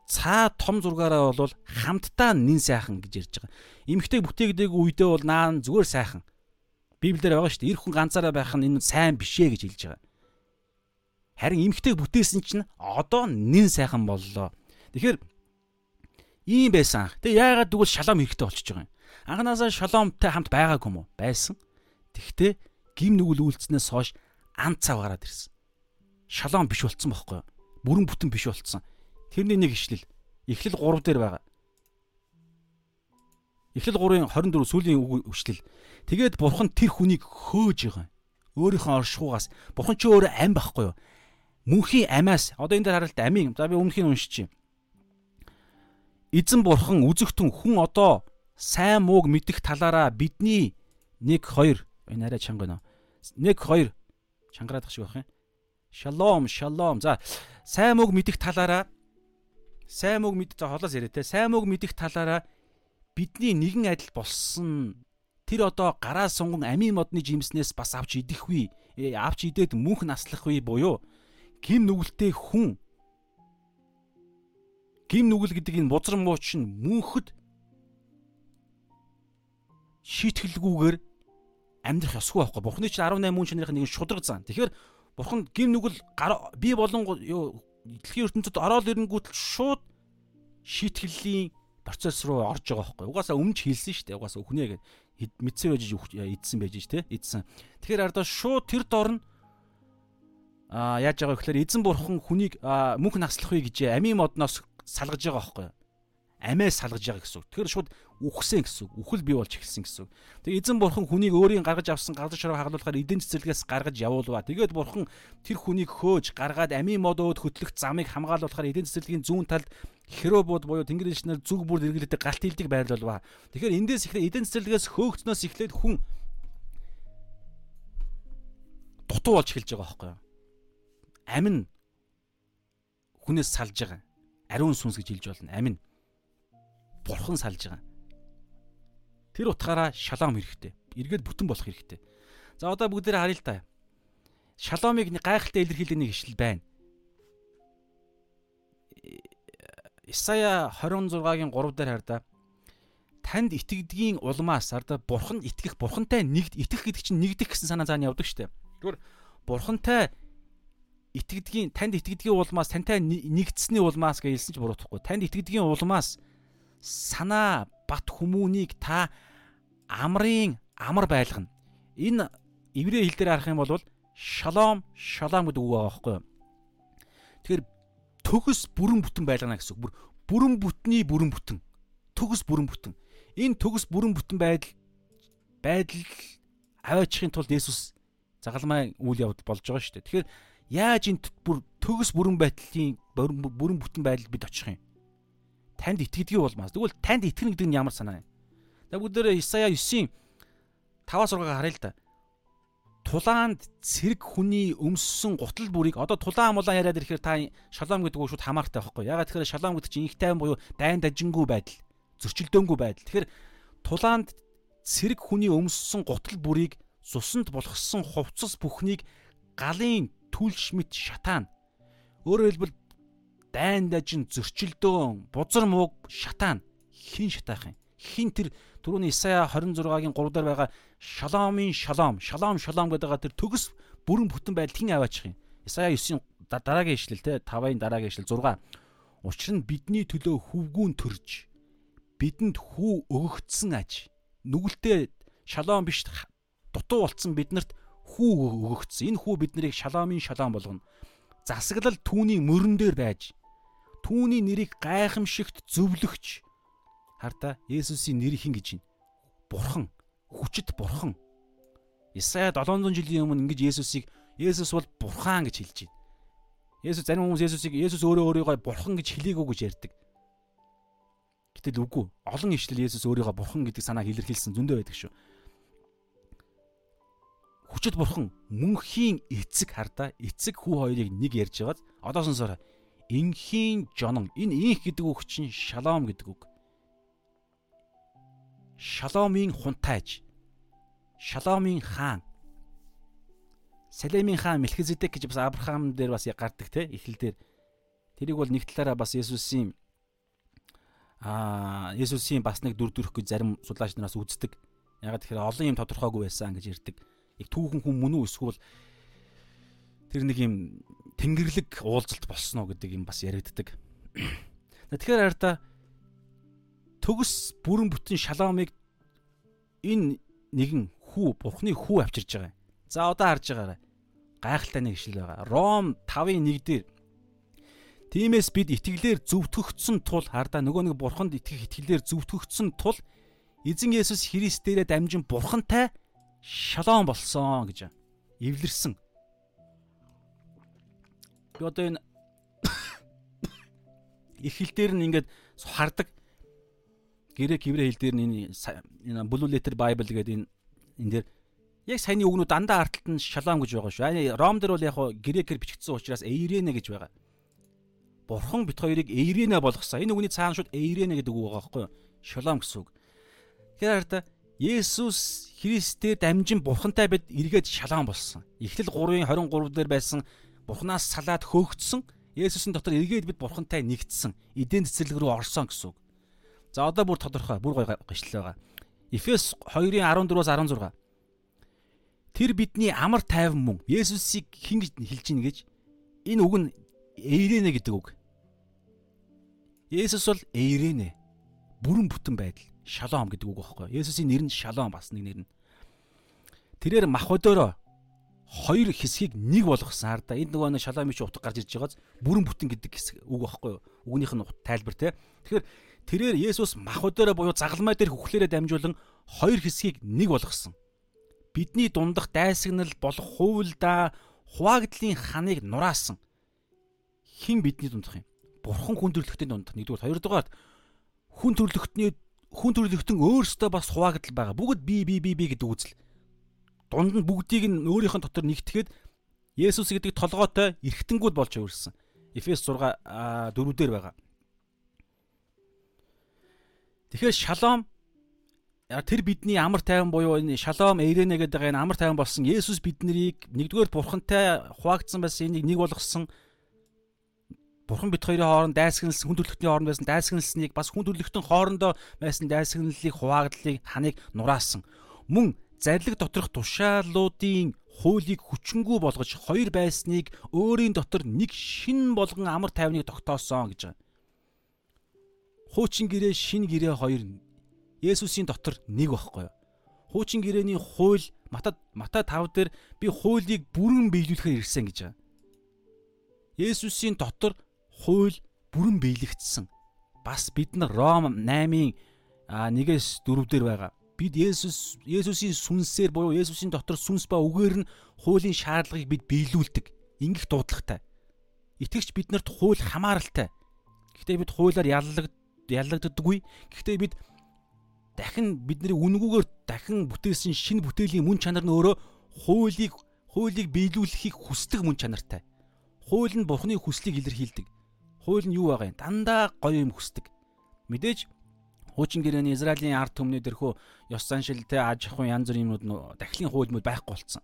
цаа том зургаараа бол хамтдаа нин сайхан гэж ярьж байгаа. Эмэгтэй бүтээгдэг үедээ бол наан зүгээр сайхан. Библиэр байгаа шүү дээ. Эр хүн ганцаараа байх нь энэ сайн бишээ гэж хэлж байгаа. Харин эмэгтэй бүтээсэн чинь одоо нин сайхан боллоо. Тэгэхээр Ийм байсан. Тэг яагаад тэгвэл шалом хэрэгтэй болчихж байгаа юм. Анханасаа шаломтой хамт байгаагүй юм уу? Байсан. Тэгтээ гим нүгэл үйлцснээс хойш ан цав гараад ирсэн. Шалом биш болцсон байхгүй юу? Бүрэн бүтэн биш болцсон. Тэрний нэг ишлэл. Эхлэл 3 дээр байгаа. Эхлэл 3-ын 24 сүүлийн үг өчлөл. Тэгээд бурхан тэр хүнийг хөөж байгаа. Өөрийнхөө оршихугаас бурхан ч өөрөө ам байхгүй юу? Мөнхийн амиас одоо энэ дээр харалт амийн. За би өмнөхийг уншиж чинь. Эзэн бурхан үзэгтэн хүн одоо сайн мууг мэдэх талаараа бидний 1 2 энэ арай чанга нөө 1 2 чангараадах шиг байх юм. Шалом, шалом. За сайн мууг мэдэх талаараа сайн мууг мэд за холоос яриа те. Сайн мууг мэдэх талаараа бидний нэгэн адил болсон тэр одоо гараа сунган амийн модны жимснээс бас авч идэхгүй. Э, авч идээд мөнх наслах вэ буюу гим нүгэлтэй хүн гим нүгэл гэдэг энэ бузар мууч нь мөнхөд шийтгэлгүйгээр амьдрах ёсгүй байхгүй. Бурхны чинь 18 мөн чанарын нэг шудраг зан. Тэгэхээр бурхан гим нүгэл би болон юу дэлхийн ертөнцид ороод ирэнгүүтэл шууд шийтгэллийн процесс руу орж байгаа байхгүй. Угаасаа өмнө ч хэлсэн шүү дээ. Угаасаа өхнээ гэд мэдсэн байж идсэн байж ш тэ идсэн. Тэгэхээр ардаа шууд тэр дор нь а яаж байгаа вэ гэхээр эзэн бурхан хүнийг мөнх наслах вэ гэж амийн модноос салгаж байгаа байхгүй юу? Амиа салгаж байгаа гэсэн үг. Тэгэхээр шууд үхсэн гэсэн үг. Үхэл бий болж эхэлсэн гэсэн үг. Тэгээ эзэн бурхан хүнийг өөрийн гаргаж авсан газар шороо хаглуулахаар эдийн цэцэрлэгээс гаргаж явуулва. Тэгээд бурхан тэр хүнийг хөөж гаргаад амийн модод хөтлөх замыг хамгаалуулахаар эдийн цэцэрлэгийн зүүн талд херobууд буюу тэнгэрийн шинээр зүг бүр эргэлдэг галт хилдэг байрлуулва. Тэгэхээр эндээс эхлээд эдийн цэцэрлэгээс хөөгцнөөс эхлээд хүн дутуу болж эхэлж байгаа байхгүй юу? Амин хүнээс салж байгаа ариун сүнс гэж хэлж болно. Амин. Бурхан салж байгаа. Тэр утгаараа шалом хэрэгтэй. Эргээд бүтэн болох хэрэгтэй. За одоо бүгдээрээ харъя л та. Шаломыг гайхалтай илэрхийлэх нэг ишлэл байна. Исая 26-гийн 3 дээр хараа. танд итгэдгийн улмаас арда бурхан итгэх бурхантай нэгд итгэх гэдэг чинь нэгдэх гэсэн санаа цаана явдаг штэ. Тэгвэр бурхантай итгэдгийн танд итгэдгийн улмаас тантай нэгдсэний улмаас гэж хэлсэн ч буруутахгүй. Танд итгэдгийн улмаас санаа бат хүмүүнийг та амрын амар байлгана. Энэ еврей хэл дээр харах юм бол шалом шалом гэдэг үг байгаа байхгүй юу? Тэгэхээр төгс бүрэн бүтэн байлгана гэсэн үг. Бүр бүрэн бүтний бүрэн бүтэн. Төгс бүрэн бүтэн. Энэ төгс бүрэн бүтэн байдал байдал аваачихын тулд Есүс загалмай үйл явдал болж байгаа шүү дээ. Тэгэхээр яаж энэ бүр төгс бүрэн байдлын бүрэн бүтэн байдалд бид очих юм? Танд итгэдэггүй болмаас. Тэгвэл танд итгэнэ гэдэг нь ямар санаа юм? За бүгд дээр Исая 9-ийн 5-6-ыг харъя л да. Тулаанд цэрэг хүний өмссөн гутал бүрийг одоо тулаан мулаан яриад ирэхээр та шалом гэдэг үг шууд хамаартай байхгүй. Ягаад тэгэхээр шалом гэдэг чинь тайван буюу дайн дажингүй байдал, зөрчилдөөнгүй байдал. Тэгэхээр тулаанд цэрэг хүний өмссөн гутал бүрийг цусанд болгосон хувцас бүхнийг галын түлш мэт шатаана. Өөрөөр хэлбэл дайн дажин зөрчилдөөн, бузар мууг шатаана. Хин шатаах юм? Хин тэр түрүүний Исая 26-гийн 3 дээр байгаа шаломын шалом, шалом шалом гэдэг тэр төгс бүрэн бүтэн байдал хин аваачих юм. Исая 9-ийн дараагийн ишлэл те 5-ын дараагийн ишлэл 6. Учир нь бидний төлөө хөвгүүн төрж бидэнд хүү өгөгдсөн аж. Нүгэлтээ шалом биш дутуу болцсон биднэрт хүү өгөгдсөн. Энэ хүү биднийг шалаамын шалаам болгоно. Засаглал түүний мөрөн дээр байж түүний нэрийг гайхамшигт зөвлөгч хардаа Есүсийн нэр хин гэж байна. Бурхан, хүчит бурхан. Исая 700 жилийн өмнө ингэж Есүсийг Есүс бол бурхан гэж хэлж байна. Есүс зарим хүмүүс Есүсийг Есүс өөрөө өөрийгөө бурхан гэж хэлээгүй гэж ярьдаг. Гэтэл үгүй. Олон ишлэл Есүс өөрийгөө бурхан гэдэг санааг илэрхийлсэн зөндөө байдаг шүү хүчит бурхан мөнхийн эцэг хардаа эцэг хүү хоёрыг нэг ярьж байгаад одоо сонсоорой. Инхийн жонон энэ инх гэдэг үг чинь шалом гэдэг үг. Шаломын хунтайж. Шаломын хаан. Салемийн хаан Мелхизедек гэж бас Авраам дээр бас гардаг те эхлэл дээр. Тэрийг бол нэг талаараа бас Есүсийн аа Есүсийн бас нэг дүр төрх гэж зарим судлаач нараас үздэг. Ягаад тэгэхээр олон юм тодорхойгүй байсан гэж ярьдаг яг түүхэн хүн мөн үү эсвэл тэр нэг юм тэнгэрлэг уулзалт болсон уу гэдэг юм бас яригддаг. Тэгэхээр хараа төгс бүрэн бүтэн шалаамыг энэ нэгэн хүү бурхны хүү авчирж байгаа. За одоо харж байгаарай. Гайхалтай нэг ишлэл байгаа. Ром 5-ын 1 дээр Тиймээс бид итгэлээр зөвтгөгдсөн тул хардаа нөгөө нэг бурханд итгэх итгэлээр зөвтгөгдсөн тул эзэн Есүс Христ дээрээ дамжин бурхантай шалом болсон гэж эвлэрсэн. Би одоо энэ их хэл дээр нь ингээд хардаг грек еврей хэл дээр нь энэ Blue Letter Bible гэдэг энэ энэ дээр яг саяны үгнүүд дандаа арталт нь шалом гэж байгаа шүү. Ром дээр бол яг хоо грекээр бичигдсэн учраас эйренэ гэж байгаа. Бурхан бит хоёрыг эйренэ болгосон. Энэ үгний цаана шууд эйренэ гэдэг үг байгаа байхгүй юу? Шалом гэсэн үг. Тэгэхээр хараа Есүс Христээр дамжин бурхантай бид эргээд шалаан болсон. Эхлэл 3-ын 23 дээр байсан бурхнаас салаад хөөгдсөн Есүсийн дотор эргээд бид бурхантай нэгдсэн. Эдийн цэцэрлэг рүү орсон гэсэн үг. За одоо бүр тодорхой, бүр гоё гიშл байгаа. Эфес 2-ын 14-өөс 16. Тэр бидний амар тайван мөн Есүсийг хэн гэж хэлж ийн гэж энэ үг нь эйрэнэ гэдэг үг. Есүс бол эйрэнэ. Бүрэн бүтэн байдал шалом гэдэг үг байхгүй. Есүсийн нэр нь шалом бас нэг нэр нь. Тэрээр мах өдөөрөө хоёр хэсгийг нэг болгоснаар да энд нөгөө шалом ич утга гарч ирж байгааз бүрэн бүтэн гэдэг хэсэг үг байхгүй. Үгнийх нь тайлбар те. Тэгэхээр тэрээр Есүс мах өдөөрөө буюу загалмай дээр хөвхлөрөө дамжуулан хоёр хэсгийг нэг болгосон. Бидний дундах дайсагнал болох хуйлда хуваагдлын ханыг нураасан. Хэн бидний дундах юм? Бурхан хүн төрлөختний дунд. Нэгдүгээр, хоёрдугаар хүн төрлөختний хүн төрөлхтөн өөрсдөө бас хуваагдал байгаа. Бүгд би би би би гэдэг үзэл. Дунд нь бүгдийг нь өөрийнх нь дотор нэгтгэхэд Есүс гэдэг толгойтой эргэтэнгүүд болж өөрсөн. Эфес 6 4 дээр байгаа. Тэгэхээр шалом тэр бидний амар тайван буюу энэ шалом эйрэнэ гэдэг энэ амар тайван болсон Есүс биднийг нэгдүгээр бурхантай хуваагдсан байсан энийг нэг болгосон Бурхан бит хоёрын хооронд дайсагналсан хүн төрлөختний хооронд байсан дайсагналсныг бас хүн төрлөختөн хоорондоо байсан дайсагналлыг хуваагдлыг таныг нураасан. Мөн зарлиг доторх тушаалуудын хуулийг хүчингү болгож хоёр байсныг өөрийн дотор нэг шин болгон амар тайвныг тогтоосон гэж байна. Хуучин гэрээ шин гэрээ хоёр Есүсийн дотор нэг байхгүй юу? Хуучин гэрээний хууль Мата Мата 5 дээр би хуулийг бүрэн биелүүлэхээр ирсэн гэж байна. Есүсийн дотор хууль бүрэн биелэгдсэн. Бас бид нар Ром 8-ын 1-ээс 4 дээр байгаа. Бид Есүс Есүсийн сүнсээр буюу Есүсийн дотор сүнс ба үгээр нь хуулийн шаардлагыг бид биелүүлдэг. Ингэх дуудлагатай. Итгэгч биднэрт хууль хамааралтай. Гэхдээ бид хуулиар яллаг яллагддаггүй. Гэхдээ бид дахин бидний үнгүүгээр дахин бүтээсэн шинэ бүтээлийн мөн чанар нь өөрөө хуулийг хуулийг биелүүлэхийг хүсдэг мөн чанартай. Хууль нь Бурхны хүслийг илэрхийлдэг. Хууль нь юу байгаа юм? Дандаа гоё юм хүсдэг. Мэдээж хуучин гэрээний Израилийн ард түмний дэрхүү ёс заншил те аж ахуйн янз бүрийн юмнууд дахлын хууль мод байхгүй болцсон.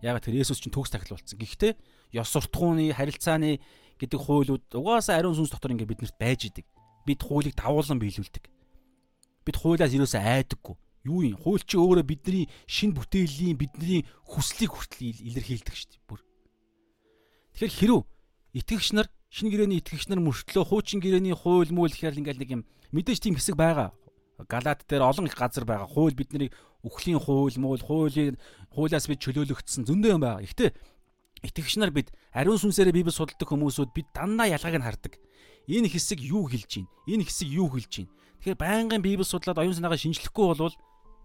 Ягаад тэр Есүс чинь төгс тахил болсон. Гэхдээ ёс суртахууны харилцааны гэдэг хуулиуд угаасаа ариун сүнс дотор ингээд биднэрт байж идэг. Бид хуулийг давуулан биелүүлдэг бид хуулиас юусаа айдаггүй. Юу юм? Хууль чи өөрөө бидний шин бүтээлийн бидний хүслийг хүртэл илэрхийлдэг шүү дээ. Бүр. Тэгэхээр хэрв итгэгч нар шинэ гэрээний итгэгч нар мөртлөө хуучин гэрээний хууль муу гэхээр ингээл нэг юм мэдээж тийм хэсэг байгаа. Галаат дээр олон их газар байгаа. Хууль бидний үхлийн хууль муу хуулийн хуулиас бид чөлөөлөгдсөн зөндөө юм байгаа. Гэхдээ итгэгч нар бид ариун сүнсээрээ Библи судалдаг хүмүүсүүд бид дандаа ялгааг нь хардаг. Энэ хэсэг юу хэлж байна? Энэ хэсэг юу хэлж байна? Тэгэхээр байнгын Библи судлаад оюун санаагаа шинжлэхгүй болвол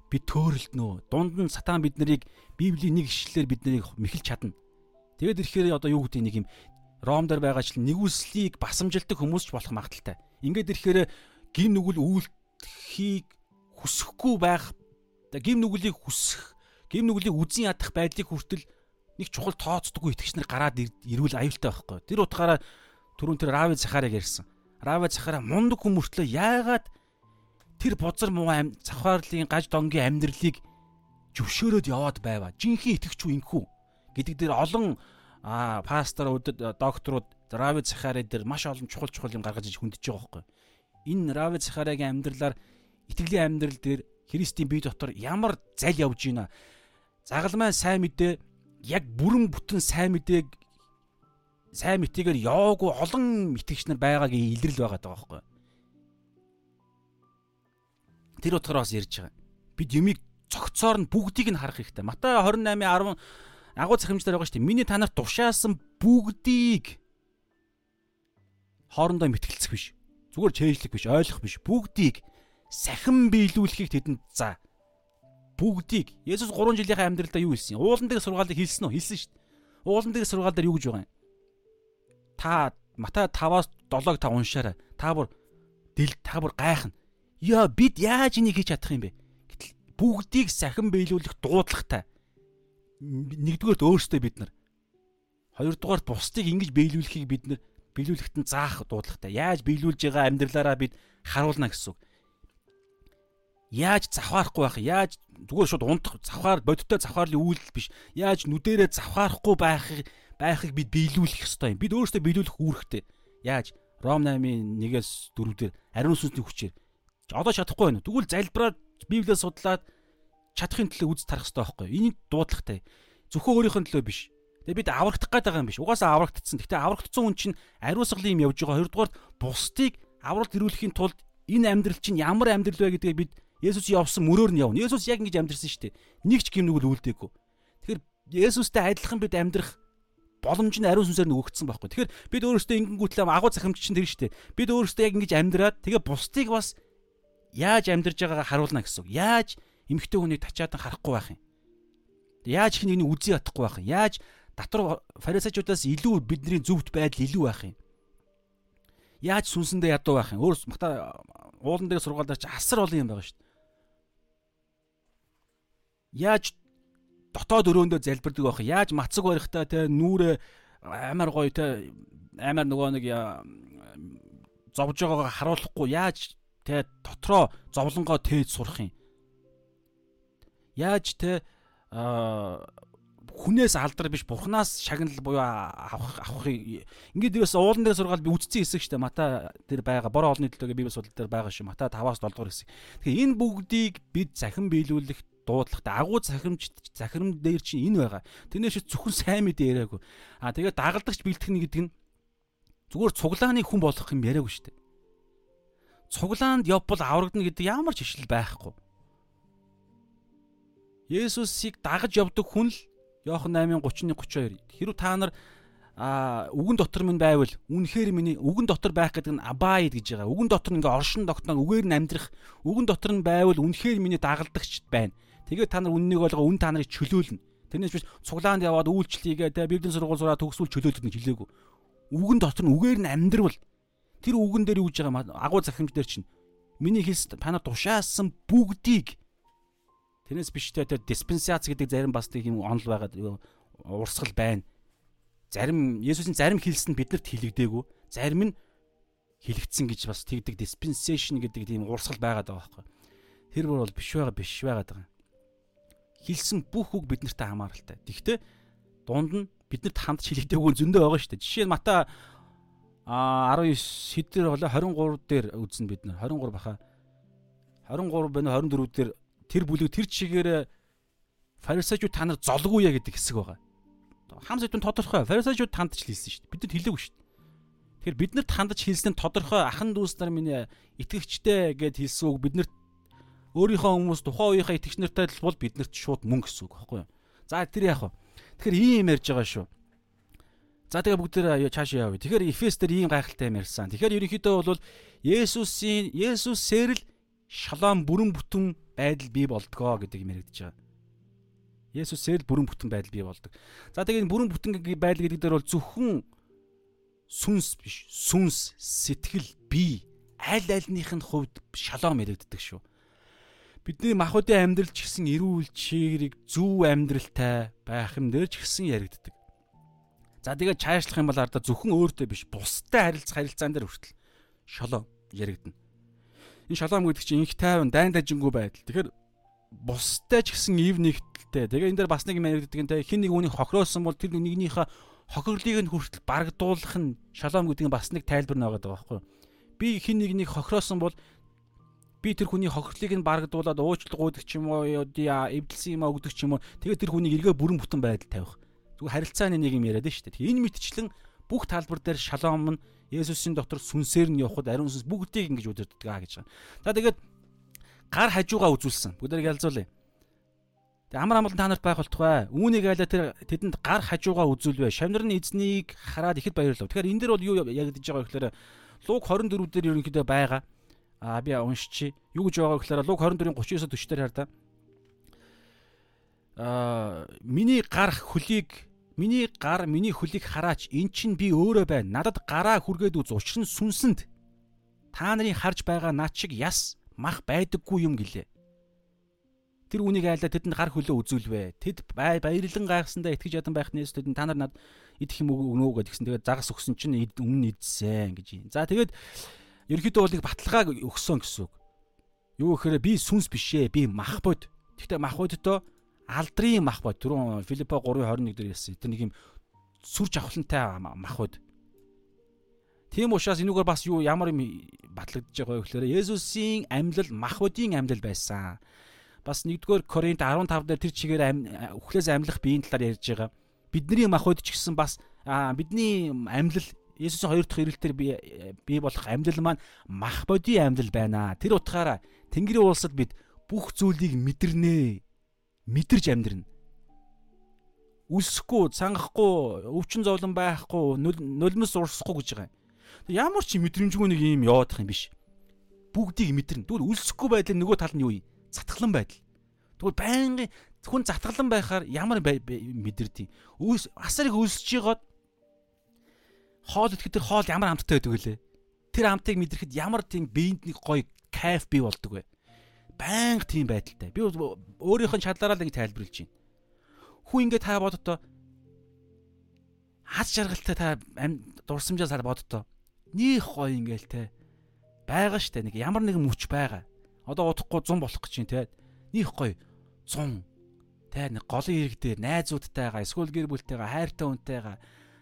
бид төөрөлднө. Дунд нь сатан бид нарыг Библийн нэг ишлэлээр бид нарыг мэхэлж чадна. Тэгээд ирэхээр одоо юу гэдэг нэг юм Ром дээр байгаачлан нэгүслийг басамжилдаг хүмүүс ч болох магадaltaй. Ингээд ирэхээр гим нүгэл үйлдэхийг хүсэхгүй байх гим нүглийг хүсэх гим нүглийг үзэн ядах байдлыг хүртэл нэг чухал тооцдоггүй итгэгч нар гараад ирвэл аюултай байхгүй. Тэр утгаараа түрүүн тэр Рави Захарыг ярьсан. Рави Захара мундаг хүмүүртлээ яагаад тэр бузар муу ам завхаарлын гаж донгийн амьдралыг зөвшөөрөөд яваад байваа. Жинхэнэ итгэвч үү инхүү гэдэг дээр олон пасторууд, докторууд Рави Захари дээр маш олон чухал чухал юм гаргаж иж хүндэж байгаа байхгүй. Энэ Рави Захаригийн амьдралаар итгэлийн амьдрал дээр Христийн бие дотор ямар зал явж байна. Загалмай сайн мэдээ яг бүрэн бүтэн сайн мэдээг сайн мэтийгээр яваагүй олон итгэгч нар байгаагийн илрэл байгаа даа байхгүй. Тэр утгаараа бас ярьж байгаа. Бид юмыг цогцоор нь бүгдийг нь харах хэрэгтэй. Матай 28:10 агуу захимжлаар байгаа шүү дээ. Миний танаар тушаасан бүгдийг хоорондоо мэтгэлцэх биш. Зүгээр чэйжлэх биш, ойлгох биш. Бүгдийг сахин биелүүлэхийг тэдэнд заа. Бүгдийг Есүс 3 жилийнхээ амьдралдаа юу хэлсэн? Уулан дээр сургаалыг хэлсэн үү? Хэлсэн шүү дээ. Уулан дээр сургаал дээр юу гэж байгаа юм? Та Матай 5-аас 7-ыг та уншаарай. Та бүр дэл та бүр гайхна. Яа бид яаж энийг хийж чадах юм бэ? Гэтэл бүгдийг сахин биелүүлэх дуудлагатай. Нэгдүгээрт өөрсдөө бид нар. Хоёрдугаарт бусдыг ингэж биелүүлэхийг бид нар биелүүлэхэд нь заах дуудлагатай. Яаж биелүүлж байгаа амьдралаараа бид харуулна гэсэн үг. Яаж завхаарахгүй байх? Яаж зүгээр шууд унтах завхаар бодиттой завхаарлын үйлдэл биш. Яаж нүдэрээ завхаарахгүй байхыг байхыг бид биелүүлэх ёстой юм. Бид өөрсдөө биелүүлэх үүрэгтэй. Яаж Ром 8-ын 1-ээс 4 дээр ариун сүнсний хүчээр одоо чадахгүй байна. Тэгвэл залбираад Библийг судлаад чадахын төлөө үз тарах хэрэгтэй байхгүй юу? Энийг дуудлагатай. Зөвхөн өөрийнхөө төлөө биш. Тэгээ бид аврагдах гээд байгаа юм биш. Угаасаа аврагдсан. Гэхдээ аврагдсан хүн чинь ариусгал юм явж байгаа. Хоёрдугаар бусдыг авралт ирүүлэхийн тулд энэ амьдрал чинь ямар амьдрал вэ гэдгийг бид Есүс явсан мөрөөр нь явна. Есүс яг ингэж амьдрсан шүү дээ. Нэг ч гим нүгэл үлдээгүй. Тэгэхээр Есүстэй адилхан бид амьдрах боломж нь ариун сүнсээр нөгөгдсөн байхгүй. Тэгэхээр бид өөрөөсөө ингэнгүүтлээ агуу захимч чинь тэр шүү дээ. Бид өөрөөсөө яг ингэж амьдраад тэгээ бусдыг бас яаж амьдарж байгаагаа харуулна гэсэн үг. Яаж эмэгтэй хүнийг тачаадан харахгүй байх юм? Яаж их нэгний үзий ятахгүй байх юм? Яаж татвар фарисеучудаас илүү бидний зөвхт байдал илүү байх юм? Яаж сүнсэндээ ядуу байх юм? Өөр мата уулан дээр сургаалаар чи асар олон юм байгаа шүү дээ. Яаж дотоод өрөөндөө залбирдаг байх юм? Яаж мацаг барихтаа те нүрэ амар гоё те амар нөгөө нэг зовж байгаагаа харуулахгүй яаж те дотроо зовлонгоо тээж сурах юм. Яаж те хүнээс алдар биш бурхнаас шагнал буюу авах авахыг ингээд ерөөс уулан дээр сургаал би үтцсэн хэсэг штэ мата тэр байгаа бор олонны төлөөгээ библи судал дээр байгаа шүү мата 5-аас 7 дугаар хэсэг. Тэгэхээр энэ бүгдийг бид захин биелүүлэх дуудлагатай агуу захирамж захирам дээр чинь энэ байгаа. Тэрнээс зөвхөн сайн мэдээ яриаггүй. А тэгээд дагалдагч бэлтгэх гэдэг нь зүгээр цуглааны хүн болох юм яриаггүй штэ. Цуглаанд явбал аврагдана гэдэг ямар ч ишил байхгүй. Есүсийг дагаж явдаг хүн л Иохан 8:31 32. Хэрв та нар а үгэн дотор минь байвал үнэхээр миний үгэн дотор байх гэдэг нь абайд гэж байгаа. Үгэн дотор ингээ оршин тогтноо үгээр нь амьдрах. Үгэн дотор нь байвал үнэхээр миний дагалдагч байна. Тэгээд та нар үннийг олго үн та нарыг чөлөөлнө. Тэрнээс биш цуглаанд яваад үйлчлэгээ тэ библийн сургууль сураад төгсвөл чөлөөлөд гэж хэлээгүй. Үгэн дотор нь үгээр нь амьдрал тэр үгэн дээр юу гэж байгаа агуу захимж дээр чинь миний хэлс та нар тушаасан бүгдийг Тэрнээс биш тэ диспенсац гэдэг зарим бас тийм онол байгаа урсгал байна. Зарим Есүсийн зарим хэлсэн биднэрт хэлэгдээгүй. Зарим нь хэлэгдсэн гэж бас тэгдэг dispensation гэдэг тийм урсгал байгаад байгаа байхгүй. Тэр бол биш байгаа биш байгаад байгаа. Хэлсэн бүх үг биднэртээ хамааралтай. Тэгвэл дунд нь биднэрт хандж хэлэгдээгүй зөндөө байгаа шүү дээ. Жишээ нь Мата а 19 хэдээр болоо 23 дээр үзнэ бид нар 23 баха 23 байна 24 дээр тэр бүлэг тэр чигээр фарисеучуд та нар золгүй яа гэдэг хэсэг байгаа. Хам сэдвэн тодорхой фарисеучуд тандч хэлсэн шүү дээ. Бид нар хэлээгүй шүү дээ. Тэгэхээр бид нарт хандаж хэлсэн тодорхой ахан дүүс нар минь итгэгчтэй гэд хэлсэн үг биднэрт өөрийнхөө хүмүүс тухайн үеийнхээ итгэгч нартай л бол биднэрт шууд мөнгө гэсэн үг байхгүй юу? За тэр яах вэ? Тэгэхээр ийм ярьж байгаа шүү. За тэгээ бүгд тэр чааш яав. Тэгэхээр Эфес дээр ийм гайхалтай юм ярьсан. Тэгэхээр ерөнхийдөө бол Есүсийн Есүсээр л шалом бүрэн бүтэн байдал бий болдгоо гэдэг юм яригдж байгаа. Есүсээр л бүрэн бүтэн байдал бий болдог. За тэгээд бүрэн бүтэн байдал гэдэг дээр бол зөвхөн сүнс биш, сүнс, сэтгэл, бие аль альных нь хувьд шалом яригддаг шүү. Бидний махуудын амьдрал ч гэсэн эрүүл чирэг зөв амьдралтай байх юм дээр ч гэсэн яригддаг. За тэгээд чаашлах юм бол ардаа зөвхөн өөртөө биш, бусдад харилцах харилцаан дээр хүртэл шалом яригдана энэ шалом гэдэг чинь инх тайван дайн дажингүй байдал. Тэгэхээр бустай ч гэсэн ив нэгдэлтэй. Тэгээ энэ дээр бас нэг юм яригддаг нь те хин нэг үнийг хохироосон бол тэр нэгнийхээ хохирлыг нь хүртэл барагдуулах нь шалом гэдэг нь бас нэг тайлбар нэг байгаа байхгүй. Би хин нэгнийг хохироосон бол би тэр хүний хохирлыг нь барагдуулаад уучлал гуйдаг ч юм уу эвдэлсэн юм өгдөг ч юм уу тэгээ тэр хүнийг эргээ бүрэн бүтэн байдал тавих. Зүгээр харилцааны нэг юм яриад шүү дээ. Энэ мэтчлэн бүх талбар дээр шалом нь Есүсийн дотор сүнсээр нь явхад ариун сүнс бүгдийг ингэж удирддаг аа гэж байгаа. За тэгээд гар хажуугаа үзүүлсэн. Бүгдийг ялзуулъя. Тэгээ амар амгалан та нарт байх болтугай. Үүнийг айлаа тэр тэдэнд гар хажуугаа үзүүлвэ. Шамнарны эзнийг хараад ихэд баярлав. Тэгэхээр энэ дэр бол юу ягдж байгаа гэхээр Луг 24 дээр ерөнхийдөө байгаа. Аа би уншчи. Юу гэж байгаа гэхээр Луг 24-ийн 39-40 дээр хар та. Аа миний гар хөлийг Миний гар, миний хөлийг хараач. Эн чинь би өөрөө байна. Надад гараа хүргээд үз. Учир нь сүнсэнд та нарын харж байгаа над шиг яс мах байдаггүй юм гэлээ. Тэр үнийг айлаа тэдэнд гар хөлөө үзүүлвэ. Тэд баярлан гайхсандаа итгэж ядан байх нээс тэдэнд та нар над идэх юм өгнө үү гэдгсэн. Тэгээд загас өгсөн чинь өмнө идсэн гэж юм. За тэгээд ерөөхдөө бол баталгааг өгсөн гэсэн үг. Юу гэхээр би сүнс бишээ. Би мах бод. Гэхдээ мах бодтоо алдрын мах бод түрүүн Филиппо 3:21 дээр хэлсэн. Тэр нэг юм сүр жавхлантай мах бод. Тийм учраас энүүгээр бас юу ямар юм батлагдж байгаа вэ гэхээр Есүсийн амьлал мах бодийн амьлал байсан. Бас 1-р Коринт 15 дээр тэр чигээр үхлээс амьлах биеийн талаар ярьж байгаа. Бидний мах бод ч гэсэн бас бидний амьлал Есүсийн хоёр дахь ирэлтээр би бий болох амьлал маань мах бодийн амьлал байна. Тэр утгаараа Тэнгэрийн улсад бид бүх зүйлийг мэдэрнэ мэдэрж амьдрна. Үлсэхгүй, цангахгүй, өвчин зовлон байхгүй, нулимс урсахгүй гэж байгаа юм. Ямар ч мэдрэмжгүй нэг юм яваадах юм биш. Бүгдийг мэдэрнэ. Тэгвэл үлсэхгүй байдлын нөгөө тал нь юу юм? Затгалан байдал. Тэгвэл байнгын хүн затгалан байхаар ямар мэдэрдэг. Үүс асарыг үлсэж жигээд хоол идэхэд хоол ямар амттай байдаг вүлээ. Тэр амтыг мэдрэхэд ямар тийм биед нэг гоё кайф бий болдог вэ? Байнга тийм байдалтай. Би өөрийнх нь чадлаараа л ингэ тайлбарлаж байна. Хүн ингэ та бодтоо хаз жаргалтай та дурсамжаас хар бодтоо. Нөх гоё ингээл те. Бага штэ нэг ямар нэгэн мөч байгаа. Одоо удахгүй 100 болох гэж байна те. Нөх гоё 100. Тэ нэг голын ирэг дээр найзуудтайгаа эсвэл гэр бүлтэйгээ хайртай хүнтэйгээ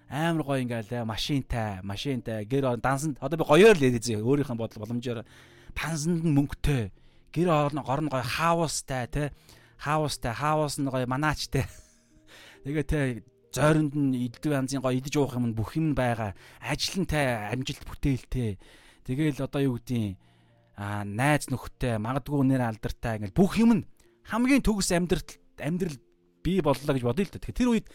амар гоё ингээл машинтай, машинтай гэр дансанд одоо би гоёор л ярьж өөрийнхөө бодол боломжоор пансанд нь мөнгөтэй гэр орно горно гоё хаустай те хаустай хаус нь гоё манаачтай тэгээ те зойронд нь иддэг янзын гоё идэж уух юм бүх юм байгаа ажилантай амжилт бүтээлтэй тэгээл одоо юу гэдгийг а найз нөхдөд магадгүй нэр алдартай ингээл бүх юм нь хамгийн төгс амьдрал амьдрал бий боллоо гэж бодъё л да. Тэгэхээр тэр үед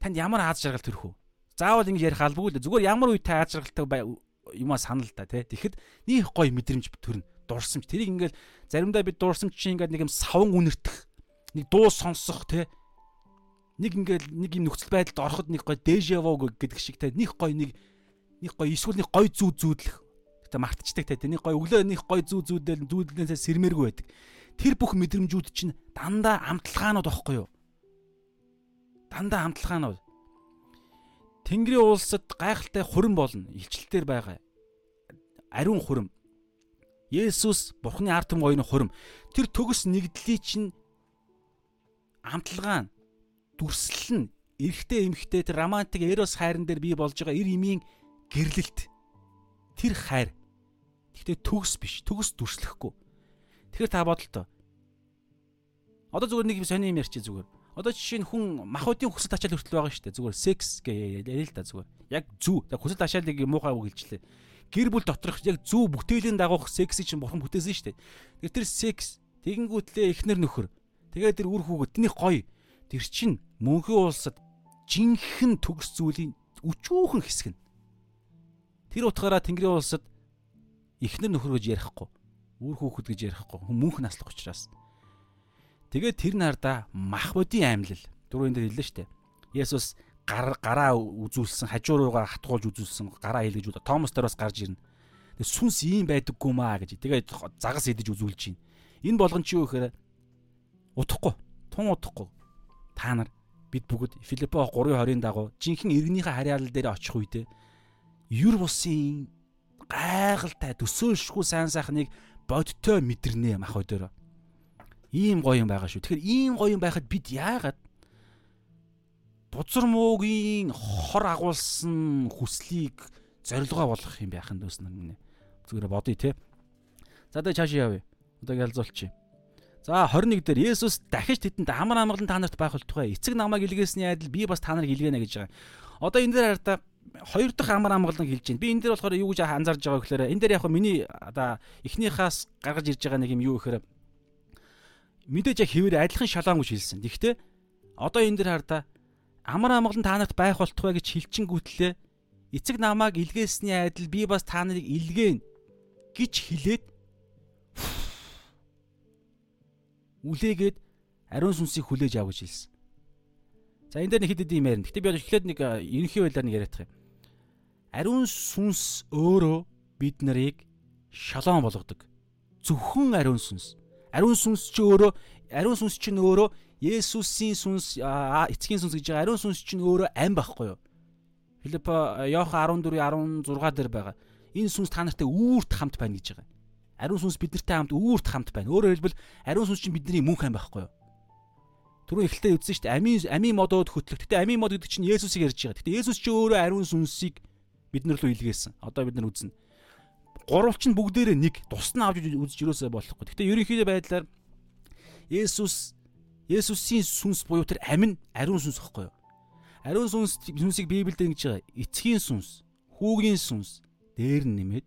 танд ямар аз жаргал төрөх вэ? Заавал ингэж ярих албагүй л зүгээр ямар үедээ аз жаргалтай юмаа санал та тий. Тэгэхэд нэг гоё мэдрэмж төрнө. Дурсамж. Тэрийг ингээл заримдаа бид дурсамж чинь ингээд нэг юм савн үнэртэх, нэг дуу сонсох тий. Нэг ингээл нэг юм нөхцөл байдалд ороход нэг гоё дежаву гэдэг шиг тий. Нэг гоё нэг нэг гоё эсвэл нэг гоё зүү зүүдлэх. Гэтэ мартчихдаг тий. Нэг гоё өглөө нэг гоё зүү зүүдэл зүүдлэнээс сэрмээргүй байдаг тэр бүх мэдрэмжүүд чинь дандаа амтлагаанууд байхгүй юу? Дандаа амтлагаанууд. Тэнгэрийн улсад гайхалтай хурим болно. Илчлэлтээр байгаа. Ариун хурим. Есүс Бурхны ард түмэн гоёны хурим. Тэр төгс нэгдлийг чинь амтлагаан дүрслэл нь эрэгтэй эмэгтэй тэр романтик эрос хайран дээр бий болж байгаа эр имийн гэрлэлт. Тэр хайр. Гэхдээ төгс биш. Төгс дүрслэхгүй. Тэгэхээр та бодолтой. Одоо зүгээр нэг юм сони юм ярьчих зүгээр. Одоо жишээ нь хүн махуудын хүсэл тачаал хүртэл байгаа шүү дээ. Зүгээр секс гэ яриа л да зүгээр. Яг зүү. Хүсэл тачаалыг муухай үг хэлжлээ. Гэр бүл доторх яг зүү бүтээлийн дагуух сексийг чинь бурхан бүтээсэн шүү дээ. Тэр тэр секс тэгэнгүүтлээ эхнэр нөхөр. Тэгээд тэр үр хүүхэд тэний гоё. Тэр чин мөнхийн улсад жинхэнэ төгс зүйлийн өчүүхэн хэсэг нь. Тэр утгаараа Тэнгэрийн улсад эхнэр нөхөр гэж ярихгүй үр хүүхэд гэж ярихгүй мөнх наслах учраас. Тэгээд тэр нардаа мах бодийн аймлал дөрөв энэ хэллээ штэ. Есүс гар гараа үзүүлсэн хажуу руугаа хатгуулж үзүүлсэн гараа хил гэж Томас дээр бас гарч ирнэ. Тэгээд сүнс ийм байдаггүй маа гэж. Тэгээд загас идэж үзүүлж байна. Энэ болгон чи юу гэхээр утахгүй. Тун утахгүй. Та нар бид бүгд Филиппо 3:20-ын дагуу жинхэнэ иргэнийхээ харьяалал дээр очих үедээ юр бусын гайхалтай төсөөлшгүй сайн сайхныг бодтой мэдэрнэ мах өдөр. Ийм гоё юм байгаа шүү. Тэгэхээр ийм гоё юм байхад бид яагаад бузар муугийн хор агуулсан хүслийг зорилгоо болгох юм байх юм дөөс нар. Зүгээр бодъё те. За одоо чаашаа явъя. Одоо ялзуулчих. За 21 дээр Есүс дахиж тэдэнд амар амгалан та нарт байх болтугай. Эцэг намайг илгээсний адил би бас та нарыг илгээнэ гэж байгаа. Одоо энэ дээр хараа хоёр дахь амар амгалан хэлж байна. Би энэ дээр болохоор юу гэж анзаарж байгаа гэхээр энэ дээр яг миний одоо эхнийхээс гаргаж ирж байгаа нэг юм юу гэхээр мэдээж яг хэвээр адилхан шалаан гэж хэлсэн. Гэхдээ одоо энэ дээр хардаа амар амгалан та нарт байх болтугай гэж хилчингүүтлээ эцэг намааг илгээсний адил би бас та нарыг илгээн гэж хэлээд үлээгээд ариун сүнсийг хүлээж ав гэж хэлсэн. За энэ дээр нэг хэд хэдэн юм ярина. Гэтэ би эхлээд нэг ерөнхий байдлаар нэг яриадах юм ариун сүнс өөрөө бид нарыг шалон болгодог. Зөвхөн ариун сүнс. Ариун сүнс чи өөрөө ариун сүнс чинь өөрөө Есүсийн сүнс эцгийн сүнс гэж байгаа ариун сүнс чинь өөрөө ам байхгүй юу? Филипп Иохан 14 16 дээр байгаа. Энэ сүнс та нартай үүрт хамт байна гэж байгаа. Ариун сүнс бидэртэй хамт үүрт хамт байна. Өөрөөр хэлбэл ариун сүнс чинь бидний мөнх ам байхгүй юу? Түрүү эхлэлдээ үзсэн шүү дээ. Амийн амийн модод хөтлөх. Гэтэ амийн мод гэдэг чинь Есүсийг ярьж байгаа. Гэтэ Есүс чи өөрөө ариун сүнсийг бид нар руу илгээсэн. Одоо бид нар үзнэ. Гурвалч нь бүгдээрээ нэг тусна авч үзэж юусаа болохгүй. Гэхдээ ерөнхийдөө байдлаар Есүс Есүсийн сүнс буюу тэр амин ариун сүнс гэхгүй юу? Ариун сүнс сүнсийг Библиэд ингэж байгаа. Эцгийн сүнс, хүүгийн сүнс дээр нь нэмээд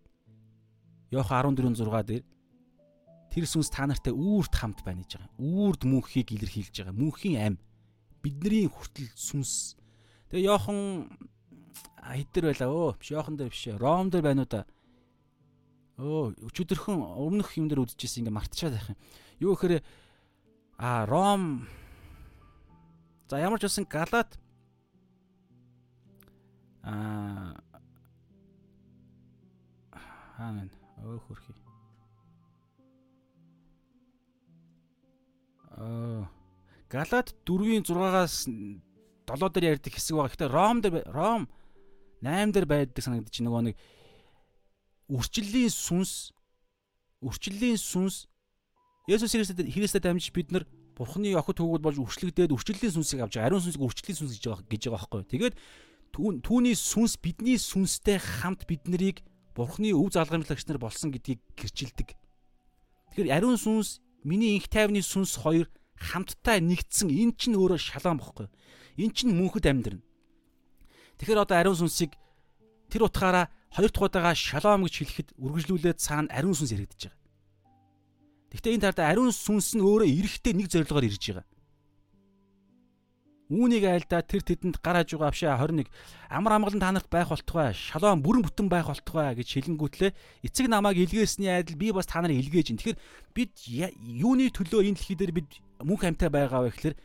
Иохан 14:6 дээр тэр сүнс та нартай үүрт хамт байна гэж байгаа. Үүрд мөнхийг илэрхийлж байгаа. Мөнхийн ам бидний хүртэл сүнс. Тэгээ Иохан хэд дээр байлаа өө биш яохон дээр биш ром дээр байна уу да өө өчигдөрхөн өмнөх юм дээр үзчихсэн ингээ мартчихад байх юм юу гэхээр а ром. За ямар ч үсэн галат. А хаана өө хөрхи аа галат 4-ийн 6-аас 7 дээр ярьдаг хэсэг байгаа. Гэхдээ Ром дээр Ром 8 дээр байдаг санагдаж нөгөө нэг үрчлэлийн сүнс үрчлэлийн сүнс Есүс Христэд Христэд дамжиж бид нар Бурхны охид хөвгүүд болж үрчлэгдээд үрчлэлийн сүнсийг авч байгаа. Ариун сүнсийг үрчлэлийн сүнс гэж байгаа гэж байгаа байхгүй. Тэгээд түүний сүнс бидний сүнстэй хамт бид нарыг Бурхны өв залгамжлагч нар болсон гэдгийг гэрчилдэг. Тэгэхээр ариун сүнс, миний инх тайвны сүнс хоёр хамтдаа нэгдсэн эн чинь өөрөө шалаан бохгүй. Эн чинь мөнхөд амьдрна. Тэгэхээр одоо ариун сүнсийг тэр утгаараа хоёр дахь удаага шалаам гэж хэлэхэд үргэлжлүүлээд цаана ариун сүнс яригдчихэж байгаа. Гэхдээ энэ талд ариун сүнс нь өөрөө эрэхтэй нэг зорилгоор ирж байгаа. Үүнийг айлдаа тэр тэдэнд гарааж байгаа авшаа 21 амар амгалан та нарт байх болтугай шалом бүрэн бүтэн байх болтугай гэж хэлэнгүүтлээ эцэг намайг илгээсний адил би бас та нарыг илгээж ин. Тэгэхээр бид юуны төлөө энэ дэлхий дээр бид мөнх амьтаа байгаа вэ гэхээр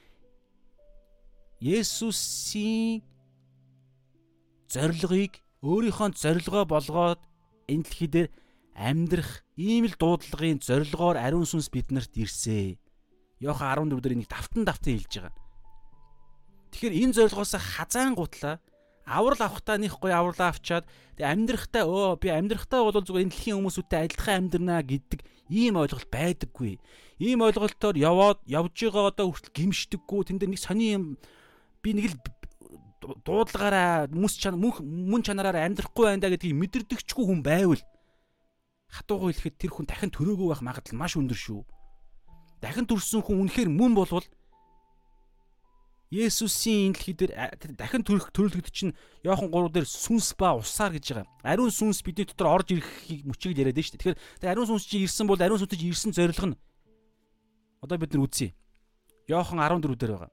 Есүсийн зорилгыг өөрийнхөө зорилгоо болгоод энэ дэлхий дээр амьдрах ийм л дуудлагын зорилгоор ариун сүнс биднэрт ирсээ. Йохан 14 дээр энийг давтан давтан хэлж байгаа. Тэгэхээр энэ зорилгоос хазаан гутлаа аврал авахтаа них гоё авралаа авчаад тэг амьдрахтаа өө би амьдрахтаа бол зүгээр энэ дэлхийн хүмүүсүүдтэй адилхан амьдрнаа гэдэг ийм ойлголт байдаггүй. Ийм ойлголтоор яваад явж байгаа одоо хүртэл гимшдэггүй тэн дээр нэг сони юм би нэг л дуудлагаараа хүмүүс чана мөн чанараар амьдрахгүй байна да гэдгийг мэдэрдэгчгүй хүн байвал хатуугаа хэлэхэд тэр хүн дахин төрөөгөө байх магадлал маш өндөр шүү. Дахин төрсөн хүн үнэхээр мөн болвол Есүсийн энэ дэлхий дээр дахин төрөх төрөлгөд чинь Иохан 3 дээр сүнс ба усаар гэж байгаа. Ариун сүнс бидний дотор орж ирэхийг мөчийг яриад байна шүү дээ. Тэгэхээр ариун сүнс чинь ирсэн бол ариун сүнс чинь ирсэн зорилго нь одоо бид нар үзье. Иохан 14 дээр байгаа.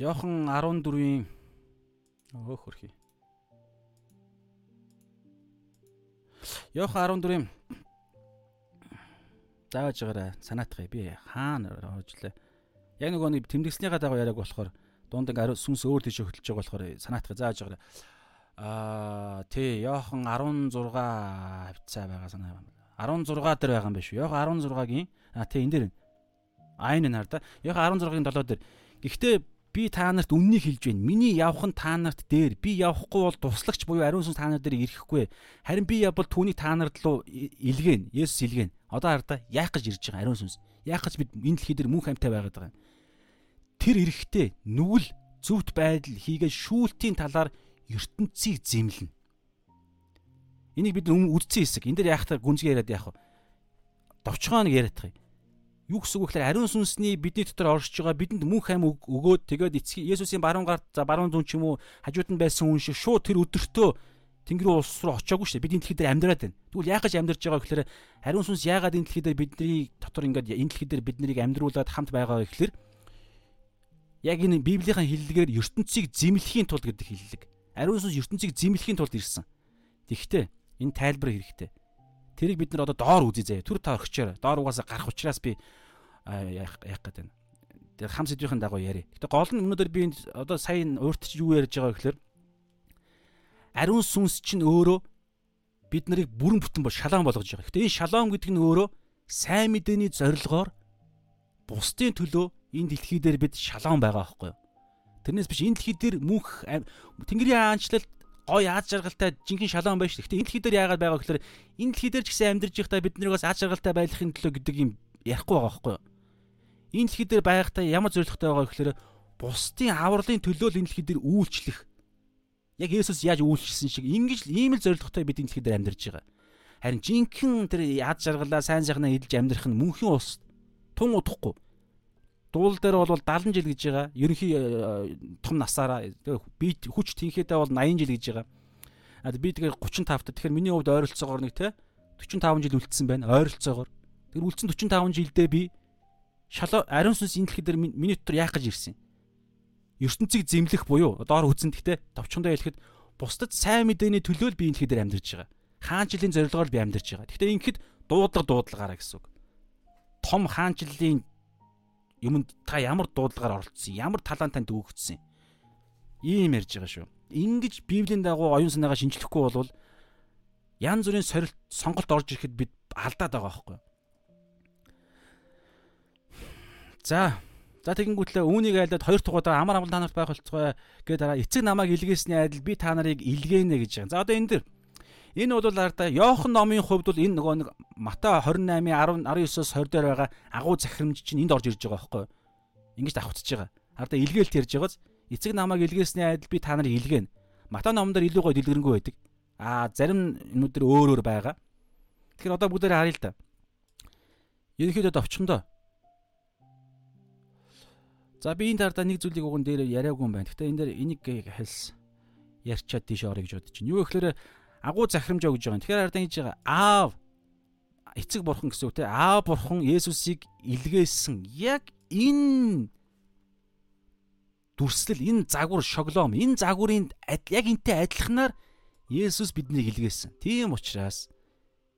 Иохан 14-ийн өөх хөрхий. Иохан 14-ийн зааж байгаарай санаатгая би хаана оржлаа. Яг нөгөө нэг тэмдэглэснийхаа дагуу яриаг болохоор дунд ингээ сүнс өөр тийш хөдөлж байгаа болохоор санаатгая зааж байгаарай. Аа тий Йохан 16 хавцаа байгаа санаа байна. 16 дээр байгаа юм биш үү? Йохан 16-гийн аа тий энэ дээр аа энэ нар да. Йохан 16-гийн 7 дээр. Гэхдээ би та нарт үннийг хэлж байна. Миний явах нь та нарт дээр. Би явахгүй бол туслагч буюу ариун сүнс та нар дээр ирэхгүй. Харин би явбал түүнийг та нарт руу илгээн. Есүс илгээн. Одоо хараа яах гэж ирж байгаа ариун сүнс. Яах гэж бид энэ дэлхий дээр мөнх амьтаа байгаад байгаа юм. Тэр эрэхтэй нүгэл зөвхт байдал хийгээд шүүлтийн талаар ертөнцийг зэмлэнэ. Энийг бид үздсэн хэсэг. Энд дээр яахтар гүнзгий яриад яах вэ? Довчгооныг яриад байгаа юм. Юу гэсэн үг гэхээр ариун сүнсний бидний дотор оршиж байгаа бидэнд мөнх ам өгөөд тэгээд эцэг Есүсийн баруун гарт за баруун зүн ч юм уу хажууд нь байсан хүн шиг шууд тэр өдөртөө Тэнгэрийн улс руу очиагүй шүү дээ. Бид энэ дэлхий дээр амьдраад байна. Тэгвэл гэж амьдарч байгаа гэхээр ариун сүнс яагаад энэ дэлхий дээр бидний дотор ингээд энэ дэлхий дээр бид нарыг амьдруулад хамт байгаа гэхээр яг энэ Библийн хэллэгээр ертөнцийг зэмлэхийн тулд гэдэг хэллэг. Ариун сүнс ертөнцийг зэмлэхийн тулд ирсэн. Тэгэхдээ энэ тайлбар хэрэгтэй. Тэрийг бид нар одоо доор үзье заяа. Түр та орхичоор. Доор угаасаа гарах учраас би яах яах гэдэг. Тэр хам сэдвийн дагуу яри. Гэтэ гол нь өнөөдөр би одоо сайн урьдч юу ярьж байгаа гэхээр ариун сүнс чинь өөрөө бид нарыг бүрэн бүтэн бол шалаан болгож байгаа. Гэтэ энэ шалаан гэдэг нь өөрөө сайн мэдээний зорилгоор бусдын төлөө энэ дэлхий дээр бид шалаан байгаа байхгүй юу? Тэрнээс биш энэ дэлхий дээр мөнх Тэнгэрийн аанчлал гой аз жаргалтай жинхэнэ шалаан байж. Гэтэ энэ дэлхий дээр яагаад байгаа гэхээр энэ дэлхий дээр ч гэсэн амьдарч байхдаа бид бас аз жаргалтай байхын төлөө гэдэг юм ярихгүй байгаа байхгүй юу? Энэ дэлхий дээр байхдаа ямар зорилготой байгаа гэхээр бусдын авралын төлөө л энэ дэлхий дээр үйлчлэх Яг Есүс яаж үйлчлсэн шиг ингэж л ийм л зоригтой бид энэ дэлхий дээр амьдарч байгаа. Харин жинхэнэ тэр яд жаргалаа сайн сайхнаа эдэлж амьдрах нь мөнхийн улс тун удахгүй. Дуул дээр бол 70 жил гэж байгаа. Ерөнхий э, том насаараа би хүч тэнхээдээ бол 80 жил гэж байгаа. А би тэгэхээр 35 та тэгэхээр миний хувьд ойролцоогоор нэг те 45 жил үлдсэн байна. Ойролцоогоор. Тэр үлдсэн 45 жилдээ би шалаа ариун сүнс энэ дэлхий дээр миний дотор яах гэж ирсэн юм ертөнцийг зэмлэх буюу доор үзэн гэхдээ товчхондоо хэлэхэд бусдад сайн мэдээний төлөө л би энэ дэлхий дээр амьдарч байгаа. Хаанчлалын зорилгоор би амьдарч байгаа. Гэхдээ ингэхэд дуудлага дуудлагаараа гэсэн үг. Том хаанчлалын юмд та ямар дуудлагаар оролцсон, ямар талаан танд өгөгдсөн. Ийм ярьж байгаа шүү. Ингиж Библийн дагуу оюун санаагаа шинжлэхгүй болвол янз бүрийн сорилт сонголт орж ирэхэд бид алдаад байгаа байхгүй. За За тэгэнгүүтлээ үүнийг айлдаад хоёр удаа амар амгалан та нарт байх болцгоо гэдэг дараа эцэг намайг илгээсний адил би та нарыг илгээнэ гэж байгаа. За одоо энэ дэр Энэ бол арда Йохан номын хувьд бол энэ нөгөө нэг Матай 28-ийн 10 19-оос 20 дээр байгаа агуу захирамж чинь энд орж ирж байгаа байхгүй юу? Ингэж давхцаж байгаа. Арда илгээлт ярьж байгааз эцэг намайг илгээсний адил би та нарыг илгээнэ. Матай номон дээр илүү гоё дэлгэрэнгүй байдаг. Аа зарим юмнууд дээр өөр өөр байгаа. Тэгэхээр одоо бүгдээрээ харъя л да. Ерөнхийдөө товчхондоо. За би энэ дардаа нэг зүйлийг уган дээр яриаггүй юм байна. Гэхдээ энэ дээр энийг хэлс ярьчаад тийш орё гэж бодож байна. Юу гэхээр агуу захирамжаа гэж байгаа. Тэгэхээр ардаа хийж байгаа аав эцэг бурхан гэсэн үг те аав бурхан Есүсийг илгээсэн яг энэ дүрслэл энэ загвар шоглоом энэ загварын яг энтэй адилханаар Есүс биднийг илгээсэн. Тийм учраас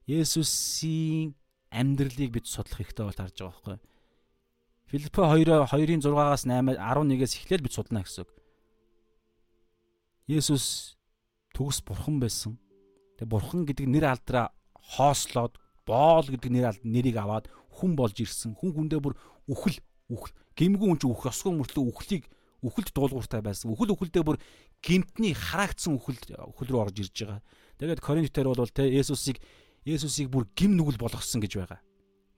Есүсийн амьдралыг бид судлах хэрэгтэй бол харж байгаа байхгүй. Филиппо 2 2-ын 6-аас 8 11-ээс эхлээл бид судална гэсэн үг. Есүс төгс бурхан байсан. Тэгээ бурхан гэдэг нэр алдраа хоослоод боол гэдэг нэр алд нэрийг аваад хүн болж ирсэн. Хүн хүндээ бүр үхэл үхэл гимгүү хүн чинь үх ёсгүй мөртлөө үхлийг үхэлд дуулууртай байсан. Үхэл үхэлдээ бүр гимтний хараагдсан үхэл үхэл рүү орж ирж байгаа. Тэгээд Коринтер бол те Есүсийг Есүсийг бүр гим нүгэл болгосон гэж байгаа.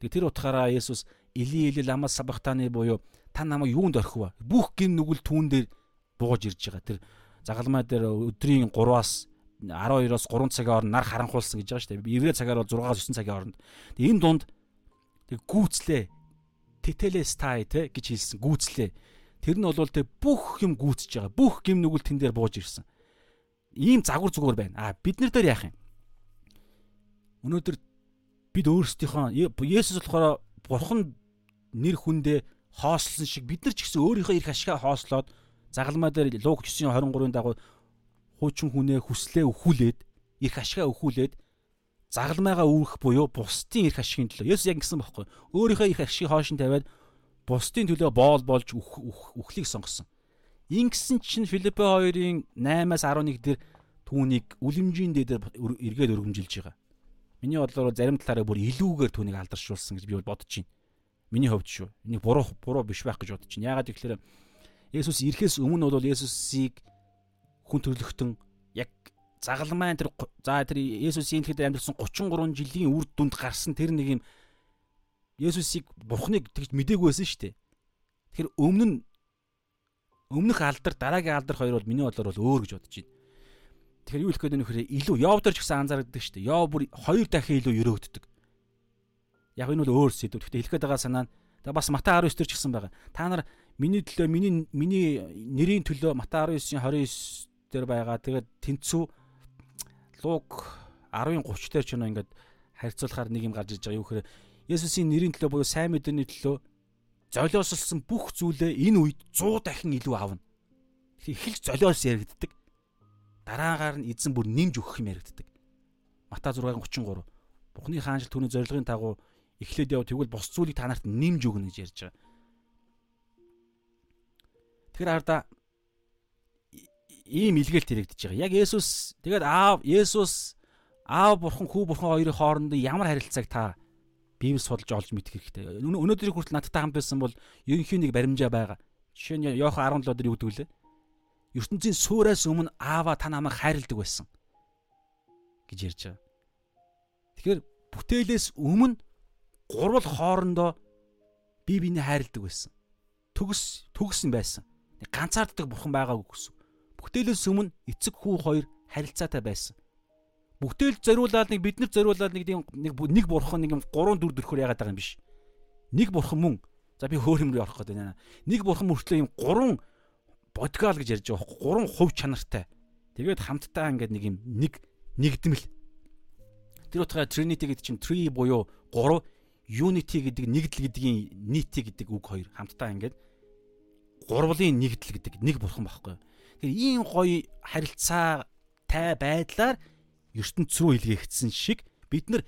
Тэгээд тэр утгаараа Есүс Или или лама сабахтаны буюу та намайг юунд орхив? Бүх гим нүгэл түүн дээр бууж ирж байгаа. Тэр загалмай дээр өдрийн 3-аас 12-оос 3 цагийн хооронд нар харанхуулсан гэж байгаа шүү дээ. Еврей цагаар бол 6-аас 9 цагийн хооронд. Тэгээ энэ дунд тэг гүүцлээ. Тетелестай те гэж хэлсэн гүүцлээ. Тэр нь бол тэг бүх юм гүүцэж байгаа. Бүх гим нүгэл тэн дээр бууж ирсэн. Ийм загвар зүгээр байна. А бид нар дээр яах юм? Өнөөдөр бид өөрсдийнхөө Есүс болохоор бурхан нэр хүндээ хоослсон шиг бид нар ч гэсэн өөрийнхөө эрх ашигаа хоослоод загалмай дээр Луг 9:23-ын дагуу хуучин хүнээ хүслээ өхүүлээд эрх ашигаа өхүүлээд загалмайгаа үүрэх буюу бусдын эрх ашигын төлөө. Есүс яг ингэсэн бохоггүй. Өөрийнхөө эрх ашигыг хоошин тавиад бусдын төлөө боол болж үхлийг сонгосон. Ингэсэн чинь Филиппе 2-ын 8-аас 11 дээр түүнийг үлэмжийн дээр эргээд өргөмжилж байгаа. Миний бодлоор зарим талаараа бүр илүүгээр түүнийг алдаршуулсан гэж би бодож байна. Миний хувьд шүү. Энийг буруу буруу биш байх гэж бодож байна. Яагаад гэвэл Есүс ирэхээс өмнө бол Есүсийг хүн төрлөختөн яг загалмайн тэр за тэр Есүсийн ихэд амьдсан 33 жилийн үр дүнд гарсан тэр нэг юм Есүсийг Бурхныг тэгж мдээгүй байсан шүү дээ. Тэгэхээр өмнө нь өмнөх алдар дараагийн алдар хоёр бол миний бодлоор бол өөр гэж бодож байна. Тэгэхээр юу хэлэх гээд нөхөр илүү дээр ч гэсэн анзаардаг шүү дээ. Йов бүр хоёр дахин илүү өрөөгддөг. Яг энэ бол өөр сэдв. Гэхдээ хэлэх гээд байгаа санаа нь тэгээ бас Матай 19 дээр ч гэсэн байгаа. Та нар миний төлөө миний миний нэрийн төлөө Матай 19-ийн 29 дээр байгаа. Тэгээд тэнцүү Луг 10:30 дээр ч нөө ингээд харьцуулахаар нэг юм гарч иж байгаа. Юу гэхээр Есүсийн нэрийн төлөө буюу сайн мэдээний төлөө золиослсон бүх зүйлээ энэ үед 100 дахин илүү авна. Тэгэхээр эхэлж золиос яригддаг. Дараагаар нь эзэн бүр нэмж өгөх юм яригддаг. Матай 6:33. Бухны хаанчил түүний зорилгын дагуу эхлээд яв тэгвэл бос зүйлийг та нарт нэмж өгнө гэж ярьж байгаа. Тэгэхээр хараа ийм илгээлт хэрэгдэж байгаа. Яг Есүс тэгээд аав Есүс аав бурхан хүү бурхан хоёрын хооронд ямар харилцааг та Библи судалж олж мэдэх хэрэгтэй. Өнөөдрийг хүртэл надтай хамт байсан бол ерөнхийн нэг баримжаа байгаа. Жишээ нь Йохан 17 дээр юу гэдэг вэ? ертөнцийн суураас өмнө аава та намайг хайрладаг байсан гэж ярьж байгаа. Тэгэхээр бүтээлээс өмнө гурвал хоорондоо бие биенээ хайрладаг байсан. Төгс төгсөн байсан. Ганцаарддаг бурхан байгаагүй гэсэн. Бүтээлээс өмнө эцэг хүү хоёр харилцаатай байсан. Бүтээл зориулаад нэг бид нар зориулаад нэг нэг нэг бурхан нэг юм гурван дүр төрхөөр яагаад байгаа юм биш. Нэг бурхан мөн. За би хөөр юм рүү орох гэдэг байна. Нэг бурхан мөртлөө юм гурван бодгал гэж ярьж байгаа хөө гурван хувь чанартай. Тэгээд хамтдаа ингээд нэг юм нэг нэгдмэл. Тэр утгаараа Trinity гэдэг чинь three буюу гурав unity гэдэг нэгдэл гэдгийн нийти гэдэг үг хоёр хамтдаа ингээд гурвлын нэгдэл гэдэг нэг бурхан байхгүй. Тэгэхээр ийм гоё харилцаатай байдлаар ертөнц рүү илгээгдсэн шиг бид нар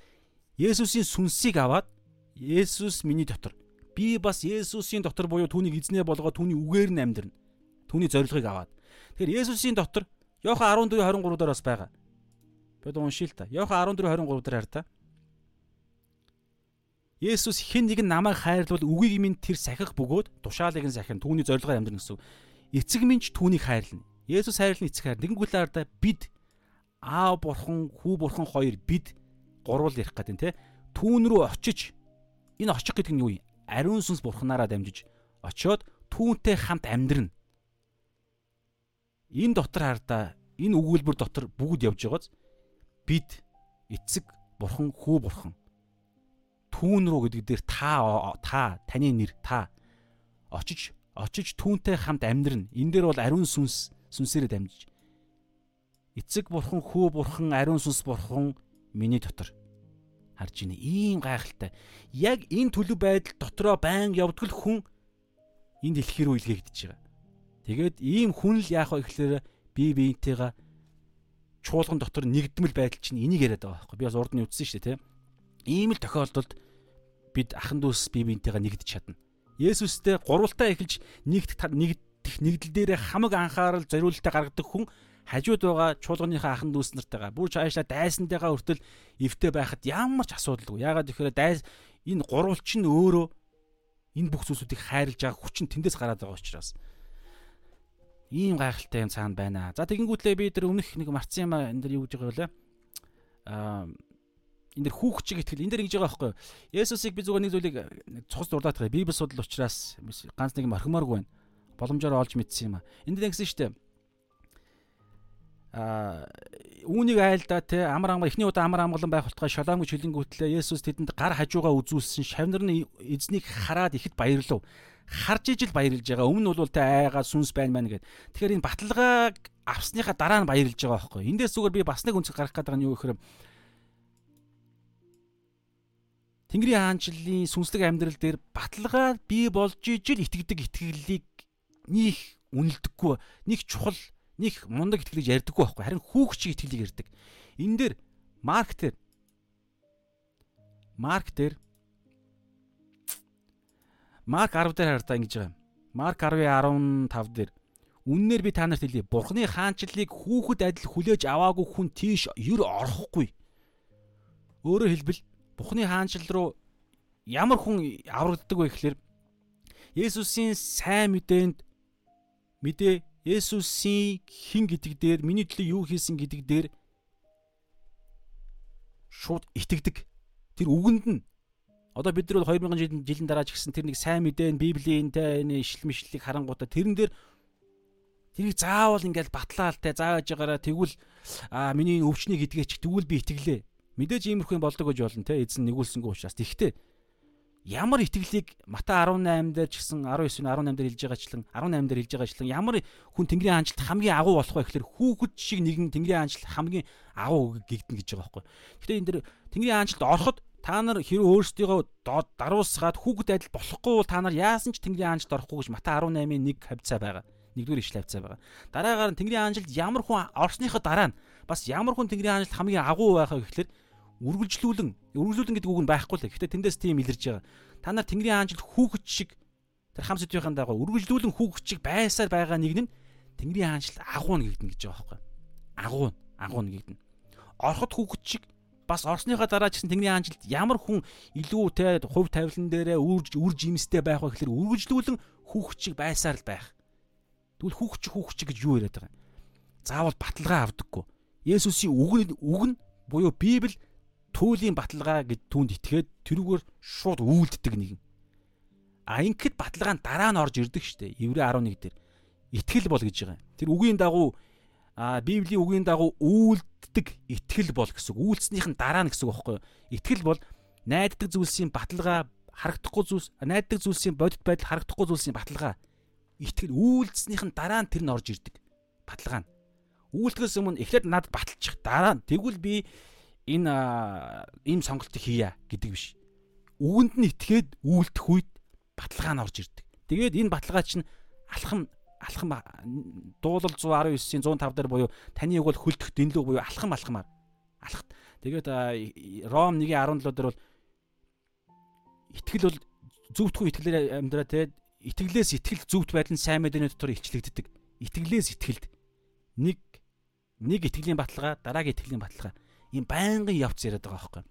Есүсийн сүнсийг аваад Есүс миний дотор би бас Есүсийн дотор буюу түүнийг эзнээ болгоод түүний үгээр нь амьдрна. Түүний зорилгыг аваад. Тэгэхээр Есүсийн дотор Йохан 14:23 дээр бас байгаа. Бид уншия л та. Йохан 14:23 дээр хар та. Есүс хэн нэгэн намайг хайрлвал үгийг минь тэр сахих бөгөөд тушаалыг нь сахин түүний зорилгоор амьдрна гэсэн. Эцэг минь ч түүнийг хайрлна. Есүс хайрлна эцэг хайр. Тэгэнгүүт л ардаа бид аав бурхан, хүү бурхан хоёр бид гурвал ярих гэдэг те. Түүн рүү очиж энэ очих гэдэг нь юу юм? Ариун сүнс бурханаараа дамжиж очиод түүнтэй хамт амьдрна. Энэ дотор хардаа энэ өгүүлбэр дотор бүгд явж байгааз бид эцэг бурхан, хүү бурхан түүн рүү гэдэг дээр та та таны нэр та очиж очиж түүнтэй хамт амьдрна. Энэ дээр бол ариун сүнс сүнсээрээ дамжиж эцэг бурхан, хүү бурхан, ариун сүнс бурхан миний дотор харж ийнэ. Ийм гайхалтай. Яг энэ төлөв байдал дотроо байн явдгал хүн энэ дэлхий рүү илгээгдэж байгаа. Тэгээд ийм хүн л яах вэ гэхээр бие биентэйгээ чуулган дотор нэгдмэл байдал чинь энийг яриад байгаа байхгүй. Би бас урд нь үтсэн шүү дээ, тийм. Ийм л тохиолдолд бид ахан дүүс бие биентэйгээ нэгдэж чадна. Есүстэй гурвалтаа эхэлж нэгдэх нэгдэх нэгдэл дээрээ хамаг анхаарал зориулалтаа гаргадаг хүн хажууд байгаа чуулганыхаа ахан дүүс нартайгаа бүр цаашаа дайсантайгаа хүртэл эвтэй байхад ямар ч асуудалгүй. Яагаад гэхээр дайс энэ гурвалч нь өөрөө энэ бүх зүйлсүүдийг хайрлаж байгаа хүчин тэндээс гараад байгаа учраас ийм гайхалтай юм цаана байна. За тэгэнгүүтлээ би тэр өмнөх нэг марцсан юм энэ дэр юу гэж байгаа вэ? Аа энэ дэр хүүхд чиг итгэл энэ дэр ингэж байгаа байхгүй юу? Есүсийг би зүгээр нэг зүйлийг цус дурдаад байгаа. Библи судал учраас ганц нэг юм орхимооргүй байна. Боломжоор олж мэдсэн юм аа. Энд дэр гэсэн шүү дээ а үүнийг айлдаа те амар амар эхний удаа амар амгалан байх болтгой шалаам гэж хэлэнгүүтлээ Есүс тэдэнд гар хажуугаа үзүүлсэн шавнар нь эзнийг хараад ихэд баярлав харж ижил баярлж байгаа өмнө нь бол те айгаа сүнс байна мэн гэд тэгэхээр энэ баталгааг авсныхаа дараа нь баярлж байгаа байхгүй эндээс зүгээр би бас нэг үнцэг гарах гэдэг нь юу гэхээр Тэнгэрийн хаанчлалын сүнслэг амьдрал дээр баталгаа бий болж ижил итгэдэг итгэлийг нөх үнэлдэггүй нэг чухал нэг мундаг итгэлийг ярьдаггүй байхгүй харин хүүхчиг итгэлийг ярьдаг. Энэ дээр марк дээр марк дээр марк 10 дээр хараа ингэж байгаа. Марк 10:15 дээр үннээр би та нарт хэлье. Бурхны хаанчлалыг хүүхэд адил хүлээж аваагүй хүн тийш ер орохгүй. Өөрөөр хэлбэл Бурхны хаанчлал руу ямар хүн аврагддаг вэ гэхээр Есүсийн сайн мэдээнд мэдээ Есүсийн хин гэдэг дээр миний төлөө юу хийсэн гэдэг дээр шууд итгэдэг. Тэр үгэнд нь одоо бид нар бол 2000 жилийн дараа ч гэсэн тэр нэг сайн мэдээ Библийн тэ энэ ишл мишлийг харангуудаа тэрэн дээр тэрийг заавал ингээл батлаалтай зааж байгаараа тэгвэл а миний өвчнийг идгээч тэгвэл би итгэлээ. Мэдээж иймэрхүү болдог гэж болно те эзэн нэгүүлсэнгүй учраас. Тэгвэл ямар итгэлийг Мата 18 дээр ч гэсэн 19 18 дээр хэлж байгаачлан 18 дээр хэлж байгаачлан ямар хүн Тэнгэрийн хаанчлалд хамгийн агуу болох вэ гэхээр хүүхэд шиг нэгэн Тэнгэрийн хаанчлалд хамгийн агуу гэгдэн гэж байгаа байхгүй. Гэхдээ энэ дэр Тэнгэрийн хаанчлалд ороход та нар хэрэг өөрсдийгөө даруусгаад хүүхэд адил болохгүй бол та нар яасан ч Тэнгэрийн хаанчлалд орохгүй гэж Мата 18-ийн 1 хавцаа байгаа. Нэгдүгээр ишлэл хавцаа байгаа. Дараагаар нь Тэнгэрийн хаанчлалд ямар хүн орсныхоо дараа нь бас ямар хүн Тэнгэрийн хаанчлалд хамгийн агуу байх вэ гэхээр үргэлжлүүлэн үргэлжлүүлэн гэдэг үг нь байхгүй л. Гэхдээ тэндээс тийм илэрж байгаа. Та нар Тэнгэрийн хаанчлал хүүхэд шиг тэр хам сэдвийн дагуу үргэлжлүүлэн хүүхэд шиг байсаар байгаа нэг нь Тэнгэрийн хаанчлал агуу нэгдэн гэж байгаа байхгүй. Агуу агуу нэгдэн. Орхот хүүхэд шиг бас орсныхаа дараа ч гэсэн Тэнгэрийн хаанчлалд ямар хүн илүү те хувь тавилан дээрээ үрж үр жимстэй байх вэ гэхээр үргэлжлүүлэн хүүхэд шиг байсаар л байх. Тэгвэл хүүхэд шиг хүүхэд шиг гэж юу яриад байгаа юм? Заавал баталгаа авдаггүй. Есүсийн үг нь үг нь буюу Библи түүлийн баталгаа гэд түүнд итгээд тэрүүгээр шууд үйлддэг нэгэн. А ингээд баталгаа нь дараа нь орж ирдэг штэ. Еврей 11 дээр итгэл бол гэж байгаа. Тэр үгийн дагуу а Библийн үгийн дагуу үйлддэг итгэл бол гэсэн. Үйлснийх нь дараа нь гэсэн үг байхгүй юу? Итгэл бол найддаг зүйлсийн баталгаа харагдахгүй зүйлс, найддаг зүйлсийн бодит байдал харагдахгүй зүйлсийн баталгаа. Итгэл үйлдснийх нь дараа нь тэр нь орж ирдэг. Баталгаа нь. Үйлдгээс өмнө эхлээд надад баталчих. Дараа нь тэгвэл би энэ ийм сонголтыг хийя гэдэг биш. Үгэнд нь итгээд үйлдэх үед баталгаа нь орж ирдэг. Тэгээд энэ баталгаа чинь алхам алхам дуулал 119-ийн 105 дээр буюу таны үг бол хөлдөх дэнлүү буюу алхам алхамаар алхат. Тэгээд Ром 1:17 дээр бол итгэл бол зөвхөн итгэлээр амьдраа тэгээд итгэлээс итгэл зөвхт байдал нь сайн мэдээний дотор илчлэгддэг. Итгэлээс итгэлд нэг нэг итгэлийн баталгаа дараагийн итгэлийн баталгаа ийм байнгын явц яриад байгаа байхгүй.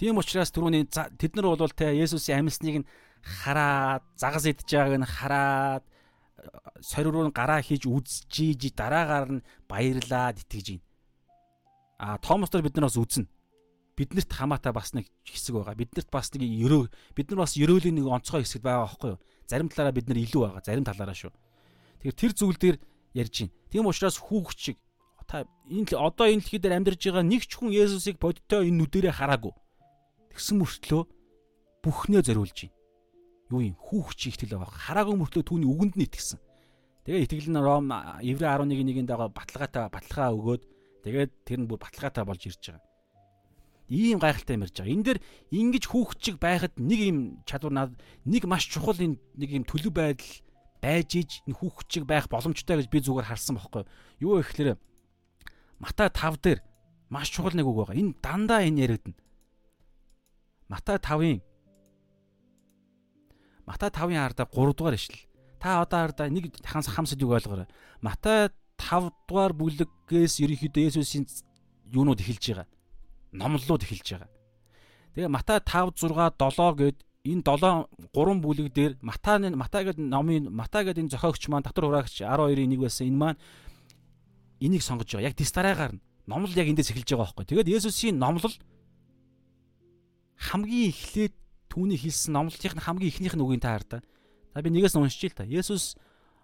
Тийм учраас түрүүний тэд нар бол те Есүсийн амьсныг нь хараад загас идж байгааг нь хараад сорир руу гараа хийж үзчихийж дараагаар нь баярлаад итгэж гин. А Томос нар бид нар бас үзнэ. Биднэрт хамаатай бас нэг хэсэг байгаа. Биднэрт бас нэг ерөө бид нар бас ерөөлийн нэг онцгой хэсэг байгаа байхгүй юу? Зарим талаараа бид нар илүү байгаа, зарим талаараа шүү. Тэгэхээр тэр зүйл дээр ярьж гин. Тийм учраас хүүхд шиг та энэ одоо энэ дэлхий дээр амьдарж байгаа нэг ч хүн Есүсийг бодиттой энэ нүдэрээ хараагүй. Тэгсэн мөртлөө бүхнээ зориулж байна. Юу юм хүүхд чи ихтэл байгаа. Хараагүй мөртлөө түүний үгэнд нь итгэсэн. Тэгээ итгэл нь Ром Еврей 11-1-ийн дагаа баталгаатай баталгаа өгөөд тэгээд тэр нь бүр баталгаатай болж ирж байгаа. Ийм гайхалтай юм ярьж байгаа. Энэ дэр ингэж хүүхд чиг байхад нэг юм чадвар над нэг маш чухал нэг юм төлөв байдал байж иж энэ хүүхд чиг байх боломжтой гэж би зүгээр харсан бохоггүй. Юу ихлээр Матай 5 дээр маш чухал нэг үг байгаа. Энэ дандаа энэ яригдана. Матай 5-ын Матай 5-ын ардаа 3 дугаар ишлэл. Та одоо ардаа нэг ханс хамсад үг ойлгоорой. Матай 5 дугаар бүлэгээс ерөнхийдөө Есүсийн юунууд эхэлж байгаа. Номлолууд эхэлж байгаа. Тэгээ Матай 5 6 7 гээд энэ 7 3 бүлэг дээр Матай Матай гэдэг номын Матай гэдэг энэ зохиогч маань татвар хураагч 12-ийн 1 байсан энэ маань энийг сонгож байгаа. Яг дис дараагаар нь номлол яг эндээс эхэлж байгаа байхгүй. Тэгээд Есүсийн номлол хамгийн эхлээд түүний хэлсэн номлолтын хамгийн эхнийх нь үгийн таар та. За би нэгээс нь уншиж л та. Есүс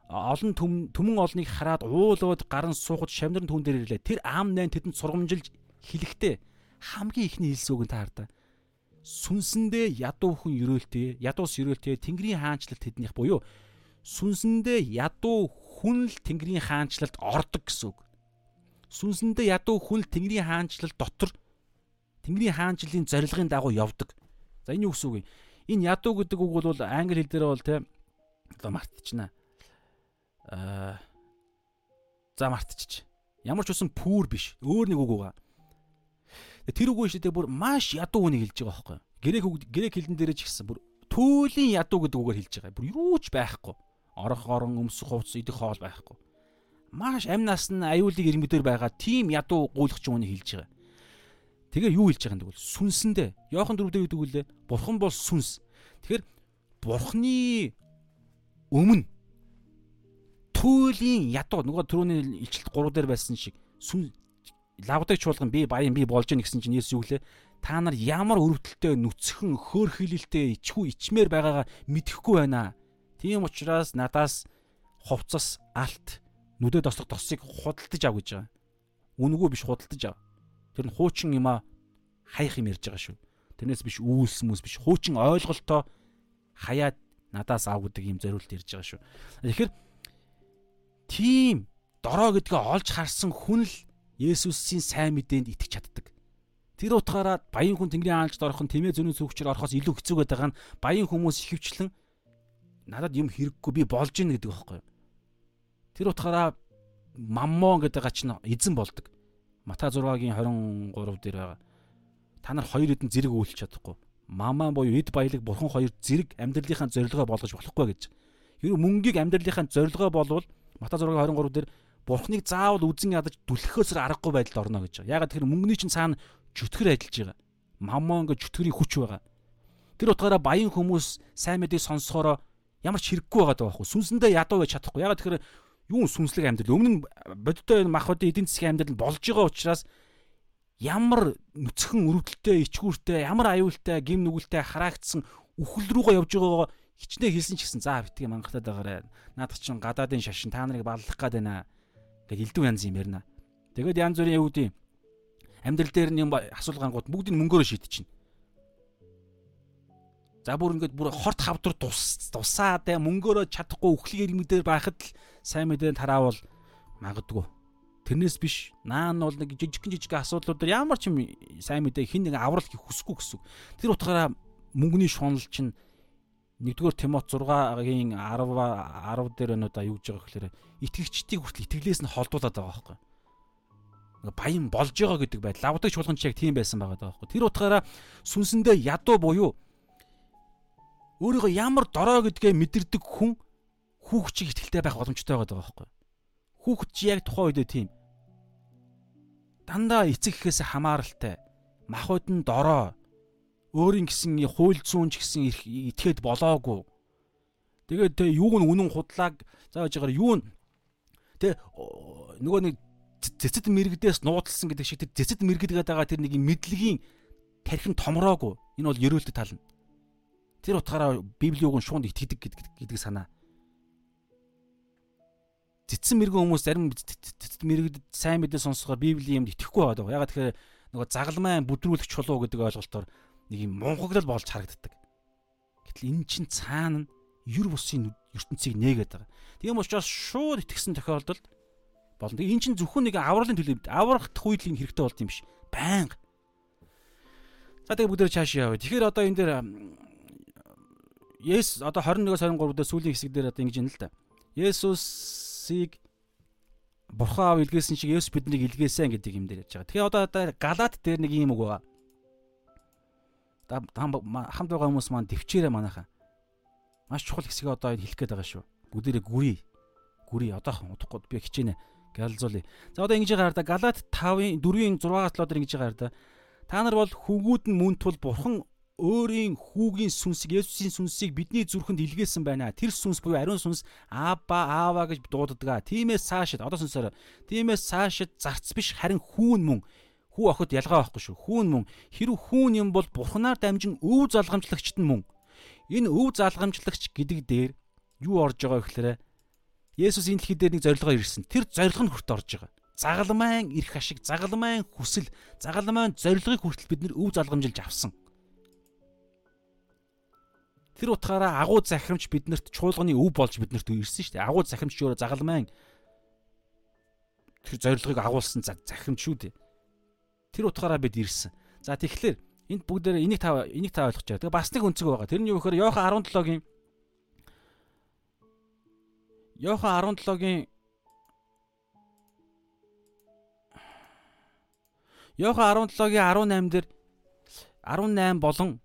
олон түмэн олныг хараад уулууд гарын суухад шамнар түн дээр ирлээ. Тэр аам найн тэдэнд сургамжилж хэлэхдээ хамгийн эхний хэлсэн үгийн таар та. Сүнсэндээ ядуу хүн өрөөлтэй, ядуус өрөөлтэй Тэнгэрийн хаанчлалт тэднийх буюу сүнсэндээ ядуу хүн л Тэнгэрийн хаанчлалд ордог гэсэн үг сүнсэндээ ядуу хүн Тэнгэрийн хаанчлал дотор Тэнгэрийн хаанчлалын зорилгын дагуу явдаг. За энэ юу гэсэн үг юм? Энэ ядуу гэдэг үг бол англи хэл дээр бол те одоо мартчихна. Аа за мартчих. Ямар ч усан пүүр биш. Өөр нэг үг байгаа. Тэр үг шүү дээ бүр маш ядуу үнийг хэлж байгаа байхгүй. Грек үг грек хэлэн дээр ч гэсэн бүр төөлийн ядуу гэдэг үгээр хэлж байгаа. Бүр юу ч байхгүй. Орох орон өмсөх хувцс идэх хоол байхгүй маш амнаас нь аюулыг ирмэдэр байгаа тийм ядуу гуйлахч үүнийг хэлж байгаа. Тэгээ юу хэлж байгаа юм бэ? Сүнсэндээ. Йохан дөрөвдөр гэдэг үлээ. Бурхан бол сүнс. Тэгэхээр бурхны өмнө түүлийн ядуу нөгөө түрүүний илчилт 3 дээр байсан шиг сүн лавдаг чуулган би баян би болж гин гэсэн чинь Есүс юу гэлээ та нар ямар өрөвдөлтөй нүцгэн хөөрхилэлтэй ичхүү ичмээр байгаагаа мэдэхгүй байна. Тийм учраас надаас хувцас алт нүдэ тослох тосыг худалдаж ав гэж байгаа. Үнгүү биш худалдаж ав. Тэр нь хуучин юм а хаях юм ярьж байгаа шүү. Тэрнээс биш үйлс мүс биш хуучин ойлголтоо хаяад надаас ав гэдэг юм зориулт ярьж байгаа шүү. Тэгэхээр тийм дорой гэдгээ олж харсан хүн л Есүсийн сайн мэдээнд итгэж чаддаг. Тэр утгаараа баян хүн Тэнгэрийн хаанчд орох нь тэмээ зөний сүгчээр орохоос илүү хэцүү байдаг нь баян хүмүүс ихэвчлэн надад юм хэрэггүй би болж ийн гэдэг байхгүй юу? Тэр утгаараа маммон гэдэг га чинь эзэн болдог. Матай 6-гийн 23 дээр байгаа. Та нар хоёр эдэн зэрэг үйлч чадахгүй. Мамаа буюу эд баялаг бурхан хоёр зэрэг амьдралынхаа зорилгоо болгож болохгүй гэж. Нь мөнгийг амьдралынхаа зорилгоо болвол Матай 6-гийн 23 дээр бурхныг заавал үзэн ядаж түлхэхөөс аргагүй байдалд орно гэж. Ягаад тэгэхээр мөнгөний чинь цаана чөтгөр ажиллаж байгаа. Маммон гэж чөтгөрийн хүч байгаа. Тэр утгаараа баян хүмүүс сайн мэдээ сонсохороо ямар ч хэрэггүй байгаа даа байхгүй. Сүнсэндээ ядуу байж чадахгүй. Ягаад тэгэхээр юун сүнслэг амьдрал? Өмнө бодиттой махбодын эдийн засгийн амьдрал болж байгаа учраас ямар нүцгэн өрөвдөлтөй ичгүүртэй ямар аюултай гим нүгэлтэй хараагдсан үхэл рүүгээ явж байгаагаа хичнээн хэлсэн ч гэсэн за битгий мангахтаад байгаарэ наадах чинь гадаадын шашин та нарыг баллах гээд байна. Гэж элдв янз юм ярина тэгээд янз бүрийн юу гэдэг амьдрал дээр нь юм асуулгангууд бүгдийг мөнгөөрөө шийдчихнэ За бүр ингээд бүр хорт хавдар тус тусаа тэ мөнгөөрөө чадахгүй үхлэг ирмэдээр байхад л сайн мэдээ тараавал магадгүй. Тэрнээс биш наан бол нэг жижигхэн жижиг асуудлуудаар ямар ч юм сайн мэдээ хин нэг аврал хийх хүсэхгүй гэсэн. Тэр утгаараа мөнгөний шунал чинь нэгдүгээр Тимот 6-гийн 10 10 дээр өнөдөө юу гэж байгаа гэхээр итгэгчдийг хүртэл итгэлээс нь холдуулаад байгаа байхгүй баян болж байгаа гэдэг байдал. Лавдаг чуулган ч яг тийм байсан байгаа даахгүй. Тэр утгаараа сүнсэндээ ядуу буюу өөрийгөө ямар дорой гэдгээ мэдэрдэг хүн хүүхд чиг ихтэй байх боломжтой байгаа байхгүй. Хүүхд чи яг тухайн үедээ тийм. Дандаа эцэг гэхээс хамааралтай. Махуд нь дорой. Өөрийн гэсэн хууль зүүн ч гэсэн итгэхэд болоогүй. Тэгээд тэ юу нь үнэн худлааг зааж байгаа юу нь тэ нөгөө нэг цэцэд мэрэгдээс нуудалсан гэдэг шиг тэр цэцэд мэрэгдэгээд байгаа тэр нэг мэдлэгийн тархин томроогүй. Энэ бол ерөөлтөд тал нь. Тэр утгаараа Библийн үгэн шуунд итгэдэг гэдэг санаа. Цэцэн мэрэгэн хүмүүс зарим мэрэгдэд сайн мэдээ сонсохоор Библийн юмд итгэхгүй байдаг. Ягаад тэгэхээр нөгөө загалмай бүдрүүлэх чулуу гэдэг ойлголтоор нэг юм мунхаглал болж харагддаг. Гэтэл эн чин цаана юр бусын ертөнцийг нээгээд байгаа. Тийм учраас шууд итгэсэн тохиолдолд болно. Тэгээ эн чин зөвхөн нэг авралын төлөв аврах үед л юм хэрэгтэй болд юм биш. Баянга. За тэгээ бүгдээр цааш яваа. Тэгэхээр одоо энэ дээр Есүс одоо 21-23 дээр сүүлийн хэсэг дээр одоо ингэж юм л да. Есүсийг Бурхан аав илгээсэн шиг Есүс биднийг илгээсэн гэдэг юм дээр яаж байгаа. Тэгэхээр одоо одоо Галаат дээр нэг юм үг байгаа. Та хамт байгаа хүмүүс маань төвчээрээ манайхаа. Маш чухал хэсгийг одоо энэ хэлэх гээд байгаа шүү. Бүгдээрээ гүрий. Гүрий одоохон удахгүй би хичээнэ. Галзуули. За одоо ингэж байгаа да Галаат 5-ын 4-ийн 6-аас 7 дээр ингэж байгаа да. Та нар бол хүүгүүд нь мөн тул Бурхан өөрийн хүүгийн сүнсийг Есүсийн сүнсийг бидний зүрхэнд илгээсэн байна. Тэр сүнс буюу ариун сүнс Аба Аава гэж дууддаг. Тиймээс цаашид одоо сүнсээр тиймээс цаашид зарц биш харин хүүн мөн хүү охид ялгаа байхгүй шүү. Хүүн мөн хэрв хүүн юм бол бурхнаар дамжин өв залгамжлагчт нь мөн. Энэ өв залгамжлагч гэдэг дээр юу орж байгаа гэхээр Есүс энэ дэлхий дээр нэг зорилгоор ирсэн. Тэр зорилго нь хүрт орж байгаа. Загалмайн эрх ашиг, загалмайн хүсэл, загалмайн зорилгыг хүртэл бид нэр өв залгамжилж авсан. Тэр утгаараа агуу захирамж биднэрт чуулганы өв болж биднэрт ирсэн шүү дээ. Агуу захирамж өөрөө загалмайн тэр зорилгыг агуулсан захирамж шүү дээ. Тэр утгаараа бид ирсэн. За тэгэхээр энд бүгдээр энийг та энийг та ойлгож байгаа. Тэгээ бас нэг өнцөг байгаа. Тэр нь юу гэхээр Йохан 17-гийн Йохан 17-гийн Йохан 17-гийн 18 дээр 18 болон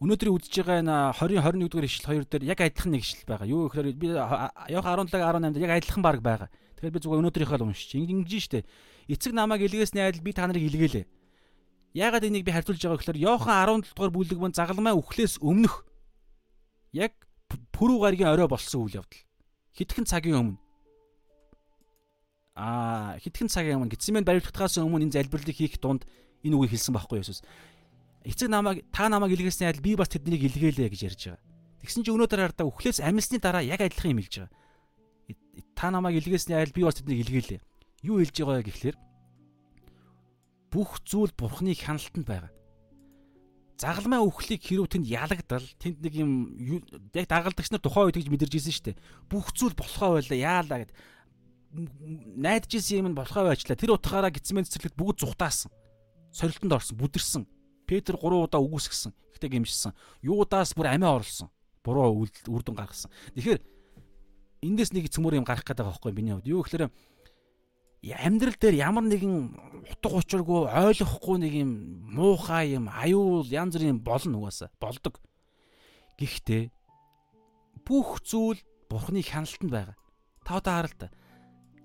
өнөөдрийн үдсэж байгаа энэ 20 21 дугаар ишлэл 2 дээр яг адилхан нэг ишлэл байгаа. Юу гэхээр би Йохан 17 18 дээр яг адилхан баг байгаа. Тэгэхээр би зүгээр өнөөдрийнхөө л уншиж. Ингэж штэ. Эцэг намайг илгээсний адил би та нарыг илгээлээ. Яагаад энийг би харьцуулж байгаа гэхээр Йохан 17 дугаар бүлэг мөн загалмай үхлээс өмнөх яг пүрүү гаргийн орой болсон үйл явдал. Хитгэн цагийн өмнө аа хитгэн цагийн өмнө гитсмэн баримтлагаас өмнө энэ залбирлыг хийх дунд энэ үгийг хэлсэн байхгүй Есүс эцэг намайг та намайг илгээсний адил би бас тэднийг илгээлээ гэж ярьж байгаа. Тэгсэн чинь өнөөдөр хардаа үхлээс амьсны дараа яг адилхан юм хэлж байгаа. Та намайг илгээсний адил би бас тэднийг илгээлээ. Юу хэлж байгаа гэхлээр бүх зүйл бурхны хяналтанд байгаа. Загалмай үхлийг хэрүү тэнд ялагдал тэнд нэг юм яг дагалдагч нар тухайн үед гэж мэдэрч ирсэн шүү дээ. Бүх зүйл болохоо байлаа яалаа гэд найдаж исэн юм нь болохоо байчлаа. Тэр утгаараа гисмэн цэцэрлэгт бүгд зүхтаасан. Сорилтонд орсон, бүдэрсэн. Петр 3 удаа үгүйсгсэн. Гэхдээ гимшсэн. Юудаас бүр амиа орлсон. Буруу үр дүн гаргасан. Тэгэхээр эндээс нэг цөмөр юм гарах гэдэг байгаа байхгүй миний хувьд. Юу гэхээр амьдрал дээр ямар нэгэн утга учиргүй ойлгохгүй нэг юм муухай юм аюул янз бүрийн болно угаасаа болдог. Гэхдээ бүх зүйл бурхны хяналтанд байгаа. Та одоо хараа л та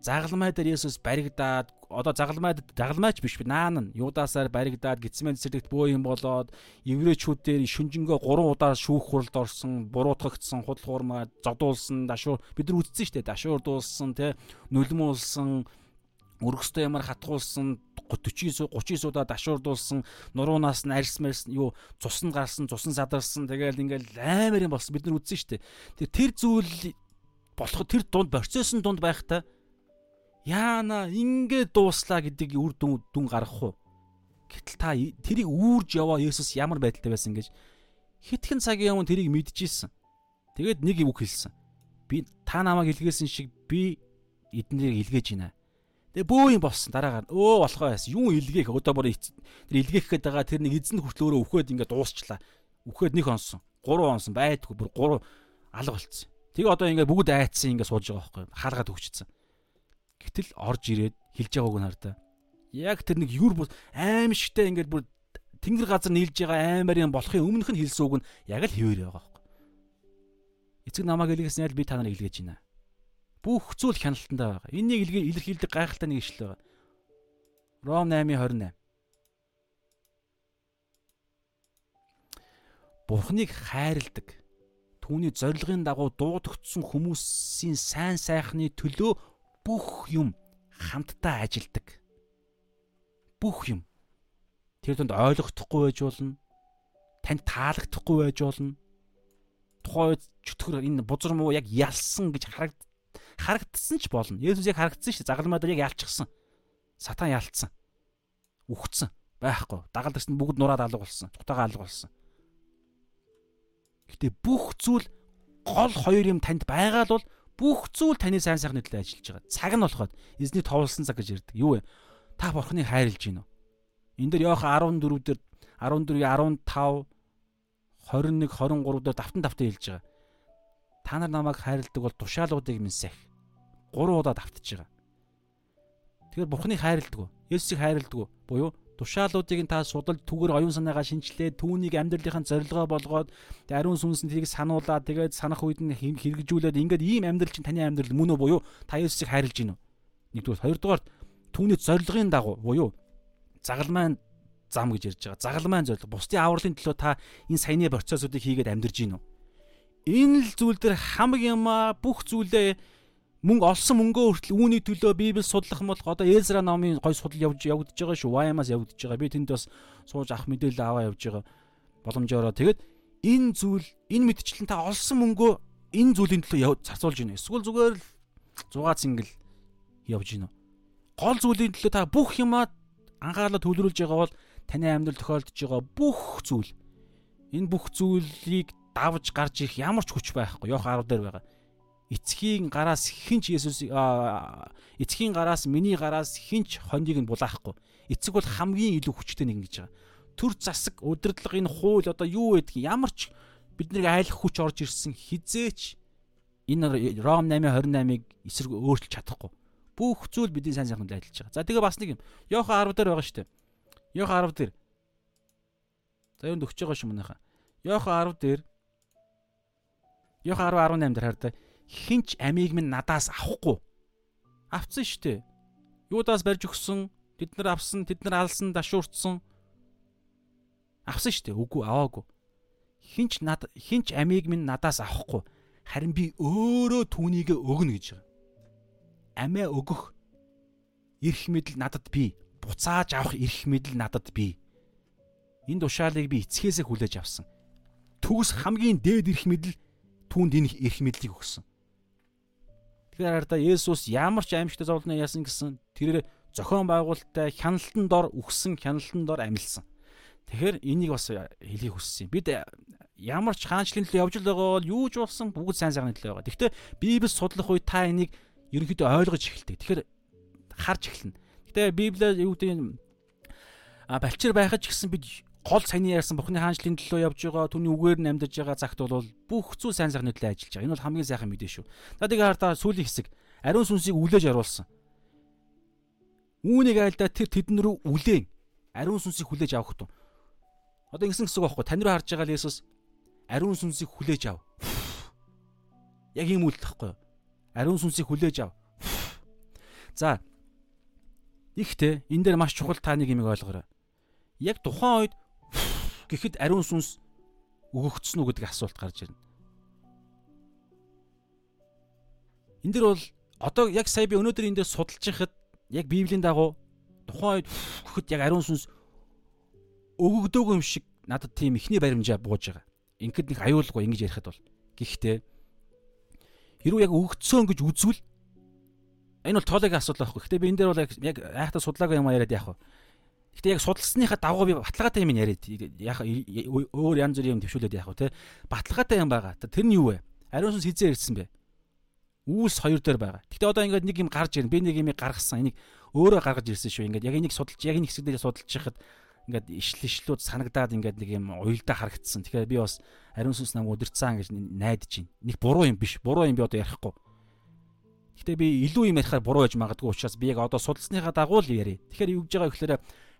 загалмай дээр Есүс баригдаад одоо загалмайд загалмайч биш наан нь юудасаар баригдаад гисмэн цэцэрлэгт бөө юм болоод еврейчүүд дээр шүнжэнгөө 3 удаа шүүх хуралд орсон буруутгагдсан худал хуурмаа зодуулсан дашуур бид нар үзсэн шүү дээ дашуур дуулсан те нулимуулсан өргөстэй ямар хатгуулсан 49 39 удаа дашуурдуулсан нуруунаас нь арьс мэрс юу цуснд гарсан цусан садарсан тэгэл ингээл амар юм болсон бид нар үзсэн шүү дээ тэр зүйл болох тэр дунд процессын дунд байхдаа яана ингэ дууслаа гэдэг үр дүн дүн гаргах уу? Гэтэл та тэрийг үүрж яваа Есүс ямар байдалтай байсан гэж хитгэн цагийн өмнө тэрийг мэдчихсэн. Тэгээд нэг үг хэлсэн. Би та намайг илгээсэн шиг би эднэрийг илгээж байна. Тэгээ бөө юм болсон дараагаар өө болохоо байсан. Юу илгээх одоо бүр тэр илгээх гээд байгаа тэр нэг эзэн хүртэл өөрөө өвхөд ингээд дуусчлаа. Өвхөд нэг онсон. Гурван онсон байдгүй бүр гурав алга болцсон. Тэгээ одоо ингээд бүгд айцсан ингээд сууж байгаа байхгүй хаалгаад өгчсөн. Гэтэл орж ирээд хэлж байгааг нь хардаа. Яг тэр нэг юр аимшигтай ингээд бүр тэнгэр газар нийлж байгаа аймаар юм болохын өмнөх нь хэлсэн үг нь яг л хэвээр байгаа байхгүй. Эцэг намайг илгээсэн ял би та нарыг илгээж байна. Бүх зүйл хяналтандаа байгаа. Энийг илгээ илэрхийлдэг гайхалтай нэг ишлэл байгаа. Ром 8:28. Бурхныг хайрладаг түүний зорилгын дагуу дуудагдсан хүмүүсийн сайн сайхны төлөө бүх юм хамтдаа ажилдаг. Бүх юм. Тэр донд ойлгохдохгүй байж болно. Танд таалагдахгүй байж болно. Тухайн үед чөтгөр энэ бузар муу яг ялсан гэж харагд харагдсан ч болно. Есүс яг харагдсан шүү дээ. Загалмаа дээр яг ялчихсан. Сатан ялцсан. Үхсэн. Байхгүй. Дагалд гэсэн бүгд нураад алга болсон. Цухтагаа алга болсон. Гэтэ бүх зүйл гол хоёр юм танд байгаа л бол бүх зүйл таны сайн сайхны төлөө ажиллаж байгаа. Цаг нь болоход эзний товлсон цаг гэж ярьдаг. Юу вэ? Та бурхныг хайрлж гин үү? Энд дээр Йохан 14 дээр 14-ийн 15 21 23 дээр давтан давтан хэлж байгаа. Та нар намайг хайрладаг бол тушаалуудыг сах. Гурван удаа давтаж байгаа. Тэгэхээр Бурхныг хайрладаг уу? Есүсийг хайрладаг уу? Буюу тушаалуудыг та судалж түгээр оюун санаагаа шинчлээд түүнийг амьдралынхаа зорилгоо болгоод ариун сүнс нь тэрийг сануулаад тэгээд санах үед нь хэрэгжүүлээд ингээд ийм амьдрал чинь таны амьдрал мөн үү буюу та Есүсийг хайрлж гин үү? Нэгдүгээр хоёрдугаар түүний зорилгын дагуу буюу загалмайн зам гэж ярьж байгаа. Загалмайн зорилго. Бусдын авралын төлөө та энэ саяны процессуудыг хийгээд амьдарч гин үү? Энэ л зүйл дээр хамаг юмаа бүх зүйлээ мөнгө олсон мөнгөө хүртэл үүний төлөө Библи судлах юм бол одоо Эзра номын гой судал явж явагдаж байгаа шүү. Ваймаас явагдаж байгаа. Би тэнд бас сууж авах мэдээлэл аваа явж байгаа. Боломжоор тэгээд энэ зүйл энэ мэдчлэн та олсон мөнгөө энэ зүйлийн төлөө зарцуулж гинэ. Эсвэл зүгээр л 6 цингэл явж гинэ. Гол зүйлийн төлөө та бүх юмаа анхаарлаа төвлөрүүлж байгаа бол таны амьдрал тохиолдож байгаа бүх зүйл энэ бүх зүйлийг давж гарч ирэх ямар ч хүч байхгүй. Йох 10 дээр байгаа. Эцгийн гараас хинч Есүс эцгийн гараас миний гараас хинч хондийг нь булаахгүй. Эцэг бол хамгийн илүү хүчтэй нэг гэж байгаа. Төр засаг удирдлага энэ хууль одоо юу байдгийг ямар ч биднийг айлах хүч орж ирсэн хизээч энэ Ром 8:28-ыг эсрэг өөрчилж чадахгүй. Бүх зүйл бидний сайн сайханд ажиллаж байгаа. За тэгээ бас нэг юм. Йохан 10 дээр байгаа шүү дээ. Йохан 10 дээр. За юунд өгч байгаа шүү манайхаа. Йохан 10 дээр Йохан 10:18 дээр хараа. Хинч амийг минь надаас авахгүй. Авцсан шүү дээ. Юудаас барьж өгсөн, тэд нар авсан, тэд нар алсан, дашуурцсан. Авсан шүү дээ. Үгүй аваагүй. Хинч над хинч амийг минь надаас авахгүй. Харин би өөрөө түүнийг өгнө гэж байгаа. Амиа өгөх эрх мэдэл надад бий. Буцааж авах эрх мэдэл надад бий. Энэ тушаалыг би эцгээсээ хүлээж авсан. Төгс хамгийн дээд эрх мэдэл түүнд энэ эрх мэдлийг өгсөн. Тэгэхээр хараа Есүс ямар ч аимшигтай зовлон яасан гэсэн тэрээр зохион байгуулалттай хяналтан дор үхсэн хяналтан дор амилсан. Тэгэхээр энийг бас хэлхийг хүссэн. Бид ямар ч хаанчлалын төлөө явж байгаа бол юу ч болсон бүгд сайн сайхны төлөө байгаа. Гэхдээ Библи судлах үед та энийг ерөнхийдөө ойлгож эхэлдэг. Тэгэхээр харж эхэлнэ. Гэтэ Библиэр юу гэдэг нь а балчир байхад ч гэсэн бид гол саяны ярьсан Бурхны хаанчлалын төлөө явж байгаа түүний үгээр нь амьдарч байгаа цагт бол бүх зүйл сайн сайхны төлөө ажиллаж байгаа. Энэ бол хамгийн сайхан мэдээ шүү. За тэгээ хардаа сүүлийн хэсэг ариун сүнсийг үлээж аруулсан. Үүнийг айлдаа тэр тэдэн рүү үлээн ариун сүнсийг хүлээж авах тун. Одоо ингэсэн гэсэн үг байхгүй тань руу харж байгаа л Есүс ариун сүнсийг хүлээж ав. Яг ийм үйлдэл байхгүй. Ариун сүнсийг хүлээж ав. За ихтэй энэ дээр маш чухал та нэг юм ойлгоорой. Яг тухайн үед гэхэд ариун сүнс өгөгдсөн үү гэдэг асуулт гарч ирнэ. Энд дэр бол одоо яг сая би өнөөдөр энэ дээр судалж байхад яг Библийн дагуу тухайн үед гэхэд яг ариун сүнс өгөгдөөгүй юм шиг надад тийм ихний баримжаа бууж байгаа. Ингээд нэг аюулгүй ингэж ярихад бол гэхдээ хэрвээ яг өгөгдсөн гэж үзвэл энэ бол тоологийн асуудал байхгүй. Гэхдээ би энэ дээр бол яг айхтаа судлаагүй юм яриад яах вэ? Гэтэ яг судалсныхаа дагуу би баталгаатай юм яриад яг өөр янз бүрийн юм төвшүүлээд яах вэ те баталгаатай юм байгаа. Тэр нь юу вэ? Ариун сүнс хизээ ирсэн бэ? Үүс хоёр дээр байгаа. Гэтэ одоо ингээд нэг юм гарч ирнэ. Би нэг юм гаргасан. Энийг өөрөө гаргаж ирсэн шүү. Ингээд яг энийг судалж яг энэ хэсэг дээр судалж яхад ингээд ишл ишлүүд санагдаад ингээд нэг юм уйлдаа харагдсан. Тэгэхээр би бас ариун сүнс намайг удирцсан гэж найдаж байна. Нэг буруу юм биш. Буруу юм би одоо ярихгүй. Гэтэ би илүү юм ярихаар буруу байж магадгүй учраас би яг одоо судалсныхаа дагуу л яриа. Тэгэхээр юу гэж байгаа гэхээр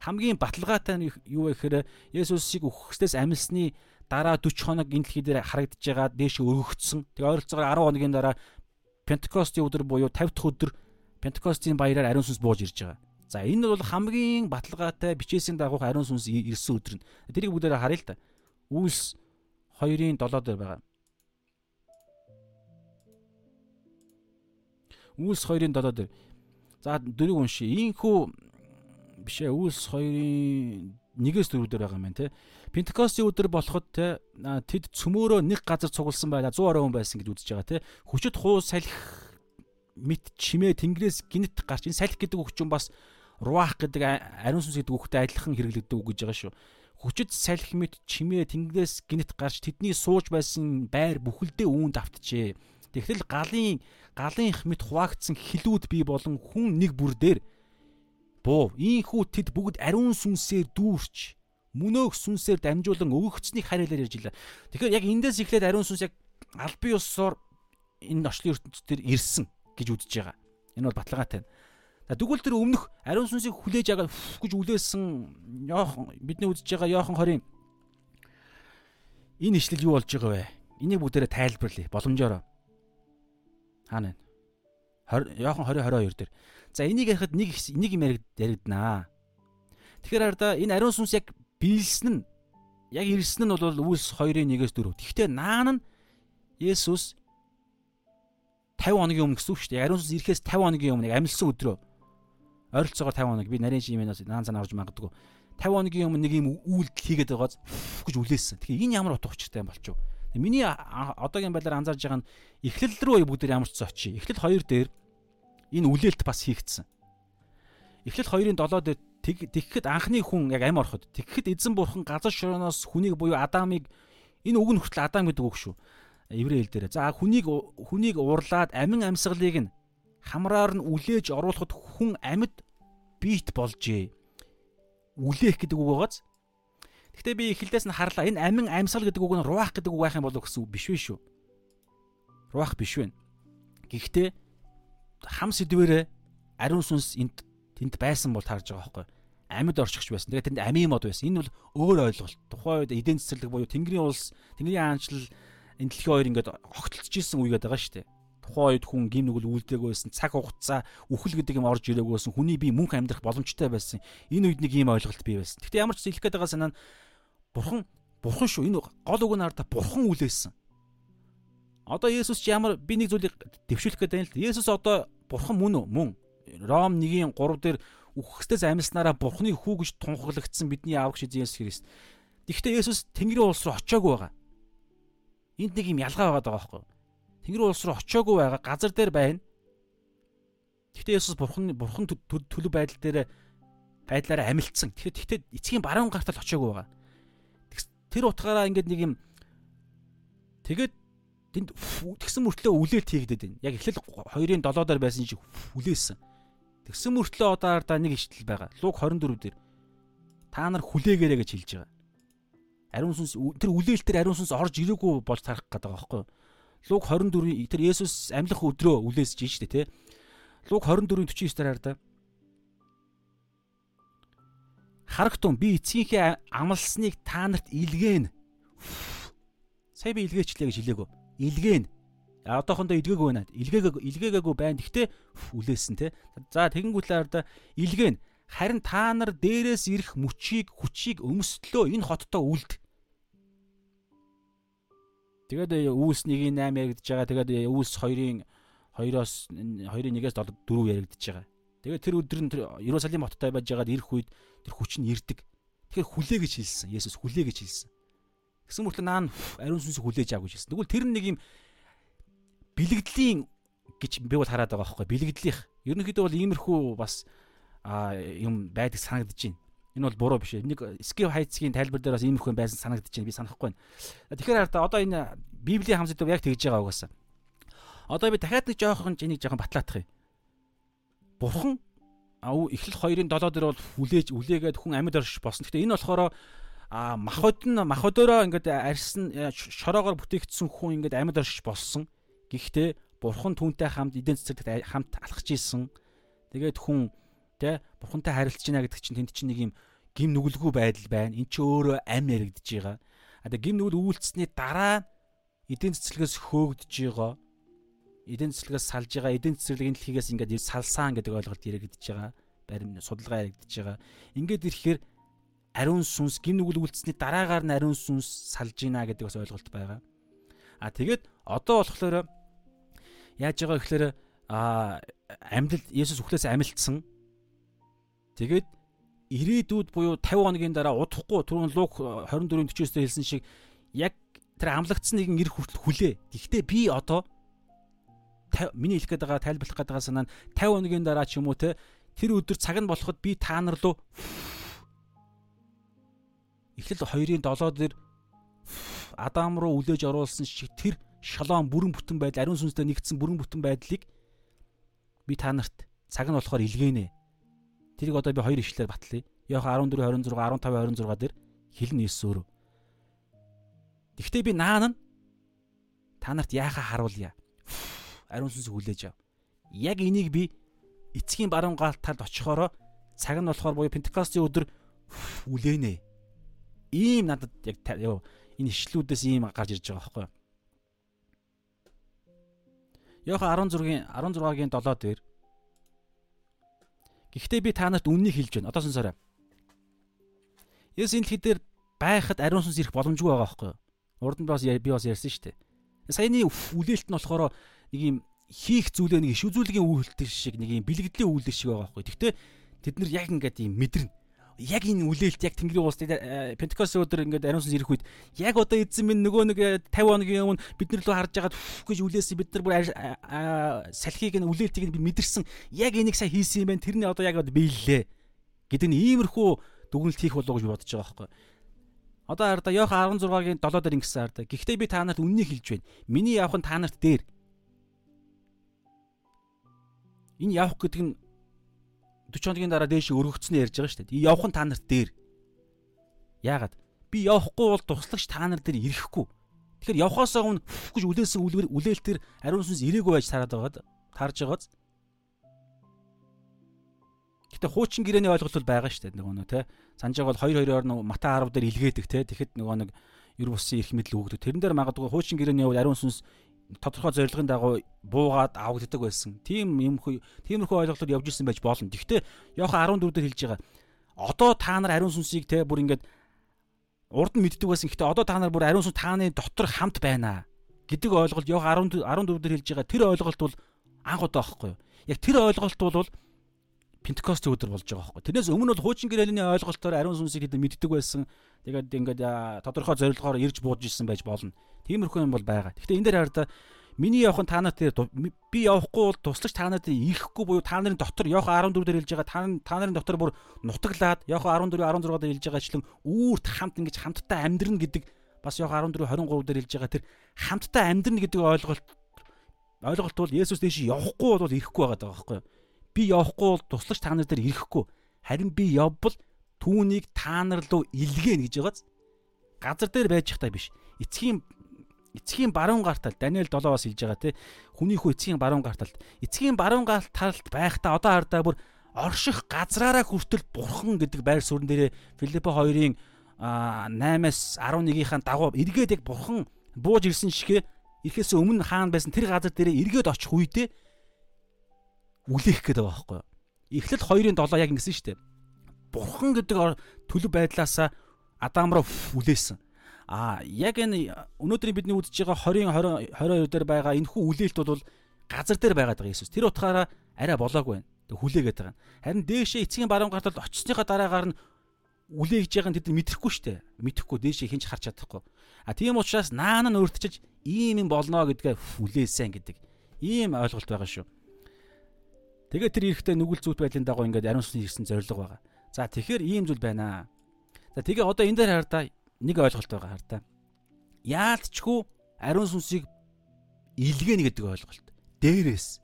хамгийн баталгаатай нь юу вэ гэхээр Есүсийг үхсдээс амилсны дараа 40 хоног энэ дэлхий дээр харагдаж байгаа дээш өргөгдсөн. Тэгээ ойролцоогоор 10 хоногийн дараа Пентекостийн өдөр буюу 50 дахь өдөр Пентекостийн баяраар ариун сүнс бууж ирж байгаа. За энэ бол хамгийн баталгаатай бичээсийн дагуух ариун сүнс ирсэн өдөр нь. Тэрийг бүгдээрээ харъя л та. Үйлс 2-ын 7 дээр байгаа. Үйлс 2-ын 7 дээр. За дөрөв уншия. Ийхүү бишээ Үйлс 2-ын 1-ээс 4 дээр байгаа юм байна те. Пентекостийн өдөр болоход те тэд цөмөөрөө нэг газар цугласан байла 100 орой хүн байсан гэж үзэж байгаа те. Хүчит хуу салхи мэд чимээ тэнгэрээс гинт гарч энэ салхи гэдэг үг чинь бас руах гэдэг ариун сүнс гэдэг үгтэй адилхан хэрэглэгддэг үг гэж байгаа шүү. Хүчит салхи мэд чимээ тэнгэрээс гинт гарч тэдний сууж байсан байр бүхэлдээ үүнд автжээ. Тэгтэл галын галынх мэд хуваагдсан хилүүд бий болон хүн нэг бүр дээр буу. Ийхүү тэд бүгд ариун сүнсээр дүүрч мөнөөх сүнсээр дамжуулан өгөгчснийг хариалаар ярьж илаа. Тэгэхээр яг эндээс эхлээд ариун сүнс яг албан ёсоор энэ орчлын ертөнцийн дээр ирсэн гэж үзэж байгаа. Энэ бол баталгаатай. Тэгвэл тэр өмнөх ариун сүнсийг хүлээж агаад гэж үлээсэн Йохан бидний үзэж байгаа Йохан 20-ын энэ ишлэл юу болж байгаа вэ? Энийг бүгдээрээ тайлбарлая боломжоор. Хаана вэ? Йохан 20 22 дээр. За энийг ярихад нэг нэг юм яригднаа. Тэгэхээр хараа энэ ариун сүнс яг биелсэн нь яг ирсэн нь бол Үлс 2-ын 1-ээс 4. Гэхдээ наан нь Есүс 50 хоногийн өмнө гэсэн үг шүү дээ. Ариун сүнс ирэхээс 50 хоногийн өмнө амилсан өдрөө ойролцоогоор 50 хоног би нарийн шимээс наан цанаа орж магадгүй. 50 хоногийн өмнө нэг юм үйлдэл хийгээд байгааз гэж үлээсэн. Тэгэхээр энэ ямар утга учиртай юм болчих вэ? Миний одоогийн байдлаар анзаарж байгаа нь эхлэл рүү бүгд ямар ч очие. Эхлэл 2 дээр энэ үлээлт бас хийгдсэн. Эхлэл 2-ын 7 дээр Тэгэхэд анхны хүн яг ам ороход тэгэхэд эзэн бурхан газар шороноос хүнийг буюу Адамыг энэ үг нь хүртэл Адам гэдэг үг шүү. Еврей хэл дээр. За хүнийг хүнийг уурлаад амин амьсгалыг нь хамраар нь үлээж оруулахад хүн амьд биет болжээ. Үлээх гэдэг үг байгааз. Гэхдээ би эхлээс нь харлаа. Энэ амин амьсгал гэдэг үг нь руах гэдэг үг байх юм болов гэсэн үг биш вэ шүү. Руах биш вэ. Гэхдээ хам сэдвэрээ ариун сүнс энд тэнд байсан бол таарж байгаа байхгүй амьд оршигч байсан. Тэгээд тэнд амийн мод байсан. Энэ бол өөр ойлголт. Тухайн үед эдийн засаг буюу Тэнгэрийн улс, Тэнгэрийн хаанчлал энэ дэлхийн хоёр ингээд огтлж исэн үегээд байгаа шүү дээ. Тухайн үед хүн гим нүгэл үлдээгөө байсан. Цаг хугацаа үхэл гэдэг юм орж ирээгөө байсан. Хүний бие мөнх амьдрах боломжтой байсан. Энэ үед нэг ийм ойлголт бий байсан. Гэхдээ ямар ч хэлэх гээд байгаа санаа нь бурхан бурхан шүү. Энэ гол үг нь хараа бурхан үлээсэн. Одоо Есүс ч ямар би нэг зүйлийг дэвшүүлэх гээд байна л. Есүс одоо бурхан мөн үү? Мөн. Ром 1-ийн 3 дээр үхсдээс амьснараа Бурхны хүү гэж тунхаглагдсан бидний аавч Есүс Христ. Тэгэхдээ Есүс Тэнгэрийн улс руу очиагүй байгаа. Энд нэг юм ялгаа байгаа байхгүй юу? Тэнгэрийн улс руу очиагүй байгаа газар дээр байна. Гэхдээ Есүс Бурхан Бурхан төлөв байдал дээр байдлаараа амилцсан. Тэгэхээр тэгтээ эцгийн баруун гартал очиагүй байгаа. Тэр утгаараа ингээд нэг юм тэгээд тэнд тэгсэн мөртлөө үлээлт хийгдэд байна. Яг эхлэл 2-ын 7 дээр байсан шиг үлээсэн. Тэгсэн мөртлөө одоо ардаа нэг ишлэл байгаа. Луг 24 дээр та нар хүлээгээрэй гэж хэлж байгаа. Ариун сүнс тэр үлээлтээр ариун сүнс орж ирээгүй болж тарах гэдэг байгаа байхгүй юу? Луг 24 тэр Есүс амьлах өдрөө үлээсэж штэ тий. Луг 24-ийн 49 дээр хардаа. Харагтун би эцгийнхээ амлсныг та нарт илгээн. Сая би илгээчлээ гэж хэлээгөө. Илгээн одоохондоо илгээгүй байна. Илгээгээгүй илгээгээгүй байна. Гэхдээ үлээсэн те. За тэгэнгүүтлээр да илгээн харин та нар дээрээс ирэх мөчийг хүчийг өмсдлөө энэ хоттоо үлд. Тэгээд үүс 1-ийн 8 яригдж байгаа. Тэгээд үүс 2-ын 2-оос 2-ын 1-ээс 7 4 яригдж байгаа. Тэгээд тэр өдөр нь Иерусалим хоттой байж байгаад ирэх үед тэр хүч нь ирдэг. Тэгэхээр хүлээ гэж хэлсэн. Есүс хүлээ гэж хэлсэн. Тэгсэн мөртлөө наан ариун сүнсийг хүлээж авах гэж хэлсэн. Тэгвэл тэр нэг юм бэлгэдлийн гэж би бол хараад байгаа байхгүй бэлгэдлийнх. Ерөнхийдөө бол иймэрхүү бас юм байдаг санагдаж байна. Энэ бол буруу биш ээ. Нэг скив хайцгийн тайлбар дээр бас иймэрхүү байсан санагдаж байна. Би санахгүй байна. Тэгэхээр хараа одоо энэ Библийн хамсад яг тэгж байгаа угаасаа. Одоо би дахиад нэг жоохон энийг жоохон батлаадах юм. Бурхан эхлэл 2-ын 7 дээр бол хүлээж үлээгээд хүн амьд орш босно. Гэхдээ энэ болохоор а махбод нь махбодороо ингээд арьсан шороогоор бүтээгдсэн хүн ингээд амьд орш болсон. Гэхдээ бурхан түүнтэй хамт эдийн засагт хамт алхаж исэн. Тэгээд хүн тэ бурхантай харилцаж байна гэдэг чинь тэнд чинь нэг юм гим нүгэлгүй байдал байна. Эн чинь өөрөө ам яригдж байгаа. А тэгээд гим нүгэл үйлцсэний дараа эдийн цэцлэгээс хөөгдөж байгаа. Эдийн цэцлэгээс салж байгаа. Эдийн цэцлэгийн дэлхийгээс ингээд салсан гэдэг ойлголт яригдж байгаа. Барим судалгаа яригдж байгаа. Ингээд ирэхээр ариун сүнс гим нүгэл үйлцсэний дараагаар нь ариун сүнс салж гинэ гэдэг бас ойлголт байгаа. А тэгээд одоо болохоор яаж байгаа гэхээр а амьд Есүс үхлээс амилтсан. Тэгээд ирээдүйд буюу 50 хоногийн дараа удахгүй түрүүн Лук 24:49-д хэлсэн шиг яг тэр амлагдсан нэгэн ир хүртэл хүлээ. Гэхдээ би одоо миний хэлэх гээд байгаа тайлбарлах гээд байгаа санаа нь 50 хоногийн дараа ч юм уу те тэр өдөр цаг нь болоход би та нар руу эхлэл 2-ын 7 дээр Адам руу үлээж оруулсан шиг тэр шалом бүрэн бүтэн байдал ариун сүнстэй нэгдсэн бүрэн бүтэн байдлыг би та нарт цаг нь болохоор илгээнэ. Тэрийг одоо би хоёр ишлэлээр батлая. Йохан 14 26 15 26 дээр хэлнэ Иесус өөрөө. Гэхдээ би наан нь та нарт яахаа харуулъя. Ариун сүнсийг хүлээж ав. Яг энийг би эцгийн баруун гаалт талд очихороо цаг нь болохоор буюу Пентекостийн өдөр үлээнэ. Ийм надад яг энэ ишлүүдээс ийм гарч ирж байгаа байхгүй юу? Йохан 16-гийн 16-гийн 7 дээр Гэхдээ би та нарт үннийг хэлж байна. Одоо сонсоорой. Есүс энэ дэлхий дээр байхад ариун сүнс ирэх боломжгүй байгаа байхгүй юу? Урд нь бас би бас ярьсан шүү дээ. Саяны үлээлт нь болохоор нэг юм хийх зүйлээ нэг иш үзүүлгийн үйлдэл шиг нэг юм бэлгэдлийн үйлдэл шиг байгаа байхгүй. Гэхдээ тэд нар яг ингээд юм мэдэрнэ яг энэ үлээлт яг Тэнгэрийн улс э, Пентекост өдөр ингээд ариун сүнс ирэх үед яг одоо эзэн минь нөгөө нэг 50 э, хоногийн өмнө бид нар лөө харж байгаад гэж үлээсэн бид нар бүр салхийг нь үлээлтийг нь мэдэрсэн яг энийг сайн хийсэн юм байна тэрний одоо яг биеллээ гэдэг нь иймэрхүү дүгнэлт хийх болов уу гэж бодож байгаа байхгүй Одоо хараа Йохан 16-гийн 7 дээр ингэсэн хараа. Гэхдээ би та нарт үннийг хэлж байна. Миний явах нь та нарт дээр. Энэ явах гэдэг нь 40 хоногийн дараа дээш өргөгцснөө ярьж байгаа шүү дээ. Явах нь та нарт дээр. Яагаад? Би явахгүй бол туслагч та нар дээр ирэхгүй. Тэгэхээр явхаасаа өмнө гэж үлээсэн үлээлтэр ариун сүнс ирээгүй байж тараад байгаад тарж байгааз. Гэтэ хуучин гэрээний ойлголт бол байгаа шүү дээ. Нөгөө нөө те. Санжааг бол 2 2-оор нь Мата 10 дээр илгээдэг те. Тэгэхэд нөгөө нэг ер бусын эрх мэдэл өгдөг. Тэрэн дээр магадгүй хуучин гэрээний хувьд ариун сүнс тодорхой зорилгын дагуу буугаад авагддаг байсан. Тийм юм тиймэрхүү ойлголтод явж ирсэн байж болно. Гэхдээ Йохан 14 дээр хэлж байгаа. Одоо та нар ариун сүнсийг те бүр ингээд урд нь мэддэг байсан. Гэхдээ одоо та нар бүр ариун сүнс тааны дотор хамт байна гэдэг ойлголт Йохан 14 14 дээр хэлж байгаа. Тэр ойлголт бол анх удаа байхгүй юу? Яг тэр ойлголт бол Пентекост өдөр болж байгаа байхгүй. Тэрнээс өмнө бол хуучин гэрээний ойлголтоор ариун сүнсийг хэд мэддэг байсан. Тэгээд ингээд тодорхой зорилгоор ирж бууж ирсэн байж болно. Тиймэрхүү юм бол байгаа. Гэхдээ энэ дээр хараа миний явах нь та нарт би явахгүй бол туслагч та нарт ирэхгүй буюу та нарын дотор явах 14 дээр хэлж байгаа та та нарын дотор бүр нутаглаад явах 14 16 дээр хэлж байгаачлан үүрт хамт ингэж хамтдаа амьдрна гэдэг бас явах 14 23 дээр хэлж байгаа тэр хамтдаа амьдрна гэдэг ойлголт ойлголт бол Есүс дэш явахгүй бол ирэхгүй байгаа даа байхгүй юу? Би явахгүй бол туслагч та нар дээр ирэхгүй. Харин би явбал түүнийг та нар руу илгээнэ гэж байгааз. Газар дээр байж захтай биш. Эцгийн эцгийн баруун гартал Даниэл 7-оос хэлж байгаа те хүний хүү эцгийн баруун гарталд эцгийн баруун гарталд байхдаа одоо хардаа бүр орших газраараа хүртэл бурхан гэдэг байр суурин дээрээ Филиппо 2-ын 8-аас 11-ийн дагуу эргээд яг бурхан бууж ирсэн шигэ ирэхээс өмнө хаан байсан тэр газар дээрээ эргээд очих үедээ үлээх гээд байгаа байхгүй юу. Эхлэл 2-ын 7 яг ингэсэн шүү дээ. Бурхан гэдэг төлөв байдлаасаа Адам руу үлээсэн. А яг энэ өнөөдрийн бидний үзэж байгаа 20 20 22 дээр байгаа энэхүү үлээлт бол газар дээр байгаад байгаа Иесус. Тэр утгаараа арай болоогүй байна. Тэг хүлээгээд байгаа. Харин дээшээ эцгийн баруун гарталд очсныхаа дараагаар нь үлээгж байгаа нь тэд мэдэхгүй штэ. Мэдэхгүй дээшээ хинч харж чадахгүй. А тийм учраас наан нь өөртчиж ийм юм болно гэдгээ үлээсэн гэдэг. Ийм ойлголт байгаа шүү. Тэгээд тэр эрэхтэй нүгэл зүйт байдлын дагуу ингээд ариун сүнс ирсэн зориг байгаа. За тэгэхээр ийм зүйл байна. За тэгээ одоо энэ дээр хардаа нэг ойлголт байгаа хардаа. Яалтчгүй ариун сүнсийг илгээнэ гэдэг ойлголт. Дээрээс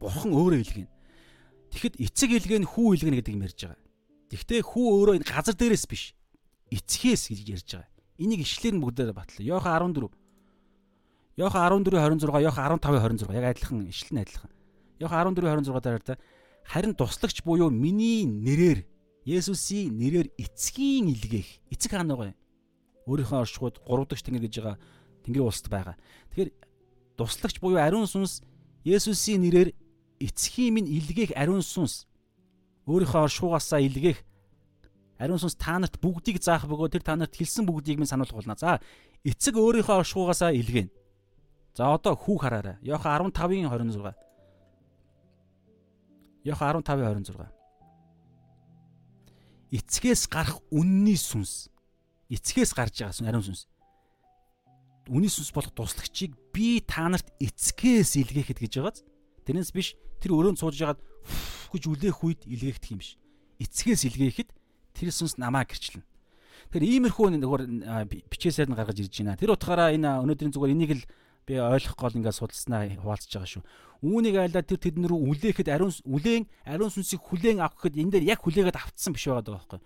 бурхан өөрөө илгээнэ. Тэгэхэд эцэг илгээнэ хүү илгээнэ гэдэг юм ярьж байгаа. Тэгвэл хүү өөрөө энэ газар дээрээс биш. Эцгээс гэж ярьж байгаа. Энийг ишлэр нь бүгдээр батлаа. Йохан 14 Йохан 14 26, Йохан 15 26 яг адилхан ишлэл нь адилхан. Йохан 14 26 дээр та харин туслагч буюу миний нэрээр Есүсийн нэрээр эцгийн илгээх эцэг хаана байгаа юм? Өөрийнхөө оршихуйд 3 дахь тэнгэр гэж байгаа тэнгэрийн улсад байгаа. Тэгэхээр туслагч буюу ариун сүнс Есүсийн нэрээр эцгийн минь илгээх ариун сүнс өөрийнхөө оршихугаасаа илгээх ариун сүнс та нарт бүгдийг заах бөгөөд тэр та нарт хэлсэн бүгдийг минь сануулах болно. За эцэг өөрийнхөө оршихугаасаа илгээнэ. За одоо хүүх хараарай. Йохан 15-ын 26 Йохан 15:26. Эцгээс гарах үнний сүнс. Эцгээс гарч байгаа сүн ариун сүнс. Үнний сүнс болох туслагчийг би та нарт эцгээс илгээхэд гэж байгааз. Тэрнээс биш тэр өрөөнд сууж ягаад гэж үлээх үед илгээгдэх юм биш. Эцгээс илгээхэд тэр сүнс намаа гэрчлэн. Тэгэхээр иймэрхүү нөгөө бичээсээр нь гаргаж ирж байна. Тэр утгаараа энэ өнөөдрийн зүгээр энийг л би ойлгох гол ингээд судалснаа хуваалцж байгаа шүү. Үүнийг айлаа тэр тэдэн рүү үлээхэд ариун үлээн ариун сүнсийг хүлээн авах гэхэд энэ дээр яг хүлээгээд автсан биш байгаа байхгүй.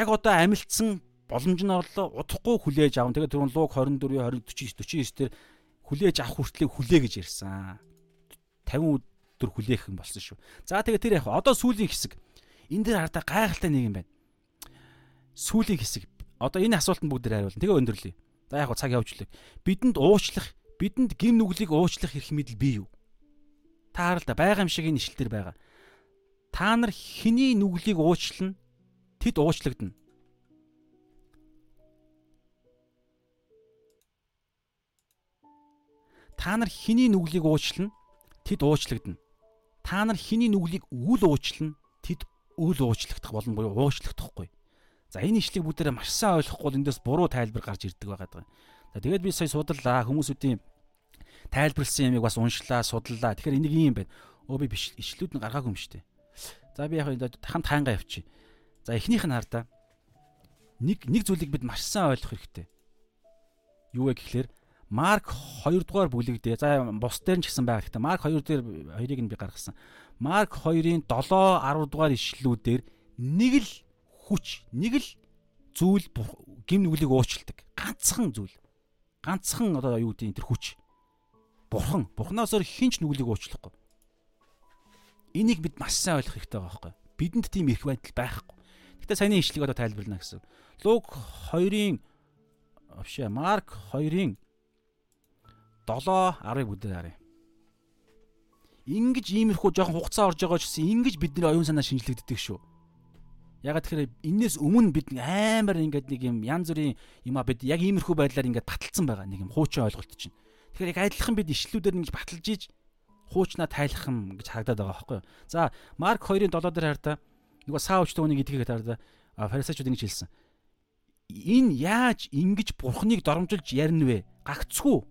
Яг одоо амилцсан боломж нь орлоо удахгүй хүлээж аван. Тэгээд түрүүн луг 24 20 49 49 дээр хүлээж авах хүртлээр хүлээ гэж ярьсан. 50 өдөр хүлээх юм болсон шүү. За тэгээд тэр яг одоо сүүлийн хэсэг энэ дээр хардаа гайхалтай нэг юм байна сүүлийн хэсэг одоо энэ асуултанд бүгд хариулна. Тэгээ өндөрлөе. За яг цаг явж лээ. Бидэнд уучлах, бидэнд гим нүглийг уучлах эрх мэдэл бий юу? Та харал та байгаа юм шиг энэ ишлэл дээр байгаа. Та нар хэний нүглийг уучлана? Тэд уучлагдана. Та нар хэний нүглийг уучлана? Тэд уучлагдана. Та нар хэний нүглийг үл уучлана? Тэд үл уучлагдах болно буюу уучлагдахгүй. За энэ ишлийг бүгдээрээ маш сайн ойлгохгүй эндээс буруу тайлбар гарч ирдэг байгаа даа. За тэгээд би сая судаллаа хүмүүсүүдийн тайлбарлсан ямиг бас уншлаа, судаллаа. Тэгэхээр энийг юм байна. Өө би биш ишлүүд нь гаргаагүй юм шүү дээ. За би яг хамт хаангаа явчих. За эхнийх нь хардаа нэг нэг зүйлийг бид маш сайн ойлгох хэрэгтэй. Юу вэ гэхлээр Марк 2 дугаар бүлэг дээр за бус дээр ч гэсэн байгаа хэрэгтэй. Марк 2 дээр хоёрыг нь би гаргасан. Марк 2-ын 7 10 дугаар ишлүүдээр нэг л хүч нэг л зүйл гим нүглийг уучилдаг. Ганцхан зүйл. Ганцхан одоо юу гэдэг тэр хүч. Бурхан. Бурханаас өөр хинч нүглийг уучлахгүй. Энийг бид маш сайн ойлгох хэрэгтэй байгаа байхгүй. Бидэнд тийм эрх байдал байхгүй. Гэтэ саяны ишлэгийг одоо тайлбарлана гэсэн. Луг 2-ын авшаа Марк 2-ын 7 10-ыг бүдээр харъя. Ингиж иймэрхүү жоохон хугацаа орж байгаа ч гэсэн ингэж бидний оюун санаа шинжлэгддэг шүү Ягаад тэгэхээр энээс өмнө бид амар ингээд нэг юм янз бүрийн юм а бид яг иймэрхүү байдлаар ингээд баталсан байгаа нэг юм хуучин ойлголт чинь. Тэгэхээр яг адилхан бид ишлүүдээр ингэж баталж ийж хуучнаа тайлах юм гэж харагдаад байгаа байхгүй юу. За Марк 2-ын 7 дээр хардаа нөгөө саавчтай үнийг идгээд хардаа фарисеучуд ингэж хэлсэн. Энэ яаж ингэж бурхныг доромжилж ярина вэ? Гагцгүй.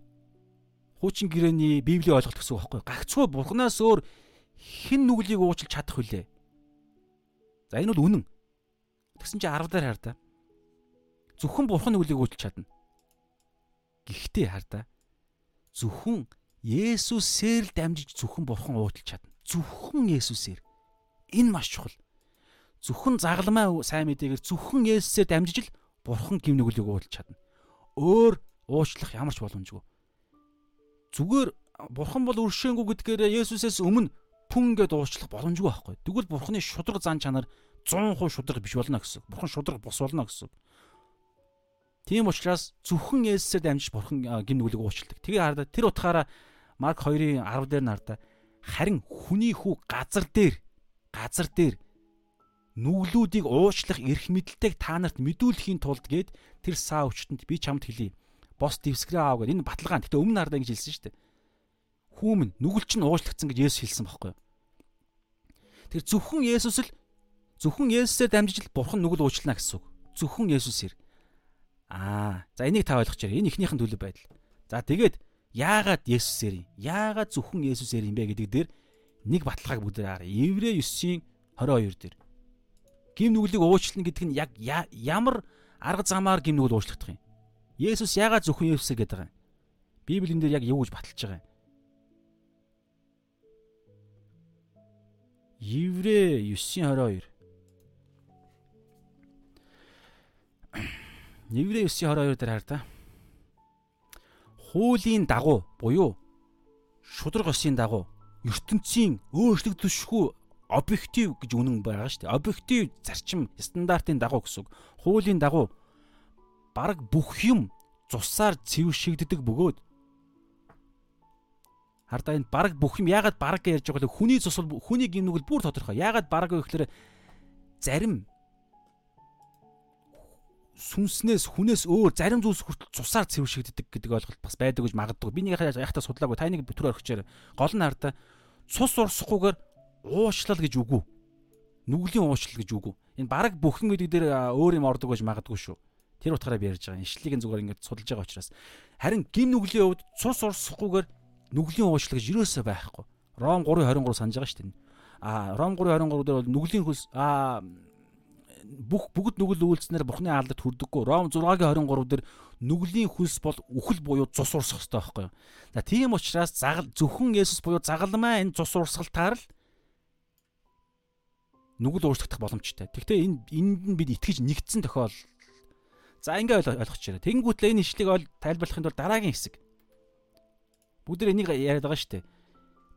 Хуучин гэрээний библийн ойлголт гэсэн үг байхгүй юу. Гагцгүй бурхнаас өөр хэн нүглийг уучлж чадах вүлээ? За энэ бол үнэн. Тэгсэн чи 10 дээр хар та. Зөвхөн бурхан үлийг үйлч чадна. Гэхдээ хар та. Зөвхөн Есүсээр л дамжиж зөвхөн бурхан уучлж чадна. Зөвхөн Есүсээр. Энэ маш чухал. Зөвхөн загламаа сайн мэдээгээр зөвхөн Есүсээр дамжиж л бурхан гимнүглийг уучлж чадна. Өөр уучлах ямар ч боломжгүй. Зүгээр бурхан бол өршөөнгүү гэдгээр Есүсээс өмнө пүн гэдээ уучлах боломжгүй байхгүй. Тэгвэл бурханы шудраг зан чанар 100% шудраг биш болно гэсэн. Бурхан шудраг бус болно гэсэн. Тийм учраас зөвхөн Есүсээр дамжиж бурхан гин нүглийг уучладаг. Тэгээ хараа тэр утгаараа Марк 2-ын 10 дээр нартаа харин хүний хүү газар дээр газар дээр нүглүүдийг уучлах эрх мэдэлтэйг та нарт мэдүүлэхийн тулд гээд тэр саа өчтөнд би чамд хэлье. Бос дэвсгэрээ аав гэдэг энэ баталгаан. Гэтэ өмнө нардаа гэж хэлсэн шүү дээ. Хүүмэн нүгэл чинь уучлагдсан гэж Есүс хэлсэн байхгүй юу? Тэр зөвхөн Есүс л Зөвхөн Есүсээр дамжиж л Бурхан нүгэл уучлана гэсэн үг. Зөвхөн Есүсээр. Аа, за энийг та ойлгож байна. Энэ ихнийхэн төлөв байдал. За тэгээд яагаад Есүсээр юм? Яагаад зөвхөн Есүсээр юм бэ гэдэг дээр нэг баталгааг бүгд харъя. Еврэ 9-ийн 22 дээр. Гим нүглийг уучлана гэдэг нь яг ямар арга замаар гим нүгэл уучлах юм? Есүс яагаад зөвхөн Есүсээр гэдэг юм? Библийн дээр яг юу гэж баталж байгаа юм? Еврэ 9:22 Нэгрээ 9:22 дээр хар та. Хуулийн дагуу буюу шудраг осын дагуу ертөнцийн өөрчлөгдөшгүй объектив гэж үнэн байгаа шүү дээ. Объектив зарчим стандартын дагуу гэсэн үг. Хуулийн дагуу бараг бүх юм цусаар цэвэршигддэг бөгөөд хардаа энэ бараг бүх юм яагаад бараг гэж ярьж байгаа вэ? Хүний цус бол хүний гимнүгэл бүр тодорхой. Яагаад бараг вэ гэхээр зарим сүнснээс хүнээс өөр зарим зүйлс хүртэл цусаар цэвэршигддэг гэдэг ойлголт бас байдаг гэж магадгүй. Би нэг яхаа судалаагүй та нэг төр орхичээр гол нь хардаа цус урсахгүйгээр уучлал гэж үгүй. Нүглийн уучлал гэж үгүй. Энэ бараг бүхэн гэдэг дээр өөр юм ордог гэж магадгүй шүү. Тэр утгаараа би ярьж байгаа. Ишлэлийг зүгээр ингээд судалж байгаа учраас харин гим нүглийн хувьд цус урсахгүйгээр нүглийн уучлал гэж юусоо байхгүй. Ром 3:23 санаж байгаа шүү дээ. А Ром 3:23 дээр бол нүглийн хөлс а бүх бүгд нүгэл үйлснээр Бурхны хаалт хүрдэггүй. Ром 6-гийн 23 дээр нүглийн хөлс бол үхэл буюу цус урсах хэрэгтэй байхгүй юу. За тийм учраас загал зөвхөн Есүс буюу загалмаа энэ цус урсгалтаар л нүгэл өөрчлөгдөх боломжтой. Гэхдээ энэ энд нь бид итгэж нэгдсэн тохиол За ингээ ойлгочихъя. Тэнгүүтлээ энэ ишлэгийг тайлбарлахын тулд дараагийн хэсэг. Бүгд энийг яриад байгаа шүү дээ.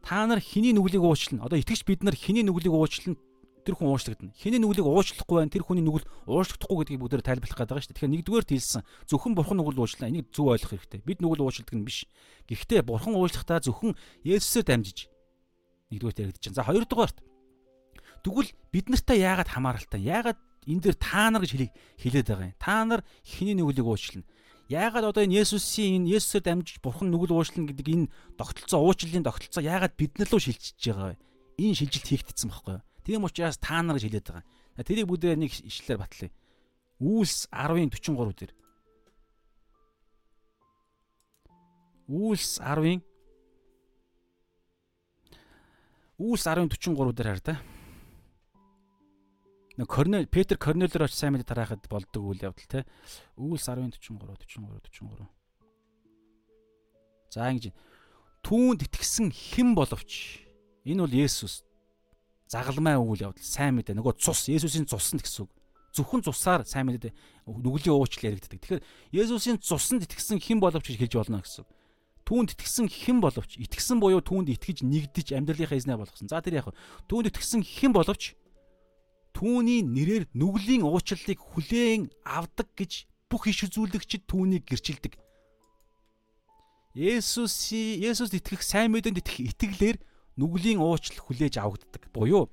Та нар хэний нүглийг уучлна? Одоо итгэж бид нар хэний нүглийг уучлна? Тэр хүн уучлагдана. Хиний нүглийг уучлахгүй байна. Тэр хүний нүгэл уучлагдахгүй гэдгийг бүгдээр тайлбарлах гэдэг шүү дээ. Тэгэхээр нэгдүгээр хэлсэн зөвхөн бурхан нүгэл уучлаа. Энийг зөв ойлгох хэрэгтэй. Бид нүгэл уучлдаг нь биш. Гэхдээ бурхан уучлахдаа зөвхөн Есүсээр дамжиж нэгдүгээр яригдчихэв. За хоёрдугаарт тэгвэл бид нартай яагаад хамааралтай? Яагаад энэ дээр та нар гэж хэлээд байгаа юм. Та нар хиний нүглийг уучлна. Яагаад одоо энэ Есүсийн энэ Есүсээр дамжиж бурхан нүгэл уучлна гэдэг энэ тогтолцоо уучлалын тогтолцоо яагаад бид нар руу шилжиж байгаа вэ? Энэ шилжилт хийгдсэн байхгүй юу? Тийм учраас та нар гэж хэлээд байгаа. Тэрийг бүгдээ нэг ишлэлээр батлая. Үйлс 10-ын 43 дээр. Үйлс 10-ын Үйлс 10-ын 43 дээр хар та. Нэг Корнел Петр Корнелоор очиж сайн мэдээ тараахад болдог үйл явдал те. Үйлс 10-ын 43 43 44. За ингэж түүнд итгэсэн хэн боловч энэ бол Есүс загалмай үйл явдал сайн мэдээ нөгөө цус Есүсийн цуснд гэсэн үг. Зөвхөн цусаар сайн мэдээ нүглийн уучлал яригддаг. Тэгэхээр Есүсийн цуснд итгэсэн хэн боловч хэлж болно гэсэн. Түүнд итгэсэн хэн боловч итгэсэн буюу түүнд итгэж нэгдэж амьдралынхаа эзнээ болгосон. За тэр яг түүнд итгэсэн хэн боловч түүний нэрээр нүглийн уучлалыг хүлээн авдаг гэж бүх иш үзүүлэгчид түүнийг гэрчилдэг. Есүс Есүст итгэх сайн мэдээнд итгэх итгэлээр нүглийн уучлал хүлээж авагддаг. Буюу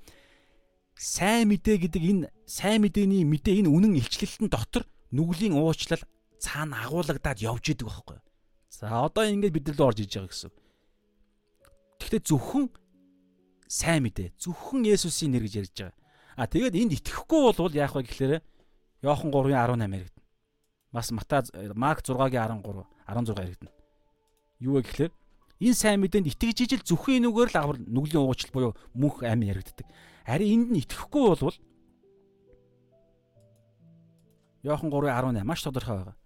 сайн мэдээ гэдэг энэ сайн мэдээний мэдээ энэ үнэн илчлэлтэн дотор нүглийн уучлал цаана агуулгадаад явж идэг байхгүй. За одоо ингээд бид нар орж иж байгаа гэсэн. Гэхдээ зөвхөн сайн мэдээ, зөвхөн Есүсийн нэр гэж ярьж байгаа. А тэгээд энд итгэхгүй бол яах вэ гэхээр Иохан 3-ын 18 яригдана. Бас Матай Марк 6-гийн 13 16 яригдана. Юу вэ гэхээр энэ сайн мэдээнд итгэж ижил зөвхөн энүүгээр л авар нүглийн уучлал буюу мөнх амь яригддаг. Харин энд нь итгэхгүй болвол Иохан 3:18 маш тодорхой байгаа.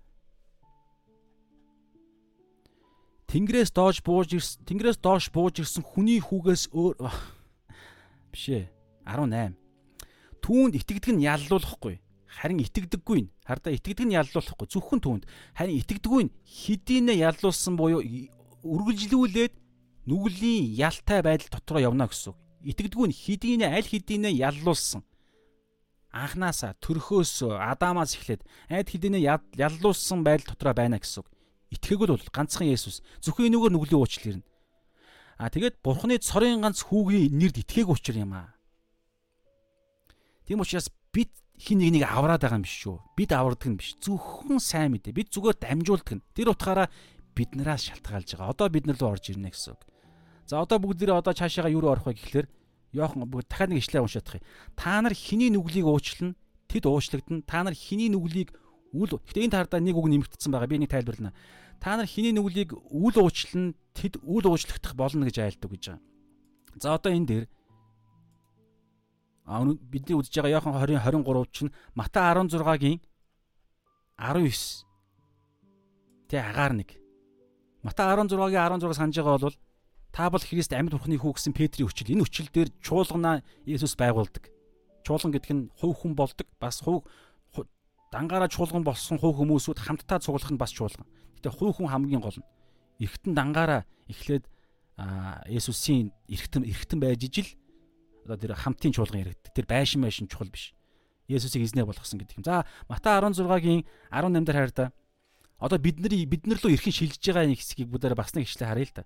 Тэнгэрээс доош бууж ирсэн Тэнгэрээс доош бууж ирсэн хүний хүүгээс өөр биш ээ 18. Түүнд итгэдэг нь яллуулахгүй. Харин итгэдэггүй нь хардаа итгэдэг нь яллуулахгүй зөвхөн түүнд. Харин итгэдэггүй нь хэдийнэ яллуулсан буюу үргэлжлүүлээд нүглийн ялтай байдал дотроо явна гэсэн үг. Итгэдэггүй нь хэдийнэ аль хэдийнэ яллуулсан. Анханасаа төрхөөс Адамаас эхлээд айд хэдийнэ яллуулсан байдал дотроо байна гэсэн үг. Итгээгэл бол ганцхан Есүс зөвхөн энүүгээр нүглийн уучлал ирнэ. А тэгээд Бурхны цорын ганц хүүгийн нэрд итгээг учрах юм аа. Тийм учраас бид хин нэг нэг авраад байгаа юм биш шүү. Бид авардаг нь биш. Зөвхөн сайн мэдээ. Бид зүгээр дамжуулдаг нь. Тэр утгаараа биднээс шалтгаалж байгаа. Одоо бид нар руу орж ирнэ гэсэн үг. За одоо бүгдээрээ одоо цаашаага юу руу орох вэ гэхлээр Йохан бүгд дахиад нэг ишлээ уншаадах юм. Та нар хэний нүглийг уучлна? Тэд уучлагдана. Та нар хэний нүглийг үл Гэтэ энэ тардаа нэг үг нэмэгдсэн байгаа. Би нэг тайлбарлана. Та нар хэний нүглийг үл уучлна? Тэд үл уучлагдах болно гэж айлдаг гэж байгаа. За одоо энэ дээр а бидний үзэж байгаа Йохан 20 23 чинь Матай 16-гийн 19 тэ агаар нэг Матай 16-гийн 16 санаж байгаа бол та бол Христ амьд бурхны хүү гэсэн Петрийн хүчил. Энэ хүчил дээр чуулганаа Есүс байгуулдаг. Чуулган гэдэг нь хувь хүн болдог. Бас хувь дангаараа чуулган болсон хувь хүмүүсүүд хамтдаа цуглах нь бас чуулган. Гэтэ хувь хүн хамгийн гол нь. Эргэтэн дангаараа эхлээд Есүсийн эргэтэн эргэтэн байж ижил одоо тэр хамтын чуулган яригддаг. Тэр байшин байшин чухал биш. Есүсийг эзнээ болгосон гэдэг юм. За Матай 16-гийн 18 дээр хайр та Одоо бидний бид нар руу эрхэн шилжиж байгаа нэг хэсгийг бүгдээр бас нэг ишлээ харъя л да.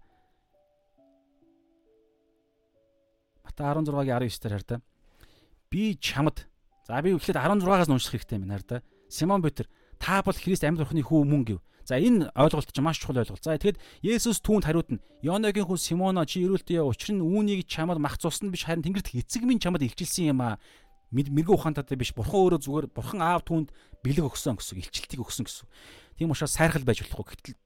Мата 16-гийн 19 дээр хар та. Би чамд за би эхлээд 16-аас нь унших хэрэгтэй юм хараа. Симон Петр та бол Христ амьд бурхны хүү мөн гэв. За энэ ойлголт чинь маш чухал ойлголт. За тэгэхэд Есүс түүнд хариултна. Йоногийн хүн Симоно чи эрүүлтээ учир нь үүнийг чамд мах цусна биш харин Тэнгэрт эцэг минь чамд илчилсэн юм аа. Мэргэн ухаантайтай биш. Бурхан өөрөө зүгээр Бурхан аав түүнд бэлэг өгсөн гэсэн илчилтийг өгсөн гэсэн. Тийм учраас сайрхал байж болохгүй. Гэтэл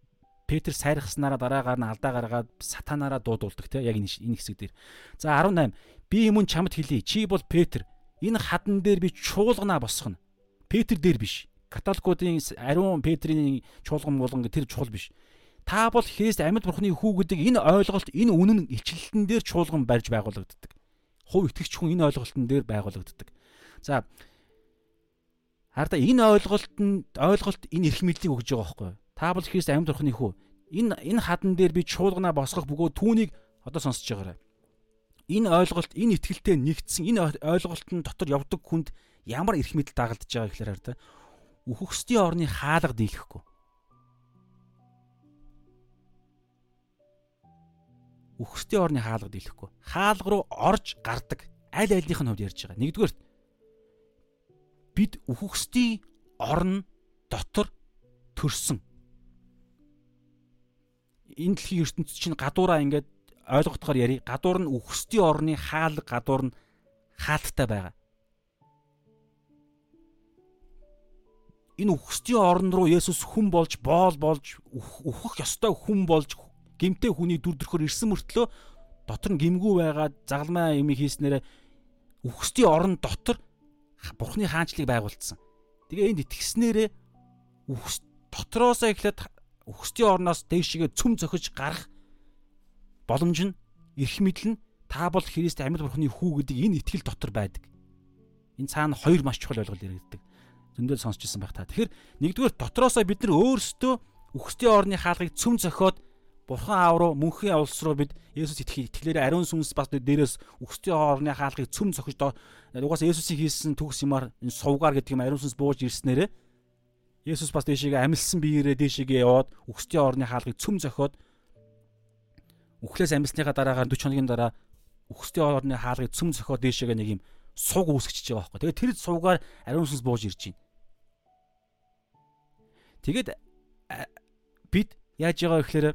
Петр сайрхаснараа дараагаар нь алдаа гаргаад сатанаараа дуудулдаг те яг энэ хэсэг дээр. За 18 би юм чамд хэлье. Чи бол Петр. Энэ хадан дээр би чуулгана босгоно. Петр дээр биш католикуудын ариун Петрийн чуулган болгон тэр чухал биш. Та бол Христ амьд бурхны хүү гэдэг энэ ойлголт энэ үнэн илчлэлтэн дээр чуулган барьж байгуулагддаг. Хувь итгэгч хүн энэ ойлголтын дээр байгуулагддаг. За хараа энэ ойлголт нь ойлголт энэ эрх мэдлийг өгж байгаа байхгүй юу? Та бол Христ амьд бурхны хүү. Энэ энэ хадан дээр би чуулганаа босгох бөгөөд түүнийг одоо сонсож байгаарай. Энэ ойлголт энэ итгэлтэй нэгдсэн энэ ойлголтын дотор явдаг хүнд ямар эрх мэдэл дагалдж байгаа гэхээр хараа үхөхсдийн орны хаалга дийлэхгүй. Үхсдийн орны хаалга дийлэхгүй. Хаалга руу орж гардаг аль альнийх нь хувьд ярьж байгаа. Нэгдүгээр бид үхөхсдийн орн дотор төрсөн. Энэ дэлхийн ертөнцийн чинь гадуураа ингээд ойлгохтойгоор яри. Гадуур нь үхсдийн орны хаалга, гадуур нь хаалттай байгаа. энэ үхсдийн орн руу Есүс хүн болж боол болж үхэх ёстой хүн болж гимтэй хүний дүр төрхөөр ирсэн мөртлөө дотор нь гимгүү байгаад загалмай юм хийснээр үхсдийн орн дотор бурхны хаанчлыг байгуулсан. Тэгээ энд итгэснээрээ үхс дотроосоо эхлээд үхсдийн орноос дээшгээ цөм зөхөж гарах боломж нь эрх мэдэл нь та бол Христ амьд бурхны хүү гэдэг энэ итгэл дотор байдаг. Энэ цаана хоёр маш чухал ойлголт яригддаг зөндөл сонсчихсан байх та. Тэгэхээр нэгдүгээр дотроосоо бид нар өөрсдөө үхсдийн орны хаалгыг цөм зөхиод Бурхан аав руу мөнхийн улс руу бид Есүс итгэх итгэлээр ариун сүнс бас дээрээс үхсдийн орны хаалгыг цөм зөхиж угаасаа Есүсийн хийсэн төгс юмар энэ сувгаар гэдэг юм ариун сүнс бууж ирснээрээ Есүс бас дээшээгээ амилсан биеэрээ дээшээгээ яваад үхсдийн орны хаалгыг цөм зөхиод үхлээс амилсныхаа дараагаар 40 хоногийн дараа үхсдийн орны хаалгыг цөм зөхиод дээшээгээ нэг юм суг үүсгэж байгаа байхгүй. Тэгээд тэр сувгаар ариун сүнс бууж ирж байна. Тэгээд бид яаж байгаа вэ гэхээр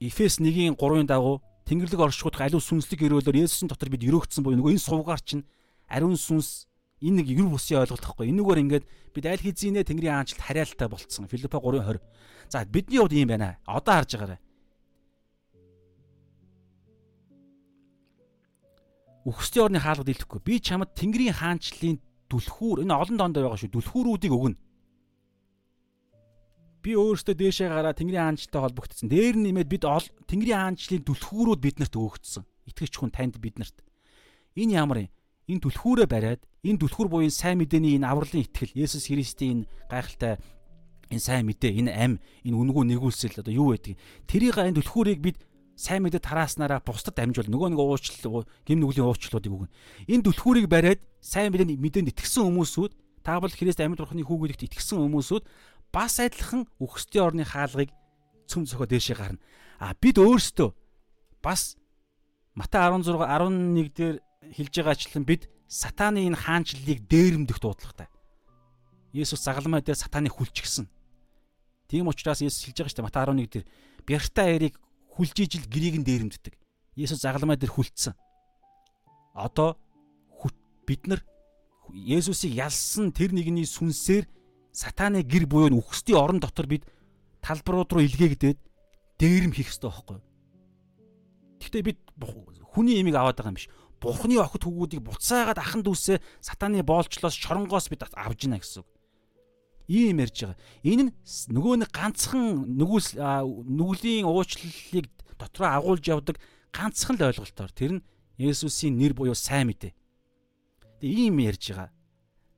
Эфес 1-ийн 3-ын дагуу Тэнгэрлэг оршихуйдах аливаа сүнслэг өрөөлөөр Есүсийн дотор бид өрөөгдсөн буюу нөгөө энэ сувгаар чинь ариун сүнс энэ нэг ер бусын ойлголт гэхгүй. Энэгээр ингээд бид аль хэзээ Тэнгэрийн хаанчлалд хариалтай болцсон. Филиппо 3:20. За бидний хувьд ийм байна. Одоо харж байгаарай. үхсдийн орны хаалгад илэхгүй. Би чамд Тэнгэрийн хаанчлалын дүлхүүр энэ олон доонд байгаа шүү. Дүлхүүрүүдийг өгнө. Би өөрөөсөө дээшээ гараа Тэнгэрийн хаанчлалтай холбогдсон. Дээр нэмээд бид Тэнгэрийн хаанчлалын дүлхүүрүүд биднэрт өгөгдсөн. Итгэж хүн танд биднэрт. Энэ ямар юм? Энэ дүлхүүрээ бариад энэ дүлхүүр буюу сайн мэдээний энэ авралын итгэл Есүс Христийн гайхалтай энэ сайн мэдээ, энэ ам, энэ үнгүү нэгүүлсэл одоо юу байдаг? Тэрийг энэ дүлхүүрийг бид сайн мэдээ тарааснараа бусдад дамжуул нөгөө нэг уучлал гим нүглийн уучлалуудыг өгнө. Энэ түлхүүрийг бариад сайн мэдээ мэдээнд итгэсэн хүмүүсүүд та бол Христ амьд бурхны хүүгээрт итгэсэн хүмүүсүүд бас адилхан үхсдийн орны хаалгыг цөм зөхөө дээшээ гарна. А бид өөрсдөө бас Матай 16 11 дээр хэлж байгаачлан бид сатааны энэ хаанчлалыг дээрэмдэх дуудлагатай. Есүс загалмай дээр сатаныг хүлчихсэн. Тийм учраас Есүс хэлж байгаа шүү дээ Матай 11 дээр бяртаа яриг хүлжижил гэрийг нь дээрэмддэг. Есүс загалмай дээр хүлцсэн. Одоо бид нар Есүсийг ялсан тэр нэгний сүнсээр сатааны гэр буюу үхсдийн орон дотор бид талбарууд руу илгээгдээд дээрэм хийх ёстой байхгүй. Гэхдээ бид хүний имийг аваад байгаа юм биш. Бурхны охид хөвгүүдийг буцаагаад ахан дүүсээ сатааны боолчлоос шоронгоос бид авж гинэ гэсэн үг ийм ярьж байгаа. Энэ нь нөгөө нэг ганцхан нүгэл нүглийн уучлалыг дотроо агуулж явдаг ганцхан л ойлголтоор тэр нь Есүсийн нэр буюу сайн мэдээ. Тэгээ ийм ярьж байгаа.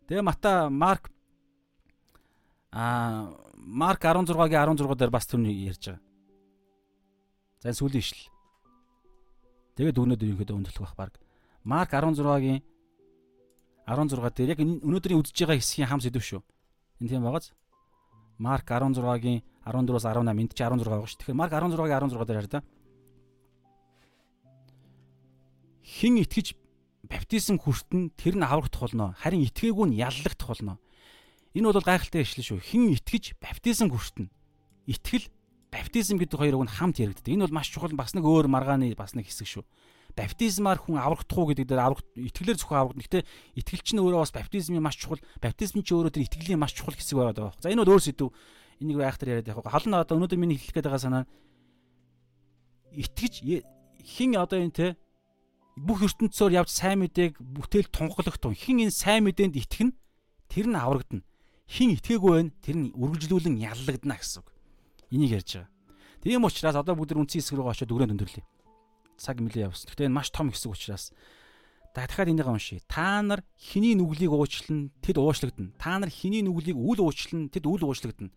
Тэгээ Мата Марк а Марк 16-гийн 16 дээр бас түүний ярьж байгаа. За сүүлийн ишл. Тэгээд өнөөдөр ерөнхийдөө өндөрлөх байх баг. Марк 16-гийн 16 дээр яг өнөөдрийн үдж байгаа хэсгийн хам сэдв шүү. Энэ тийм байгааз. Марк 16-гийн 14-өөс 18 энд чи 16 байгаа шүү. Тэгэхээр Марк 16-гийн 16 дээр хараа. Хин итгэж баптизм хүртэн тэр нь аврагдах болно. Харин итгээгүй нь яллагдах болно. Энэ бол гайхалтай ишлэл шүү. Хэн итгэж баптизм хүртэнэ. Итгэл баптизм гэдэг хоёрыг нь хамт яригддаг. Энэ бол маш чухал бас нэг өөр маргааны бас нэг хэсэг шүү. Баптизмаар хүн аврагдах уу гэдэг дээр аврагт итгэлээр зөвхөн аврагдана. Гэхдээ итгэл чинь өөрөө бас баптизмын маш чухал, баптизм чинь өөрөө тэр итгэлийн маш чухал хэсэг байгаад байгаа. За энэ бол өөр сэдв. Энийг айхтар яриад явах. Халан одоо өнөөдөр миний хэлэх гээд байгаа санаа итгэж хин одоо энэ те бүх ертөнцөөр явж сайн мэдээг бүтээл тунхаглах тун хин энэ сайн мэдээнд итгэн тэр нь аврагдана. Хин итгээгүй байна тэр нь үргэлжлүүлэн яллагдана гэсэн үг. Энийг ярьж байгаа. Тийм учраас одоо бүгд үнцэн хэсэг рүү очиод өрөөнд өндөрлөе. Цаг мөлий явсан. Гэхдээ энэ маш том хэсэг учраас дахиад энийг уншия. Та нар хиний нүглийг уучлан тэд уучлагдана. Та нар хиний нүглийг үл уучлан тэд үл уучлагдана.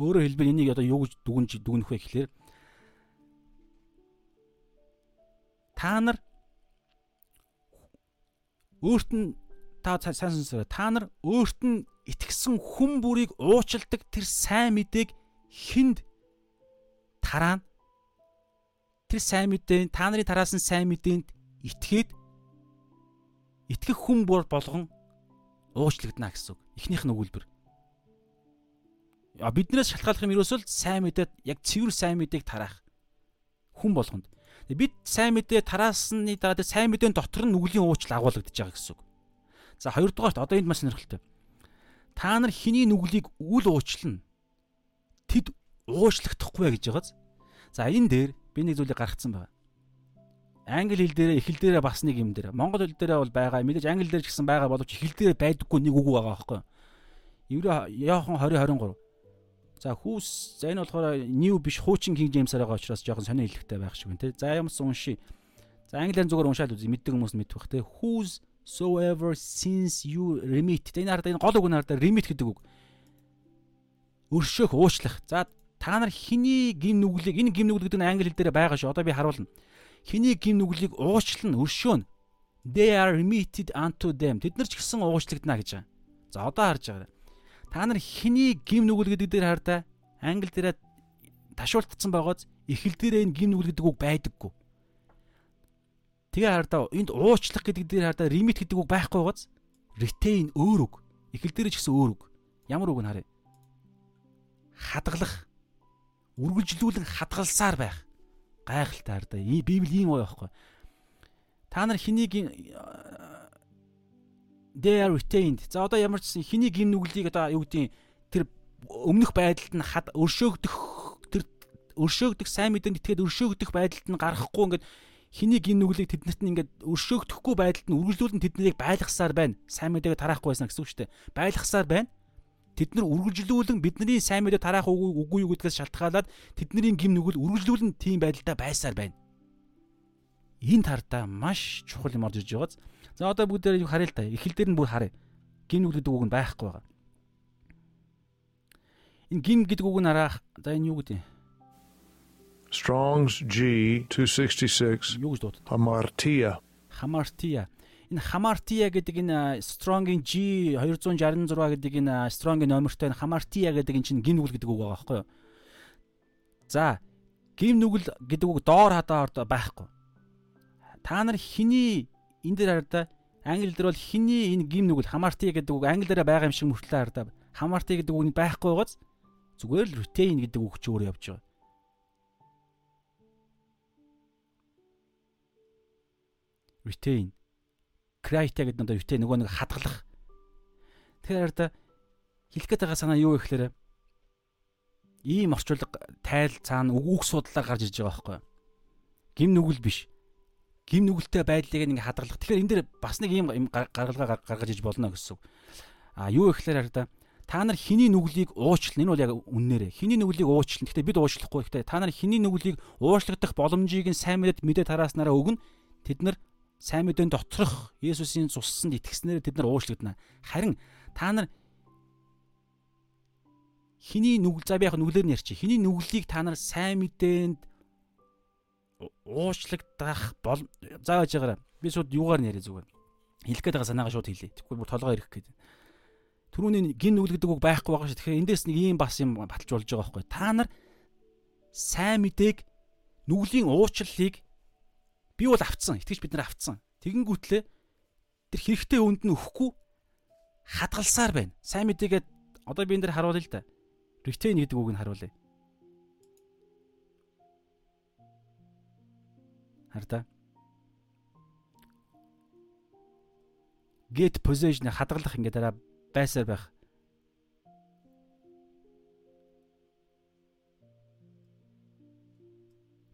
Өөрөөр хэлбэл энийг одоо юу гэж дүгнж дүгнэх вэ гэхээр та нар өөрт нь та сайн сонсоо та нар өөрт нь итгэсэн хүн бүрийг уучилдаг тэр сайн мэдээг хүнд тараа тэр сайн мэдээ та нарын тараас нь сайн мэдээнд итгээд итгэх хүн бүр болгон уучлагдана гэсэн үг. Эхнийх нь өгүүлбэр. А биднээс шалтгааллах юм ерөөсөө сайн мэдээд яг цэвэр сайн мэдээг тараах хүн болгонд. Бид сайн мэдээ тараасны дараа сайн мэдээний дотор нь нүглийн уучлал агуулгадж байгаа гэсэн үг. За хоёрдугаарт одоо энд маш сонирхолтой. Та нар хиний нүглийг үл уучлна. Тэд уучлагдахгүй гэж байгааз. За энэ дээр би нэг зүйлийг гаргацсан байна. Англи хэл дээр эхэл дээрээ бас нэг юм дээр. Монгол хэл дээрээ бол байгаа. Мэдээж англи дээр ч гэсэн байгаа боловч эхэл дээрээ байдаггүй нэг үг байгаа байхгүй юу? Еврей Яохан 20 23 За хүүс за энэ болохоор new биш хуучин King James-аар байгаа учраас жоохон сонио хэлэхтэй байх шиг байна те. За ямарс унши. За англиар зүгээр уншаад үзье. Мэддэг хүмүүс мэдэх бах те. Whose soever sins you remit. Энэ хараад энэ гол үг хараад remit гэдэг үг. Өршөөх уучлах. За та нар хиний гим нүглийг энэ гим нүгэл гэдэг нь англи хэл дээр байгаа шүү. Одоо би харуулна. Хиний гим нүглийг уучлан өршөөн. They are remitted unto them. Тэд нар ч гэсэн уучлагдана гэж байгаа. За одоо харж байгаа. Та нар хэний гим нүгэл гэдэг дээр хаар та англи дээрээ ташуултцсан байгааз эхэл дээрээ энэ гим нүгэл гэдэг үг байдаггүй. Тэгээ хаар та энд уучлах гэдэг дээр та ремит гэдэг үг байхгүй байгааз retain өөр үг. Эхэл дээрээ ч гэсэн өөр үг. Ямар үг нь харъя. Хадгалах. Үргэлжлүүлэн хадгалсаар байх. Гайхалтай хаар та. Библи ийм уу байхгүй. Та нар хэнийг they are retained. За одоо ямар ч хэний гин нүглийг одоо юу гэдгийг тэр өмнөх байдалд нь хад өршөөгдөх тэр өршөөгдөх сайн мэдээнд итгээд өршөөгдөх байдалд нь гарахгүй ингээд хэний гин нүглийг тэднэрт нь ингээд өршөөгдөхгүй байдалд нь үргэлжлүүлэн тэднийг байлгасаар байна. Сайн мэдээг тараахгүй байсан гэсэн үг шүү дээ. Байлгасаар байна. Тэд нар үргэлжлүүлэн бидний сайн мэдээ тараах үгүй юу гэдгээс шалтгаалаад тэдний гим нүгэл үргэлжлүүлэн тийм байдалтай байсаар байна. Энэ тардаа маш чухал юм орж иж байгааз За одоо бүгдээр юу харъя л та. Эхэл дээр нь бүр харъя. Гим нүг гэдэг үг нь байхгүй байгаа. Энэ гим гэдэг үг нь араах. За энэ юу гэдэг юм? Strong's G 266. Юу гэж дууддаг? Hamartia. Hamartia. Энэ Hamartia гэдэг энэ Strong-ийн G 266 гэдэг энэ Strong-ийн номертой Hamartia гэдэг энэ чинь гим нүгэл гэдэг үг байгаа байхгүй юу? За гим нүгэл гэдэг үг доор хадаа байхгүй. Та нар хиний энэ дээр хараа англи дээр бол хиний энэ гим нүгэл хамаарти гэдэг үг англиараа байгаа юм шиг мөртлөө хараа хамаарти гэдэг үг нь байхгүй байгааз зүгээр л retain гэдэг үг ч өөр явж байгаа. Retain criteria гэдэг нь retain нөгөө нэг хадгалах. Тэгэхээр да хэлэх гээд байгаа санаа юу вэ гэхээр ийм орчуулга тайл цаана үг судлаар гарч иж байгаа байхгүй. Гим нүгэл биш гим нүгэлтэй байдлыг ингээ хадгалах. Тэгэхээр энэ дэр бас нэг ийм гаргалгаа гаргаж иж болно гэсэн. А юу гэхээр хараа та нар хиний нүглийг уучлна. Энэ бол яг үннээрээ. Хиний нүглийг уучлна. Гэхдээ бид уучлахгүй. Гэхдээ та нар хиний нүглийг уучлагдах боломжийг нь сайн мэдээд мэдээ тарааснараа өгнө. Тэд нар сайн мэдээний доторх Есүсийн цуссанд итгэснээр тэд нар уучлагдана. Харин та нар хиний нүгэл за би яг нүглээр нь ярьчих. Хиний нүглийг та нар сайн мэдээнд уучлагдах бол зааж байгаараа би шууд юугаар нэрээ зүгээр хэлэх гээд байгаа санаагаа шууд хэлье. Тэгэхгүй бүр толгой ирэх гээд. Төрөний гин нүгэл гэдэг үг байхгүй байгаа шүү. Тэгэхээр эндээс нэг ийм бас юм баталж болж байгаа байхгүй. Та нар сайн мэдээг нүглийн уучлалыг би бол авцсан. Итгэж бид нар авцсан. Тэгэнгүүтлээ тэр хэрэгтэй үнд нь өгөхгүй хадгалсаар байна. Сайн мэдээгээ Одоо би энэ дэр харуулъя л да. Retain гэдэг үг нь харуулъя. Хардаа. Get position хадгалах ингээд дараа байсаар байх.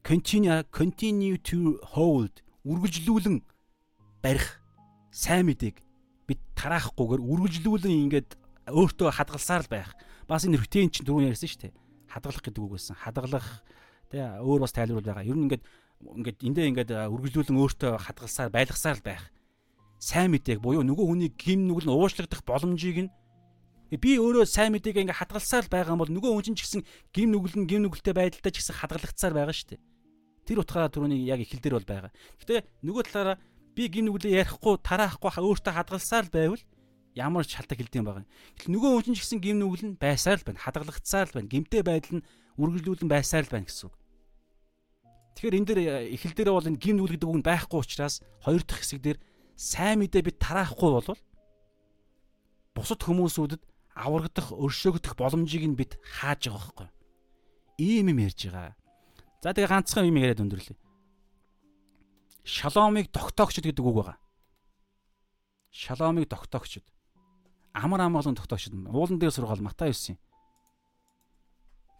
Continue continue to hold үргэлжлүүлэн барих сайн мэдээг бид тараахгүйгээр үргэлжлүүлэн ингээд өөртөө хадгалсаар л байх. Бас энэ рутин чинь түрүүн ярьсан шүү дээ. Хадгалах гэдэг үг байсан. Хадгалах тий өөр бас тайлбар байгаа. Ер нь ингээд ингээд эндээ ингээд үргэлжлүүлэн өөртөө хадгалсаар байлгасаар л байх. Сайн мэдээг буюу нөгөө хүний гим нүгэл уушлагдах боломжийг нь би өөрөө сайн мэдээг ингээд хадгалсаар л байгаа бол нөгөө хүн чинь ч гэсэн гим нүгэл нь гим нүгэлтэй байдалтай ч гэсэн хадгалагдсаар байгаа шүү дээ. Тэр утгаараа түрүүний яг эхэл дээр бол байгаа. Гэтэ нөгөө талаараа би гин нүглээ ярихгүй тараахгүй өөртөө хадгалсаар л байвал ямар ч шалтгаан хэлдэм байгаа. Гэтэл нөгөө хүн ч гэсэн гин нүгэл нь байсаар л байна. Хадгалагдсаар л байна. Гимтэй байдал нь үргэлжлүүлэн байсаар л байна гэсэн үг. Тэгэхээр энэ дэр э, эхэл дээр бол энэ гин нүгэл гэдэг үг нь байхгүй учраас хоёр дахь хэсэг дээр сайн мэдээ бид тараахгүй болвол бусад хүмүүсүүдэд аврагдах, өршөөгдөх боломжийг нь бид хааж байгаа байхгүй. Ийм юм ярьж байгаа. За тэгээ ганцхан юм яриад өндөрлөе шаломыг тогтоогчд гэдэг үг байгаа. Шаломыг тогтоогчд. Амар амгалан тогтоогчд. Уулан дээр сургаал Матай 9 юм.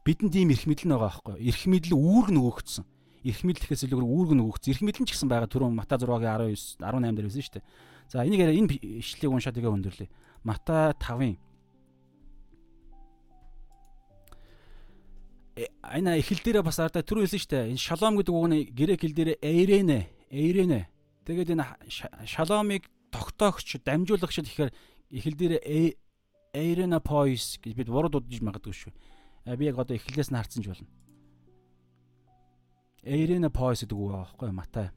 Бидэнд ийм эрх мэдэл байгаа байхгүй юу? Эрх мэдэл үүрэг нөгөөгдсөн. Эрх мэдлэхээс илүүгээр үүрэг нөгөөгдсөн. Эрх мэдэл нь ч гэсэн байгаа түрүүн Матай 6-гийн 19 18 дээр байсан шүү дээ. За энийг энэ ишлэлийг уншаад тэгээ өндөрлөе. Матай 5-ын энэ эхэл дээрээ бас ардаа түрүү хэлсэн шүү дээ. Энэ шалом гэдэг үг нь грек хэл дээр эйрэнэ эйрэнэ. Тэгээд энэ шаломыг тогтоогч дамжуулагч гэхээр эхэл дээр эйрэнэ поис гэж бид буруу дуудаж магадгүй шүү. Би яг одоо эхлээс нь харсан ч болно. Эйрэнэ поис гэдэг үг аахгүй Матай.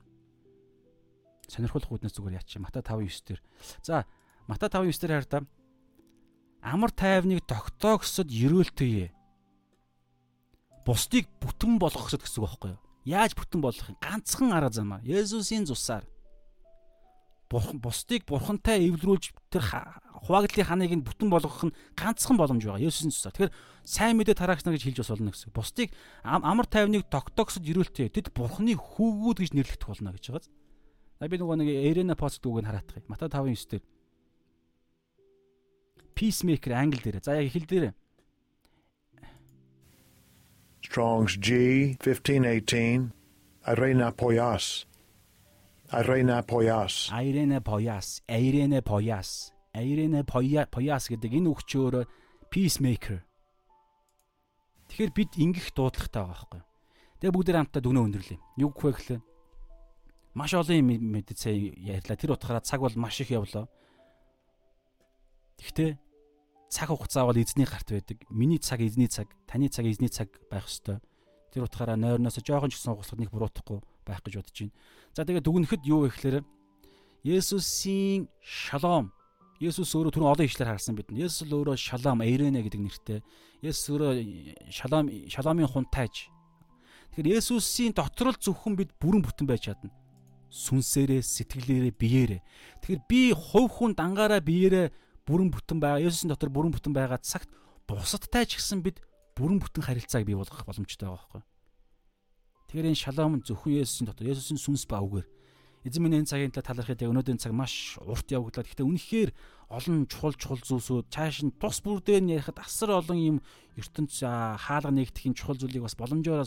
Сонирхолтой хүднээс зүгээр яач. Матай 5:9 дээр. За Матай 5:9 дээр хараа амар тайвныг тогтоогсод ерөөлтөе. Бусдыг бүтэн болгохсод гэсэн үг байхгүй юу? Яаж бүтэн болох юм? Ганцхан арга замаар Есүсийн цусаар бусдыг бурхантай эвлэрүүлж тэр хуваагдлын ханыг нь бүтэн болгох нь ганцхан боломж байгаа. Есүсийн цусаар. Тэгэхээр сайн мэдээ тараагч нар гэж хэлж бас болно гэсэн. Бусдыг амар тайвныг тогтоогсод ирүүлтээ. Тэд бурханы хүүгүүд гэж нэрлэгдэх болно гэж байгаа. За би нөгөө нэг Эрена пост үгийг хараадах юм. Матай 5:9 дээр Peacemaker англи дээр. За яг эхэл дээр Strong's G 1518 Arena Poyas Arena Poyas Arena Poyas Arena Poyas Arena Poyas гэдэг энэ өөрөө peacemaker. Тэгэхээр бид ингэх дуудлагатай байгаа байхгүй. Тэгээ бүгд хамтдаа дүнөө өндөрлөө. Юу гэх вэ гэхлээр маш олон юм мэдээ ярьлаа. Тэр утгаараа цаг бол маш их явлаа. Гэхдээ цаг хугацаа бол эзний гарт байдаг. Миний цаг эзний цаг, таны цаг эзний цаг байх ёстой. Тэр утгаараа нойрноос жоохон ч гэсэн угсахад нэг буруутахгүй байх гэж бодож байна. За тэгээд дүгнэхэд юу вэ гэхээр Есүсийн шалом. Есүс өөрөө түрүү олон ишлэр харсан бидний. Есүс өөрөө шалом, эйрэнэ гэдэг нэртэй. Есүс өөрөө шалом, шаломын хунтайж. Тэгэхээр Есүсийн дотор л зөвхөн бид бүрэн бүтэн байж чадна. Сүнсээрээ, сэтгэлээрээ, биеэрээ. Тэгэхээр би хувь хүн дангаараа биеэрээ бүрэн бүтэн байгаа Есүсийн дотор бүрэн бүтэн байгаа цагт бусадтай ч гэсэн бид бүрэн бүтэн харилцааг бий болгох боломжтой байгаа байхгүй. Тэгэхээр энэ шалом зөвхөн Есүсийн дотор Есүсийн сүнс ба үгээр эзэн минь энэ цагийн талаар талархад яг өнөөдрийн цаг маш урт явагдлаа. Гэхдээ үнэхээр олон чухал чухал зүйлсүүд цааш нь тус бүр дээр нь ярихад асар олон юм ертөнц хаалга нэгдэхийн чухал зүйлийг бас боломжоор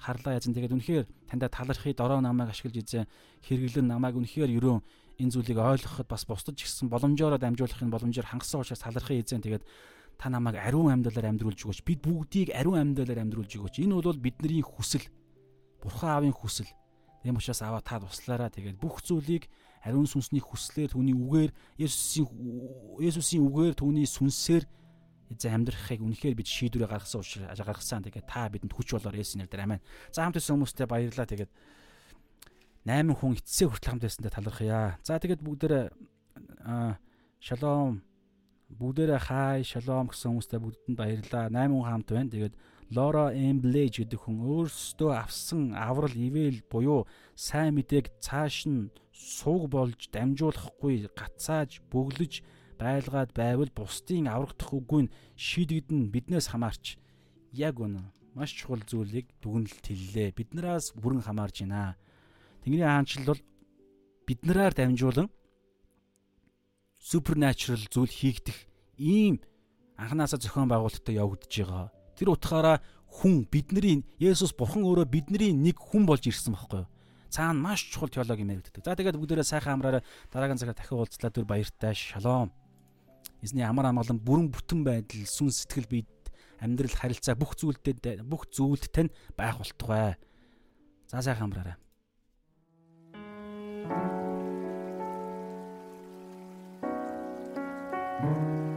харлаа язан тэгээд үнэхээр таньда талархыг дорой намайг ашиглаж эзэн хэрэглэн намайг үнэхээр ерөө энэ зүйлийг ойлгоход бас бусдад ч гэсэн боломжоор дамжуулахын боломжоор хангасан учраас талархын эзэн тэгээд та намайг ариун амьдралаар амьдруулж өгөөч. Бид бүгдийг ариун амьдралаар амьдруулж өгөөч. Энэ бол бидний хүсэл. Бурхан аавын хүсэл. Тийм учраас аваа та туслаараа тэгээд бүх зүйлийг ариун сүнсний хүслээр түүний үгээр Есүсийн Есүсийн үгээр түүний сүнсээр эзэн амьдрахыг үнэхээр бид шийдвэрээ гаргасан учраас гаргасан. Тэгээд та бидэнд хүч болоор Есүсийн нэрээр амин. За хамт ирсэн хүмүүстээ баярлалаа. Тэгээд 8 хүн эцсээ хүртэл хамт байсандаа талархъя. За тэгээд бүгдээрээ шалом бүгдээрээ хай шалом гэсэн хүмүүстээ бүгдэнд баярлалаа. 8 хүн хамт байна. Тэгээд Лора Эмблэж гэдэг хүн өөрсдөө авсан аврал ивэл буюу сайн мэдээг цааш нь сууг болж дамжуулахгүй гацааж бөглөж байлгаад байвал бусдын аврагдах үгүй нь шийдэгдэн биднээс хамаарч яг үнэ маш чухал зүйлийг дүгнэлт хэллээ. Биднээс бүрэн хамаарж байна. Тэнгэрийн хаанчлал бол биднэрээр дамжуулан supernatural зүйл хийгдэх ийм анханасаа зохион байгуулалтад явагдаж байгаа. Тэр утгаараа хүн бидний Есүс бурхан өөрөө бидний нэг хүн болж ирсэн байхгүй юу? Цаана маш чухал теологи мэрэгддэг. За тэгээд бүгдээрээ сайхан амраараа дараагийн цагаар дахин уулзлаа түр баяртай шалом. Эзний амар амгалан бүрэн бүтэн байдал сүн сэтгэл бид амьдрал харилцаа бүх зүйлдэд бүх зүйлд тань байх болтугай. За сайхан амраарай. Thank you